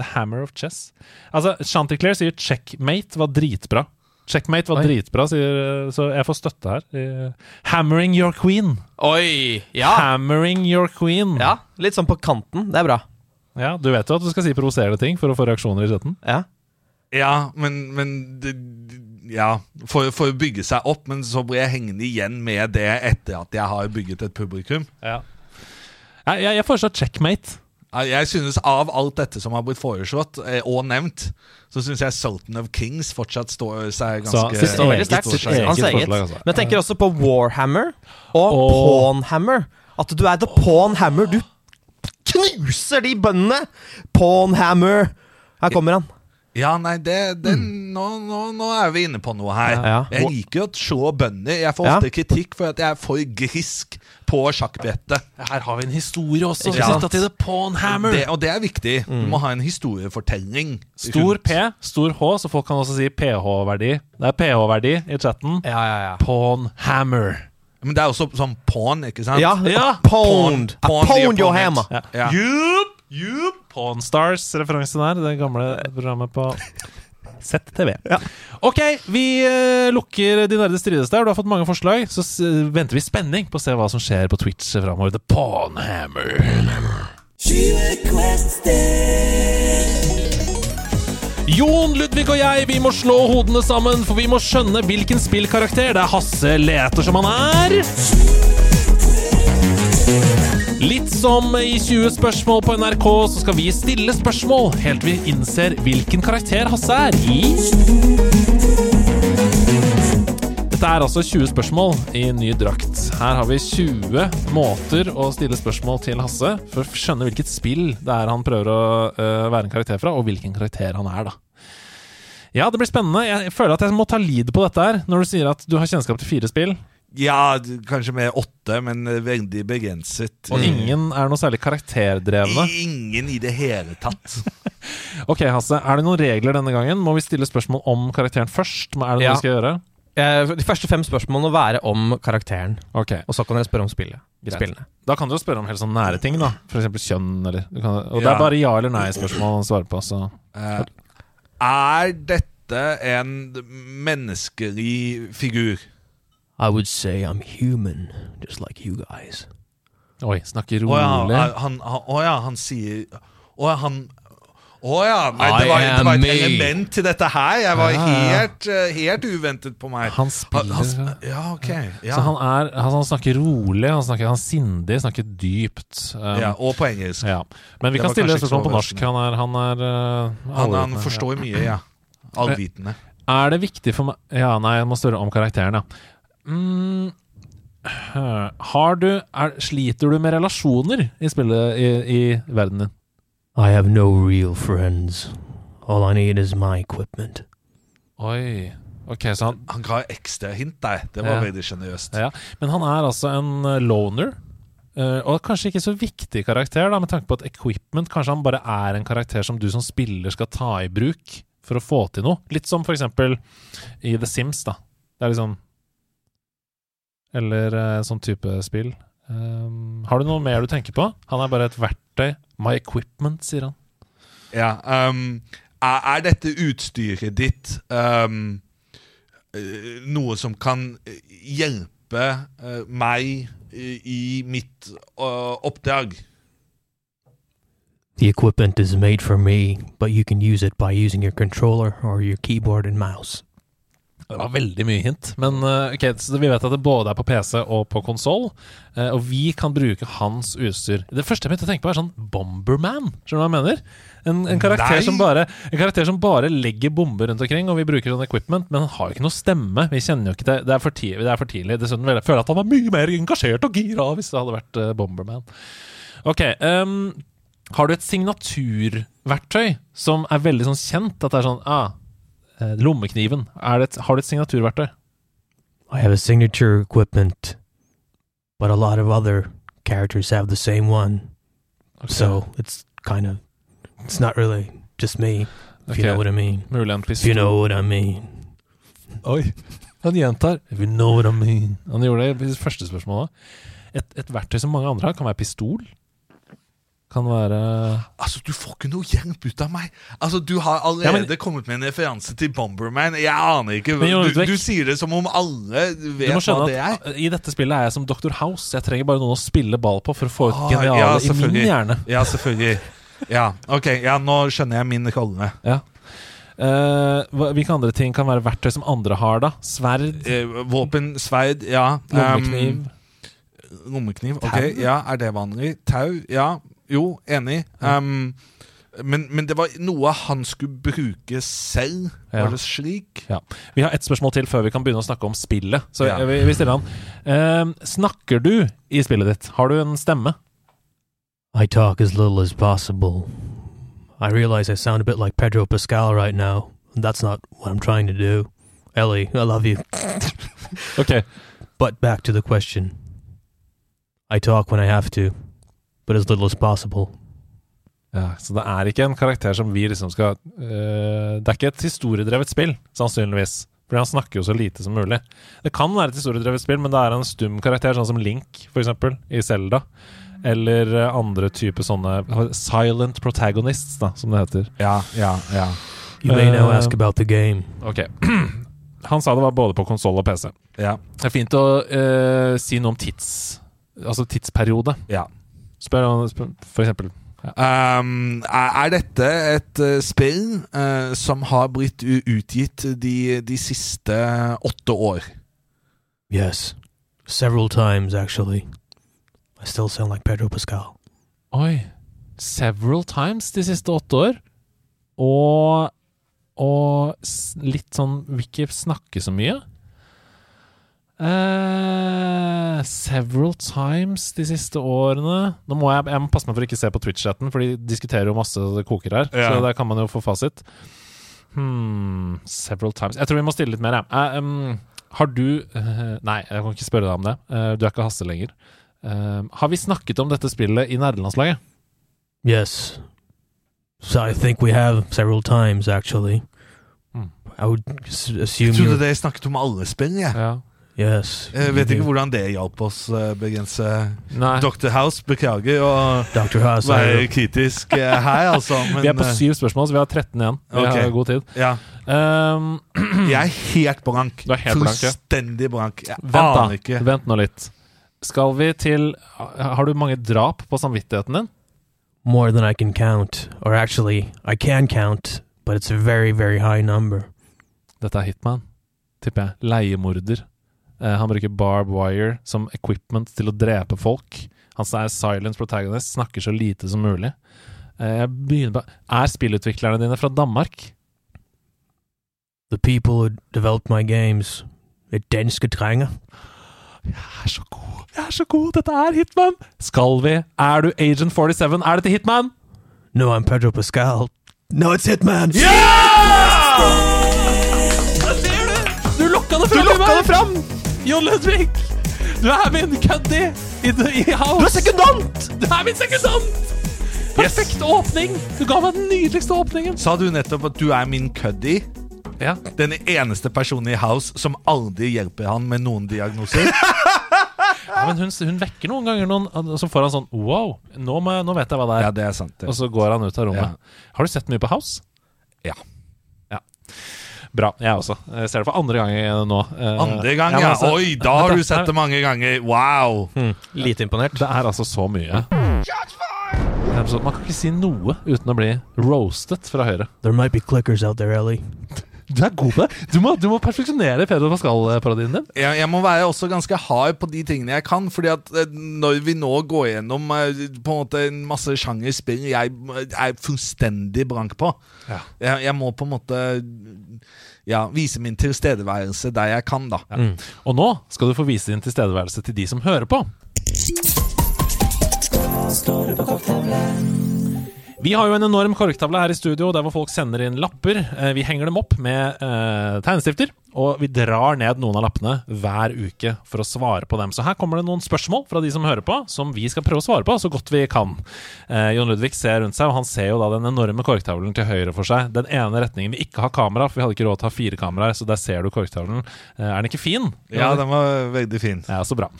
The Hammer of Chess. Altså, Chanticleer sier checkmate var dritbra. Checkmate var Oi. dritbra, sier, så jeg får støtte her. Eh, Hammering your queen. Oi! Ja. Hammering your queen. ja. Litt sånn på kanten. Det er bra. Ja, Du vet jo at du skal si provoserende ting for å få reaksjoner i chatten. Ja. Ja, men, men det, Ja, for, for å bygge seg opp, men så blir jeg hengende igjen med det etter at jeg har bygget et publikum. Ja. Jeg, jeg, jeg foreslår checkmate. Jeg synes Av alt dette som har blitt foreslått eh, og nevnt, så syns jeg Sultan of Kings fortsatt står seg ganske så, veldig eget- sterkt. Hans eget. altså. Men jeg tenker også på Warhammer og Og- Pawnhammer. At du er the Pawnhammer. Du knuser de bøndene! Pawnhammer. Her kommer han. Ja, nei, det, det, nå, nå, nå er vi inne på noe her. Ja. Jeg liker jo å se bønder. Jeg får Ja. ofte kritikk for at jeg er for grisk på sjakkbrettet. Her har vi en historie også Ja. knytta til The Pawnhammer. Det, og det er viktig. Du må ha en historiefortelling. Stor rundt. P, stor H, så folk kan også si PH-verdi. Det er PH-verdi i chatten. Ja, ja, ja. Pawnhammer. Men det er også sånn pawn, ikke sant? Ja, Ja. Pawned, pawned, the pwned your hammer. Ja. Ja. yep. jupp. Pawn Stars-referanse der. Det gamle programmet på ZTV. Ok, vi eh, lukker De nerde strides der. Du har fått mange forslag. Så venter vi i spenning på å se hva som skjer på Twitch framover. The Pawnhammer. Jon, Ludvig og jeg, vi må slå hodene sammen, for vi må skjønne hvilken spillkarakter det er Hasse leter som han er. Litt som i 20 spørsmål på NRK, så skal vi stille spørsmål helt til vi innser hvilken karakter Hasse er i. Dette er altså 20 spørsmål i ny drakt. Her har vi 20 måter å stille spørsmål til Hasse for å skjønne hvilket spill det er han prøver å uh, være en karakter fra, og hvilken karakter han er, da. Ja, det blir spennende. Jeg føler at jeg må ta lead på dette her, når du sier at du har kjennskap til fire spill. Ja, kanskje med åtte, men eh, veldig begrenset. Og ingen er noe særlig karakterdrevne. Ingen i det hele tatt. Ok, Hasse, er det noen regler denne gangen? Må vi stille spørsmål om karakteren først? Er det noe Ja. vi skal gjøre? Eh, De første fem spørsmålene må være om karakteren. Ok, Og så kan dere spørre om spillet. Spillene. Da kan du spørre om helt sånn nære ting, da. Eksempel kjønn, eller du kan, Og det er bare ja eller nei-spørsmål å svare på, så Eh, er dette en menneskelig figur? I would say I'm human, just like you guys. Oi, snakker Å ja, rolig. er han, han, å ja, han sier Å ja, han Å ja, nei, det var, det var et me. element til dette her. Jeg var Ja, ja. helt, eh, helt uventet på meg. Han spiller Han- han- Ja, ok. Ja. Så han, er, altså, han snakker rolig, han snakker han er sindig, snakker dypt. Um, ja, og på engelsk. ja. Men vi Det kan stille spørsmål på norsk. Han er, han er uh, Han, forstår mye, ja. Allvitende. Er det viktig for meg Ja, nei, jeg må spørre om karakteren, ja. Mm, har du er, Sliter du med relasjoner i spillet i, i verden din? I have no real friends. All I need is my equipment. Oi. Ok, så han Han ga ekstra hint der. Det var Ja. veldig sjenerøst. Ja, men han er altså en eh, loner. eh, og kanskje ikke så viktig karakter, da, med tanke på at equipment Kanskje han bare er en karakter som du som spiller skal ta i bruk for å få til noe. Litt som for eksempel i The Sims, da. Det er liksom Eller uh, sånn type spill. Um, har du noe mer du tenker på? Han er bare et verktøy. My equipment, sier han. Ja, um, er, dette utstyret ditt um, noe som kan eh, hjelpe uh, meg i, i mitt uh, oppdrag? The equipment is made for me, but you can use it by using your controller or your keyboard and mouse. Det var veldig mye hint. Men eh, ok, så vi vet at det både er på PC og på konsoll. og vi kan bruke hans utstyr. Det første jeg begynte å tenke på, er sånn Bomberman. Skjønner du hva jeg mener? En, en, karakter som bare, en karakter som bare legger bomber rundt omkring, og vi bruker sånn equipment, men han har jo ikke noe stemme. Vi kjenner jo ikke det. Det er for tidlig. Det er for tidlig. Dessuten vil jeg at han var mye mer engasjert og gira hvis det hadde vært eh, Bomberman. Ok, um, har du et signaturverktøy som er veldig sånn kjent? At det er sånn ah, eh, Lommekniven. Er det et, har du et signaturverktøy? I have a signature equipment, but a lot of other characters have the same one. So it's kind of, it's not really just me, if you know what I mean. Mulig en If you know what I mean. Oi, han gjentar. If you know what I mean. Han gjorde det i første spørsmålet. Et, et verktøy som mange andre har, kan være pistol. Kan være Altså, Du får ikke noe hjelp ut av meg! Altså, Du har allerede Ja, men- kommet med en referanse til Bomberman. Jeg aner ikke Men du, du sier det som om alle Du vet hva det er. at I dette spillet er jeg som Dr. House. Jeg trenger bare noen å spille ball på for å få ut Ah, geniale ja, i min hjerne. Ja, selvfølgelig. Ja, ok, ja, nå skjønner jeg min rolle. Ja. Uh, hvilke andre ting kan være verktøy som andre har, da? Sverd? Uh, våpen, sverd, ja. Lommekniv? Um, lommekniv, ok. Tau? Ja, er det vanlig? Tau, ja. Jo, enig. Um, men, men det var noe han skulle bruke selv. Ja. Var det slik? Ja. Vi har ett spørsmål til før vi kan begynne å snakke om spillet. Så Ja. vi, vi stiller han. Eh, snakker du i spillet ditt? Har du en stemme? I talk as little as possible. I realize I sound a bit like Pedro Pascal right now. That's not what I'm trying to do. Ellie, I love you. okay. But back to the question. I talk when I have to, but as little as possible. Ja, Så det er ikke en karakter som vi liksom skal eh, Det er ikke et historiedrevet spill, sannsynligvis. Fordi han snakker jo så lite som mulig. Det kan være et historiedrevet spill, men det er en stum karakter, sånn som Link, for eksempel, i Zelda. Eller eh, andre typer sånne silent protagonists, da, som det heter. Ja, ja, ja. You may now Eh, ask about the game. Ok. Han sa det var både på konsoll og PC. Ja. Det er fint å eh, si noe om tids... Altså tidsperiode. Ja. Spør, han- for eksempel. Um, er, er dette et eh, spill uh, som har blitt utgitt de, de siste åtte år? Yes. Several times, actually. I still sound like Pedro Pascal. Oi. Several times de siste åtte år. Og Og litt sånn Vil ikke snakke så mye. Eh, several times de siste årene Nå må jeg, jeg må passe meg for å ikke se på Twitch-chatten, for de diskuterer jo masse det koker her. Ja. Så der kan man jo få fasit. Hmm, several times Jeg tror vi må stille litt mer, jeg. Uh, um, har du uh, Nei, jeg kan ikke spørre deg om det. Uh, du er ikke Hasse lenger. Uh, har vi snakket om dette spillet i nerdelandslaget? Yes. So I think we have several times, actually. Mm. I would assume Jeg trodde dere snakket om alle spill, jeg. Ja. Yes. Jeg vet ikke hvordan det hjalp oss uh, begrense Nei. Dr. House, beklager å Dr. House, være kritisk eh, her, altså. Men, vi er på eh, syv spørsmål, så vi har 13 igjen. Vi okay. har god tid. Ja. Um, Jeg er helt blank. Du er helt blank, ja. Fullstendig blank. Jeg Vent, da. aner ikke. Vent nå litt. Skal vi til Har du mange drap på samvittigheten din? More than I can count. Or actually, I can count, but it's a very, very high number. Dette er Hitman, tipper jeg. Leiemorder. Eh, han bruker barb wire som equipment til å drepe folk. Han er silent protagonist, snakker så lite som mulig. Eh, jeg begynner på Er spillutviklerne dine fra Danmark? The people who developed my games, er danske trenger. Jeg er så god! Jeg er så god! Dette er Hitman! Skal vi? Er du Agent 47? Er dette Hitman? No, I'm Pedro Pascal. No, it's Hitman! Ja! Der ser du! Du lokka det fram! Du lokka det fram! Jon Ludvig! Du er min køddi i, i house. Du er sekundant! Du er min sekundant! Perfekt åpning! Du ga meg den nydeligste åpningen. Sa du nettopp at du er min køddi? Ja. Den eneste personen i House som aldri hjelper han med noen diagnoser? Ja, men hun, hun vekker noen ganger noen, så får han sånn Wow, nå, jeg, nå vet jeg hva det er. Ja, det er sant. det. Og så går han ut av rommet. Har du sett mye på House? Ja. Ja. Bra. Jeg også. Jeg ser det for andre gang nå. Eh, Andre gang, ja. altså- Oi, da har du sett det mange ganger. Wow! Lite imponert. Det er altså så mye. Man kan ikke si noe uten å bli roastet fra høyre. There might be clickers out there, Ellie. Du er god på det. Du må, du må perfeksjonere Pedro Pascal-parodien din. Jeg, jeg må være også ganske hard på de tingene jeg kan. Fordi at eh, når vi nå går gjennom eh, på en måte en masse sjangerspill jeg er fullstendig blank på Ja. jeg, jeg må på en måte ja, vise min tilstedeværelse der jeg kan, da. Mm. Og nå skal du få vise din tilstedeværelse til de som hører på. Vi har jo en enorm korktavle her i studio der hvor folk sender inn lapper. Eh, Vi henger dem opp med eh, tegnestifter, og vi drar ned noen av lappene hver uke for å svare på dem. Så her kommer det noen spørsmål fra de som hører på, som vi skal prøve å svare på så godt vi kan. Eh, Jon Ludvig ser rundt seg, og han ser jo da den enorme korktavlen til høyre for seg. Den ene retningen vi ikke har kamera, for vi hadde ikke råd til å ha fire kameraer, så der ser du korktavlen. Eh, er den ikke fin? Ja, den var veldig fin. Ja, så bra.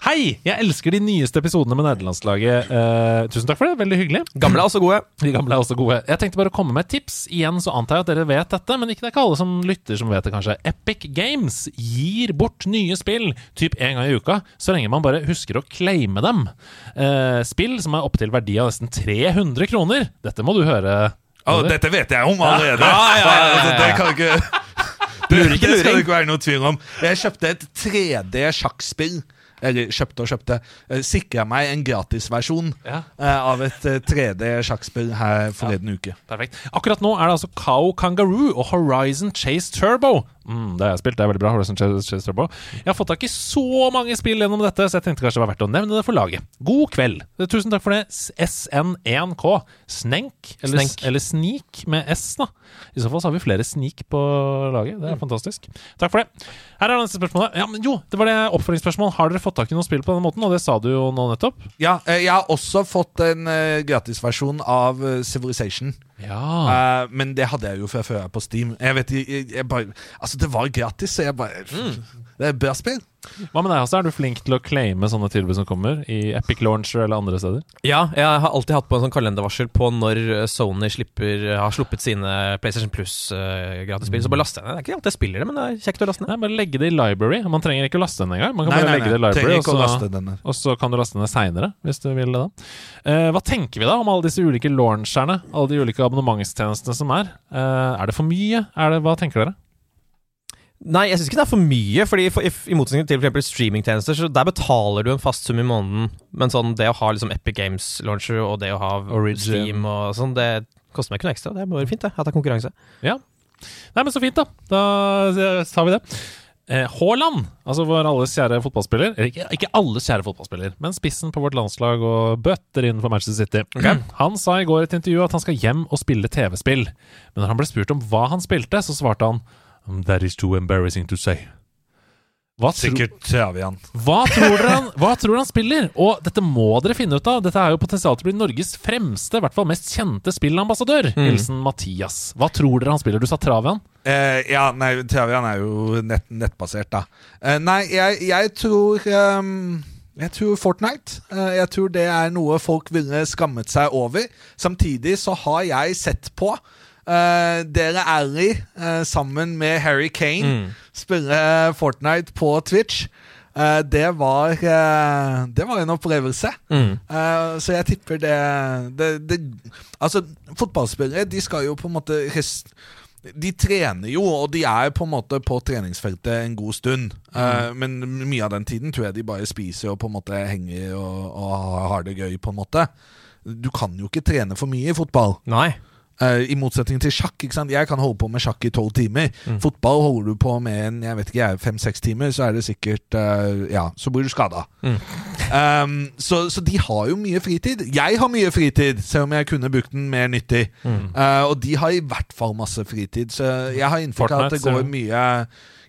Hei! Jeg elsker de nyeste episodene med nederlandslaget. Eh, tusen takk for det. Veldig hyggelig. Gamle er også gode. De gamle er også gode. Jeg tenkte bare å komme med et tips. Igjen så antar jeg at dere vet dette, men ikke det er ikke alle som lytter som vet det, kanskje. Epic Games gir bort nye spill typ en gang i uka, så lenge man bare husker å claime dem. Eh, spill som er opptil verdi av nesten 300 kroner. Dette må du høre. Oh, dette vet jeg om allerede! Ja, ja, ja, ja. Det, kan ikke det, det skal det ikke være noe tvil om. Jeg kjøpte et 3D-sjakkspill. Eller kjøpte og kjøpte. Uh, Sikra meg en gratisversjon Ja. eh, av et 3D-sjakkspill her forleden uke. Perfekt. Akkurat nå er det altså Cow Kangaroo og Horizon Chase Turbo. Mm, det har jeg spilt, det er veldig bra. Horizon Chase, Turbo. Jeg har fått tak i så mange spill gjennom dette, så jeg tenkte kanskje det var verdt å nevne det for laget. God kveld. Tusen takk for det. SN1K. Snenk? Eller, Snenk. eller Sneak med S, da. I så fall så har vi flere sneak på laget. Det er fantastisk. Takk for det. Her er neste spørsmål. Ja, men jo, det var det oppfølgingsspørsmål. Har dere fått tak i noen spill på denne måten? Og det sa du jo nå nettopp. Ja, eh, jeg har også fått en uh, gratisversjon av eh, Civilization. Ja. Uh, men det hadde jeg jo fra før på Steam. Jeg vet jeg, jeg, jeg bare Altså, det var gratis, så jeg bare Det er bra spill. Hva med deg, Hasse? Er du flink til å claime sånne tilbud som kommer? I Epic Launcher eller andre steder? Ja, jeg har alltid hatt på en sånn kalendervarsel på når eh, Sony slipper, har sluppet sine PlayStation Plus-gratisspill. Så bare laste jeg ned. Det er ikke alltid jeg spiller det, men det er kjekt å laste ned. Nei, bare legge det i library. Man trenger ikke å laste den engang. Man kan Nei, bare nei, legge det i library, og så, og så kan du laste den ned seinere, hvis du vil det. da Uh, Hva tenker vi da om alle disse ulike launcherne? Alle de ulike abonnementstjenestene som er? Uh, er det for mye? Er det, hva tenker dere? Nei, jeg syns ikke det er for mye. Fordi for, i, I motsetning til for streamingtjenester, så der betaler du en fast sum i måneden. Men sånn det å ha liksom Epic Games Launcher og det å ha Origin. Steam og sånn, det koster meg ikke noe ekstra. Det må være fint, det. At det er konkurranse. Ja. Nei, men så fint, da. Da tar vi det. Eh, Haaland, altså vår alles kjære fotballspiller Eller ikke, ikke alles kjære fotballspiller, men spissen på vårt landslag og bøtter inn for Manchester City. Han sa i går i et intervju at han skal hjem og spille TV-spill. Men når han ble spurt om hva han spilte, så svarte han "Um, That is too embarrassing to say. Hva, tro, Sikkert Travian. hva, tror dere han, hva tror han spiller? Og dette må dere finne ut av. Dette er jo potensial til å bli Norges fremste, i hvert fall mest kjente spillambassadør. Hilsen Mathias. Hva tror dere han spiller? Du sa Travian? Eh, ja, nei, Travian er jo nett, nettbasert, da. Eh, nei, jeg, jeg tror um Jeg tror Fortnite. Eh, jeg tror det er noe folk ville skammet seg over. Samtidig så har jeg sett på eh, dere er i, uh, sammen med Harry Kane spille Fortnite på Twitch. Uh, det var eh, Det var en opplevelse. Eh, så jeg tipper det, det, det Altså, fotballspillere de skal jo på en måte de trener jo, og de er på en måte på treningsfeltet en god stund. Mm. men mye av den tiden tror jeg de bare spiser og på en måte henger og, og har det gøy, på en måte. Du kan jo ikke trene for mye i fotball. Nei. Eh, I motsetning til sjakk. ikke sant? Jeg kan holde på med sjakk i tolv timer. Fotball holder du på med en jeg vet ikke, fem-seks timer, så er det sikkert uh, Ja, så blir du skada. Um, så, så de har jo mye fritid. Jeg har mye fritid, selv om jeg kunne brukt den mer nyttig. Eh, og de har i hvert fall masse fritid, så jeg har inntrykk av at det går mye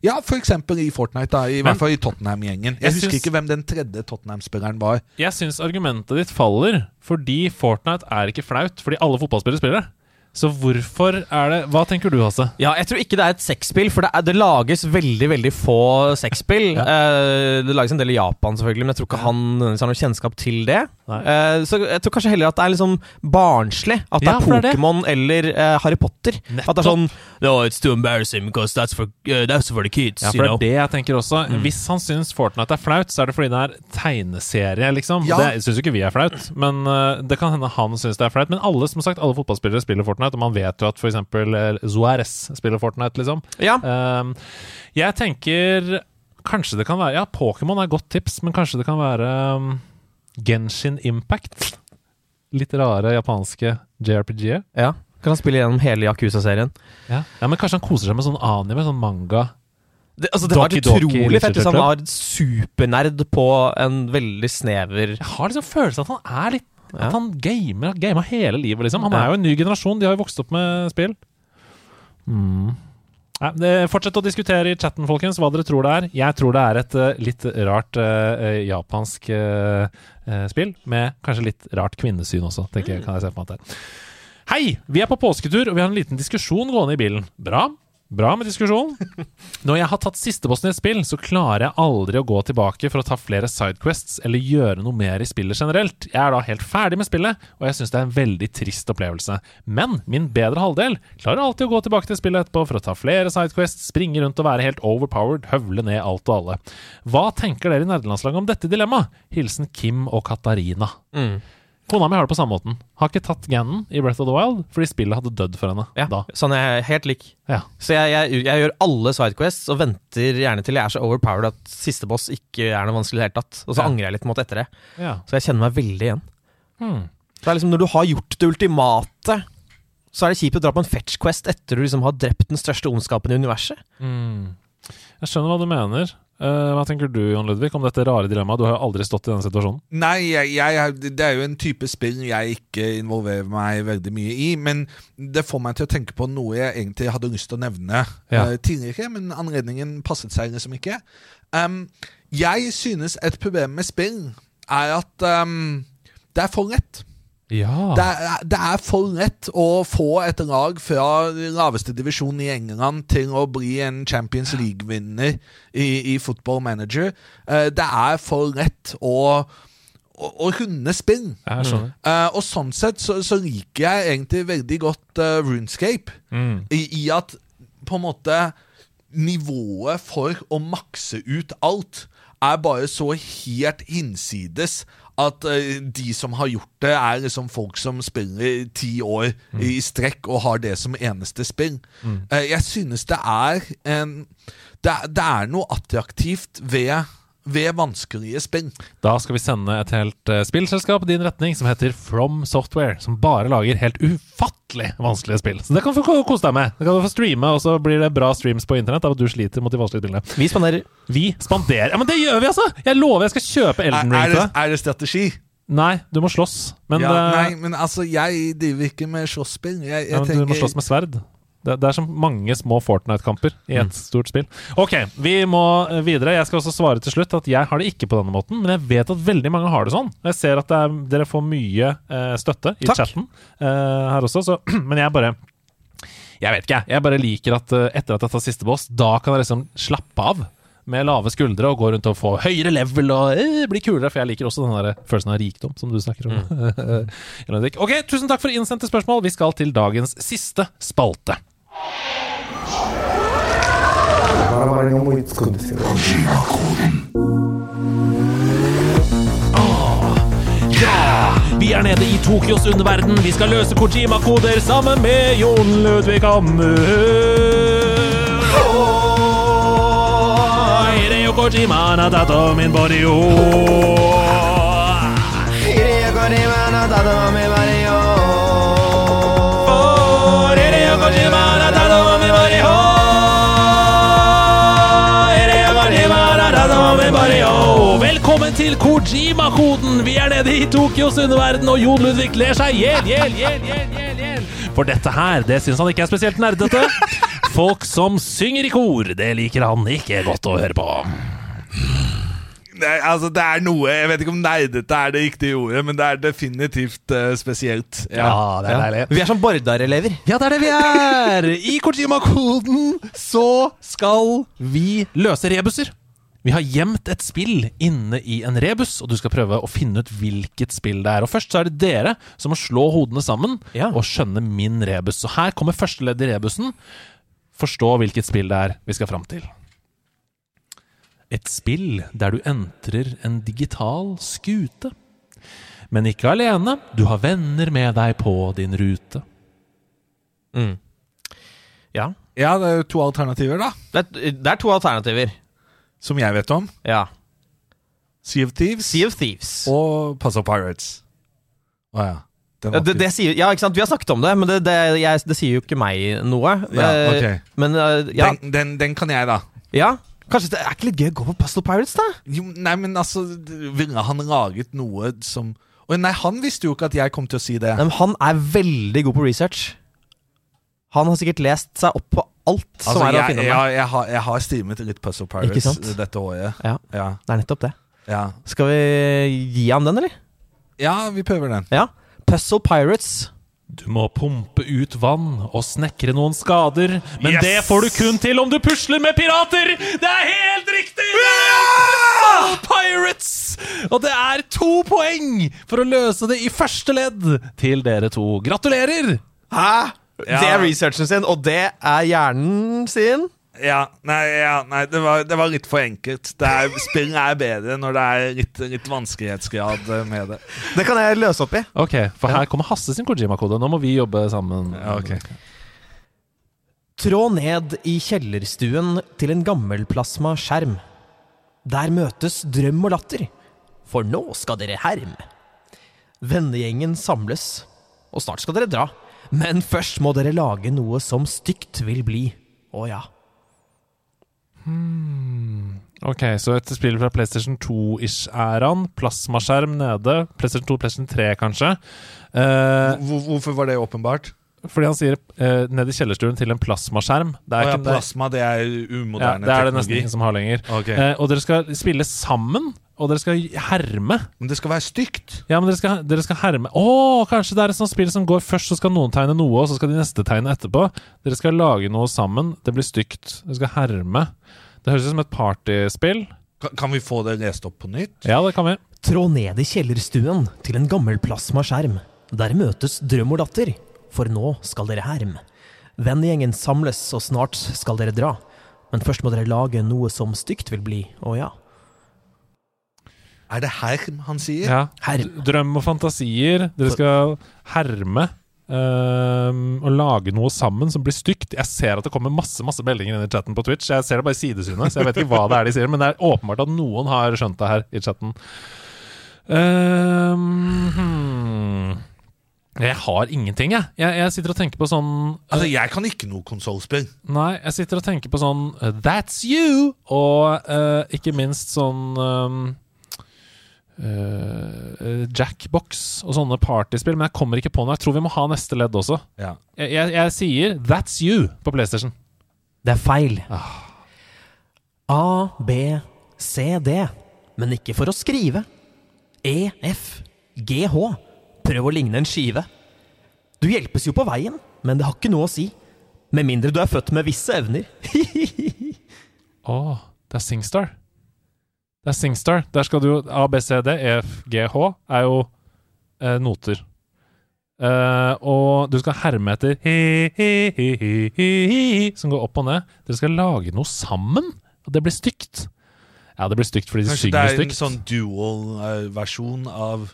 ja, for eksempel i Fortnite, da. I hvert fall i Tottenham-gjengen. Jeg Jeg husker syns- ikke hvem den tredje Tottenham-spilleren var. Jeg syns argumentet ditt faller fordi Fortnite er ikke flaut, fordi alle fotballspillere spiller det. Så hvorfor er det Hva tenker du, Hasse? Ja, jeg tror ikke det er et sexspill, for det, er, det lages veldig veldig få sexspill. Eh, det lages en del i Japan, selvfølgelig, men jeg tror ikke han har noe kjennskap til det. Eh, så jeg tror kanskje heller at det er liksom barnslig. At det Ja, er. Pokémon eller uh, Harry Potter. At det er sånn No, it's too embarrassing because that's for, uh, that's for the kids. Ja, you for det know. er det jeg tenker også. Mm. Hvis han syns Fortnite er flaut, så er det fordi det er tegneserie, liksom. Ja. Det syns jo ikke vi er flaut, men uh, det kan hende han syns det er flaut. Men alle som sagt, alle fotballspillere spiller Fortnite, og man vet jo at f.eks. Zoares spiller Fortnite, liksom. Ja. Um, jeg tenker Kanskje det kan være Ja, Pokémon er et godt tips, men kanskje det kan være um, Genshin Impact. Litt rare japanske JRPG-er. Ja. Kan han spille gjennom hele Yakuza-serien? Ja. ja, men kanskje han koser seg med sånn anime, sånn manga. Det, altså, det Doki var utrolig fett hvis han var supernerd på en veldig snever Jeg har liksom følelsen at han er litt Ja. At han gamer, gamer hele livet, liksom. Han er jo en ny generasjon. De har jo vokst opp med spill. Mm. Nei, det, fortsett å diskutere i chatten, folkens, hva dere tror det er. Jeg tror det er et eh, litt rart uh, japansk uh, eh, spill, med kanskje litt rart kvinnesyn også, tenker jeg, kan jeg se for meg. Hei! Vi er på påsketur, og vi har en liten diskusjon gående i bilen. Bra. Bra med diskusjon. Når jeg har tatt sistebossen i et spill, så klarer jeg aldri å gå tilbake for å ta flere sidequests eller gjøre noe mer i spillet generelt. Jeg er da helt ferdig med spillet, og jeg syns det er en veldig trist opplevelse. Men min bedre halvdel klarer alltid å gå tilbake til spillet etterpå for å ta flere sidequests, springe rundt og være helt overpowered, høvle ned alt og alle. Hva tenker dere i nerdelandslaget om dette dilemmaet? Hilsen Kim og Katarina. Mm. Kona mi har det på samme måten. Har ikke tatt Ganon i Breath of the Wild fordi spillet hadde dødd for henne Ja, da. sånn er jeg helt lik. Ja. Så jeg, jeg, jeg gjør alle sidequests og venter gjerne til jeg er så overpowered at siste boss ikke er noe vanskelig i det hele tatt. Og så Ja. angrer jeg litt mot etter det. Ja. Så jeg kjenner meg veldig igjen. Hmm. Det er liksom Når du har gjort det ultimate, så er det kjipt å dra på en fetch quest etter du liksom har drept den største ondskapen i universet. Mm. Jeg skjønner hva du mener. Eh, hva tenker du, Jon Ludvig, om dette rare dilemmaet? Du har jo aldri stått i denne situasjonen. Nei, jeg, jeg, det er jo en type spill jeg ikke involverer meg veldig mye i. Men det får meg til å tenke på noe jeg egentlig hadde lyst til å nevne Ja. uh, tidligere, men anledningen passet seg liksom ikke. Um, jeg synes et problem med spill er at um, det er for lett. Ja. Det er, det er for lett å få et lag fra laveste divisjon i England til å bli en Champions League-vinner i, i Football Manager. Eh, det er for lett å å runde spill. Jeg skjønner. Eh, og sånn sett så, så liker jeg egentlig veldig godt uh, Runescape. Mm. I, I at på en måte nivået for å makse ut alt er bare så helt hinsides at eh, de som har gjort det, er liksom folk som spiller ti år i strekk og har det som eneste spill. Mm. Eh, jeg synes det er en det, det er noe attraktivt ved, ved vanskelige spill. Da skal vi sende et helt uh, spillselskap i din retning som heter From Software, som bare lager helt ufattelig vanskelige spill. Så det kan du få kose deg med. Det kan du få streame, og så blir det bra streams på internett av at du sliter mot de vanskelige spillene. Vi spanderer. Vi spanderer. Ja, men det gjør vi, altså! Jeg lover jeg skal kjøpe Elden Ring er, til det, deg. er det strategi? Nei, du må slåss. Men, ja, eh, nei, men altså, jeg driver ikke med slåsspill. Jeg, jeg ja, men du må slåss med sverd. Det, det er som mange små Fortnite-kamper i et stort spill. Ok, vi må eh, videre. Jeg skal også svare til slutt at jeg har det ikke på denne måten, men jeg vet at veldig mange har det sånn. Jeg ser at det er, dere får mye eh, støtte i Takk. chatten eh, her også, så, men jeg bare Jeg vet ikke, jeg. Jeg bare liker at eh, etter at jeg tar siste boss, da kan jeg liksom slappe av. Med lave skuldre og gå rundt og få høyere level og eh, bli kulere. For jeg liker også den der følelsen av rikdom som du snakker om. Mm. Ok, tusen takk for innsendte spørsmål. Vi skal til dagens siste spalte. Ja! Er nede i Tokyos underverden. Vi skal løse Kojima-koder sammen med Jon Ludvig Hammer. Hideo Kojima natato min body For Velkommen til Kojima-koden! Vi er nede i Tokyos underverden, og Jon Ludvig ler seg i hjel, hjel, hjel, hjel, hjel. For dette her, det syns han ikke er spesielt nerdete. Folk som synger i kor, det liker han ikke godt å høre på. Nei, altså Det er noe Jeg vet ikke om nerdete er det riktige ordet, men det er definitivt uh, spesielt. det er deilig. Vi er som Bardar-elever. Ja, det er det vi er! I Kojima-koden så skal vi løse rebuser. Vi har gjemt et spill inne i en rebus, og du skal prøve å finne ut hvilket spill det er. Og Først så er det dere som må slå hodene sammen og skjønne min rebus. Så her kommer første ledd i rebusen. Forstå hvilket spill det er vi skal fram til. Et spill der du entrer en digital skute. Men ikke alene, du har venner med deg på din rute. Ja. Ja, det er jo to alternativer, da. Det er, det er to alternativer. Som jeg vet om. Ja. Sea of Thieves. Sea of Thieves. Og Puzzle Pirates. Å ja. Den Ja, var det, det sier, ja, ikke sant? Vi har snakket om det, men det, det, jeg, det sier jo ikke meg noe. Ja, Eh, ok. Men eh, ja. den, den, den kan jeg, da. ja. Kanskje det er ikke litt gøy å gå på Puzzle Pirates, da? Jo, nei, men altså Ville han laget noe som Å, Nei, han visste jo ikke at jeg kom til å si det. Men han er veldig god på research. Han har sikkert lest seg opp på alt som er er å finne med. jeg, jeg, har, jeg har streamet litt Puzzle Pirates dette året. Ja, Ja. det er nettopp det. Ja. Skal vi gi ham den, eller? ja, vi prøver den. Ja. Puzzle Pirates. Du må pumpe ut vann og snekre noen skader, men Yes! det får du kun til om du pusler med pirater! Det er helt riktig! Det er Puzzle Pirates! Og det er to poeng for å løse det i første ledd til dere to. Gratulerer! Hæ? Ja. Det er researchen sin, og det er hjernen sin. Ja, nei, ja, nei det, var, det var litt for enkelt. Det er, spill er bedre når det er litt, litt vanskelighetsgrad med det. Det kan jeg løse opp i. Ok, for her kommer Hasse sin Kojima-kode. Nå må vi jobbe sammen. Ja, okay. Trå ned i kjellerstuen til en gammel plasmaskjerm. Der møtes drøm og latter, for nå skal dere herme. Vennegjengen samles, og snart skal dere dra. Men først må dere lage noe som stygt vil bli. Å ja. Ok, så et spill fra PlayStation 2-ish-æraen. Plasmaskjerm nede. PlayStation 2, PlayStation 3, kanskje. Eh, Hvor, hvorfor var det åpenbart? fordi han sier eh, ned i kjellerstuen til en plasmaskjerm. Det er oh, ja, ikke det- plasma, det er Ja, det er det nesten ingen som har lenger. Okay. Eh, og dere skal spille sammen, og dere skal herme. Men det skal være stygt. Ja, men dere skal, dere skal herme Å, kanskje det er et sånt spill som går først, så skal noen tegne noe, og så skal de neste tegne etterpå. Dere skal lage noe sammen. Det blir stygt. Dere skal herme. Det høres ut som et partyspill. Kan, kan vi få det lest opp på nytt? Ja, det kan vi. Trå ned i kjellerstuen til en gammel plasmaskjerm. Der møtes drøm og latter, for nå skal dere herme. Vennegjengen samles, og snart skal dere dra. Men først må dere lage noe som stygt vil bli. Å ja. Er det herm han sier? Ja. Herm. Drøm og fantasier. Dere skal herme. Um, og lage noe sammen som blir stygt. Jeg ser at det kommer masse masse meldinger inn i chatten på Twitch. Jeg ser det bare i sidesynet, så jeg vet ikke hva det er de sier. Men det er åpenbart at noen har skjønt det her i chatten. Um, hmm. Jeg har ingenting, jeg. jeg. Jeg sitter og tenker på sånn Altså, Jeg kan ikke noe konsollspill. Nei, jeg sitter og tenker på sånn uh, That's you! Og uh, ikke minst sånn um, uh, Jackbox og sånne partyspill. Men jeg kommer ikke på noe. Jeg tror vi må ha neste ledd også. Ja. Jeg, jeg, jeg sier That's you på PlayStation. Det er feil. A, B, C, D. Men ikke for å skrive. E, F, G, H. Prøv å ligne en skive. Du hjelpes jo på veien, men det har ikke noe å si. Med mindre du er født med visse evner. Å, det er Singstar. Det er Singstar. Der skal du jo A, B, C, D, E, F, G, H er jo eh, noter. Eh, og du skal herme etter hi, hi, hi, hi, hi, hi, som går opp og ned. Dere skal lage noe sammen, og det blir stygt. Ja, det blir stygt fordi de Kanskje det er en stygt. sånn dual-versjon av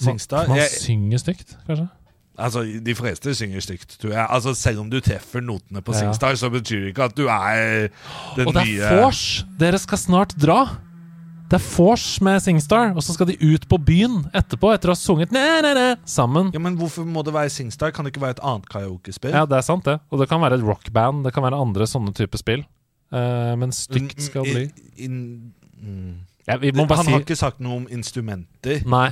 Singstar? Man, man Jeg- synger stygt, kanskje? Altså, De fleste synger stygt, tror jeg. Altså, Selv om du treffer notene på Ja. Singstar, så betyr det ikke at du er den Og det nye er vors! Dere skal snart dra. Det er vors med Singstar, og så skal de ut på byen etterpå etter å ha sunget næ, næ, næ, sammen. Ja, Men hvorfor må det være Singstar? Kan det ikke være et annet karaokespill? Ja, det er sant, det. Og det kan være et rockband. Det kan være andre sånne type spill. Uh, men stygt skal det bli. In, mm. Ja, bare Han si har ikke sagt noe om instrumenter. Nei,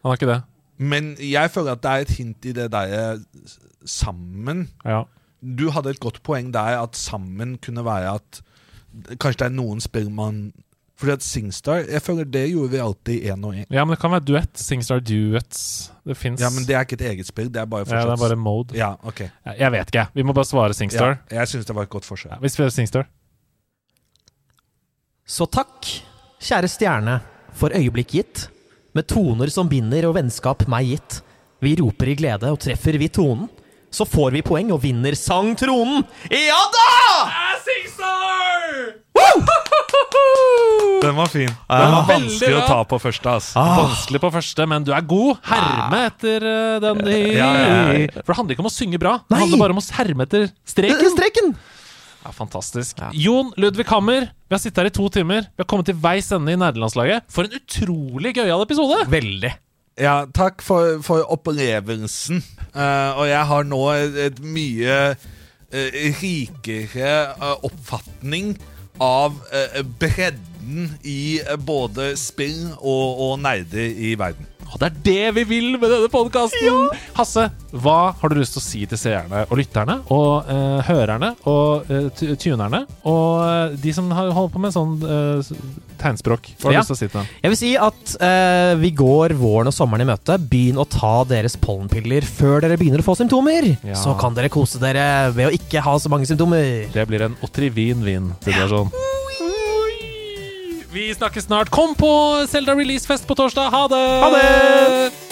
han har ikke det. Men jeg føler at det er et hint i det der sammen. Ja. Du hadde et godt poeng der, at sammen kunne være at Kanskje det er noen spill man Fordi at Singstar Jeg føler det gjorde vi alltid én og én. ja, men det kan være duett. Singstar duets. Det fins. Ja, men det er ikke et eget spill. Det er bare Ja, det er bare mode. Ja, ok Jeg- vet ikke. Vi må bare svare Singstar. Ja, jeg syns det var et godt forsøk. Ja, vi spiller Singstar. Så takk, kjære stjerne, for øyeblikk gitt, med toner som binder og vennskap meg gitt. Vi roper i glede, og treffer vi tonen, så får vi poeng og vinner sangtronen. Ja da! Den var fin. Den var vanskelig å ta på første. ass Ah. Vanskelig på første, men du er god. Herme etter eh, den i Ja, ja, ja. For det handler ikke om å synge bra. Det handler bare om å herme etter streken. Streken! Ja, fantastisk. Jon Ludvig Hammer, vi har sittet her i to timer. Vi har kommet til veis ende i nerdelandslaget. For en utrolig gøyal episode! Veldig. Ja, takk for, for opplevelsen. Eh, og jeg har nå et, et mye eh, rikere eh, oppfatning av eh, bredden i eh, både spill og, og nerder i verden. Og det er det vi vil med denne podkasten! Hasse, hva har du lyst til å si til seerne og lytterne og eh, hørerne og eh, tunerne og eh, de som har holdt på med sånn eh, tegnspråk? Hva har du Ja. lyst til å si til dem? Jeg vil si at eh, vi går våren og sommeren i møte. Begynn å ta deres pollenpiller før dere begynner å få symptomer. Ja. Så kan dere kose dere ved å ikke ha så mange symptomer. Det blir en Otrivin-vin-situasjon. Vi snakkes snart. Kom på Selda releasefest på torsdag. Ha det! Ha det!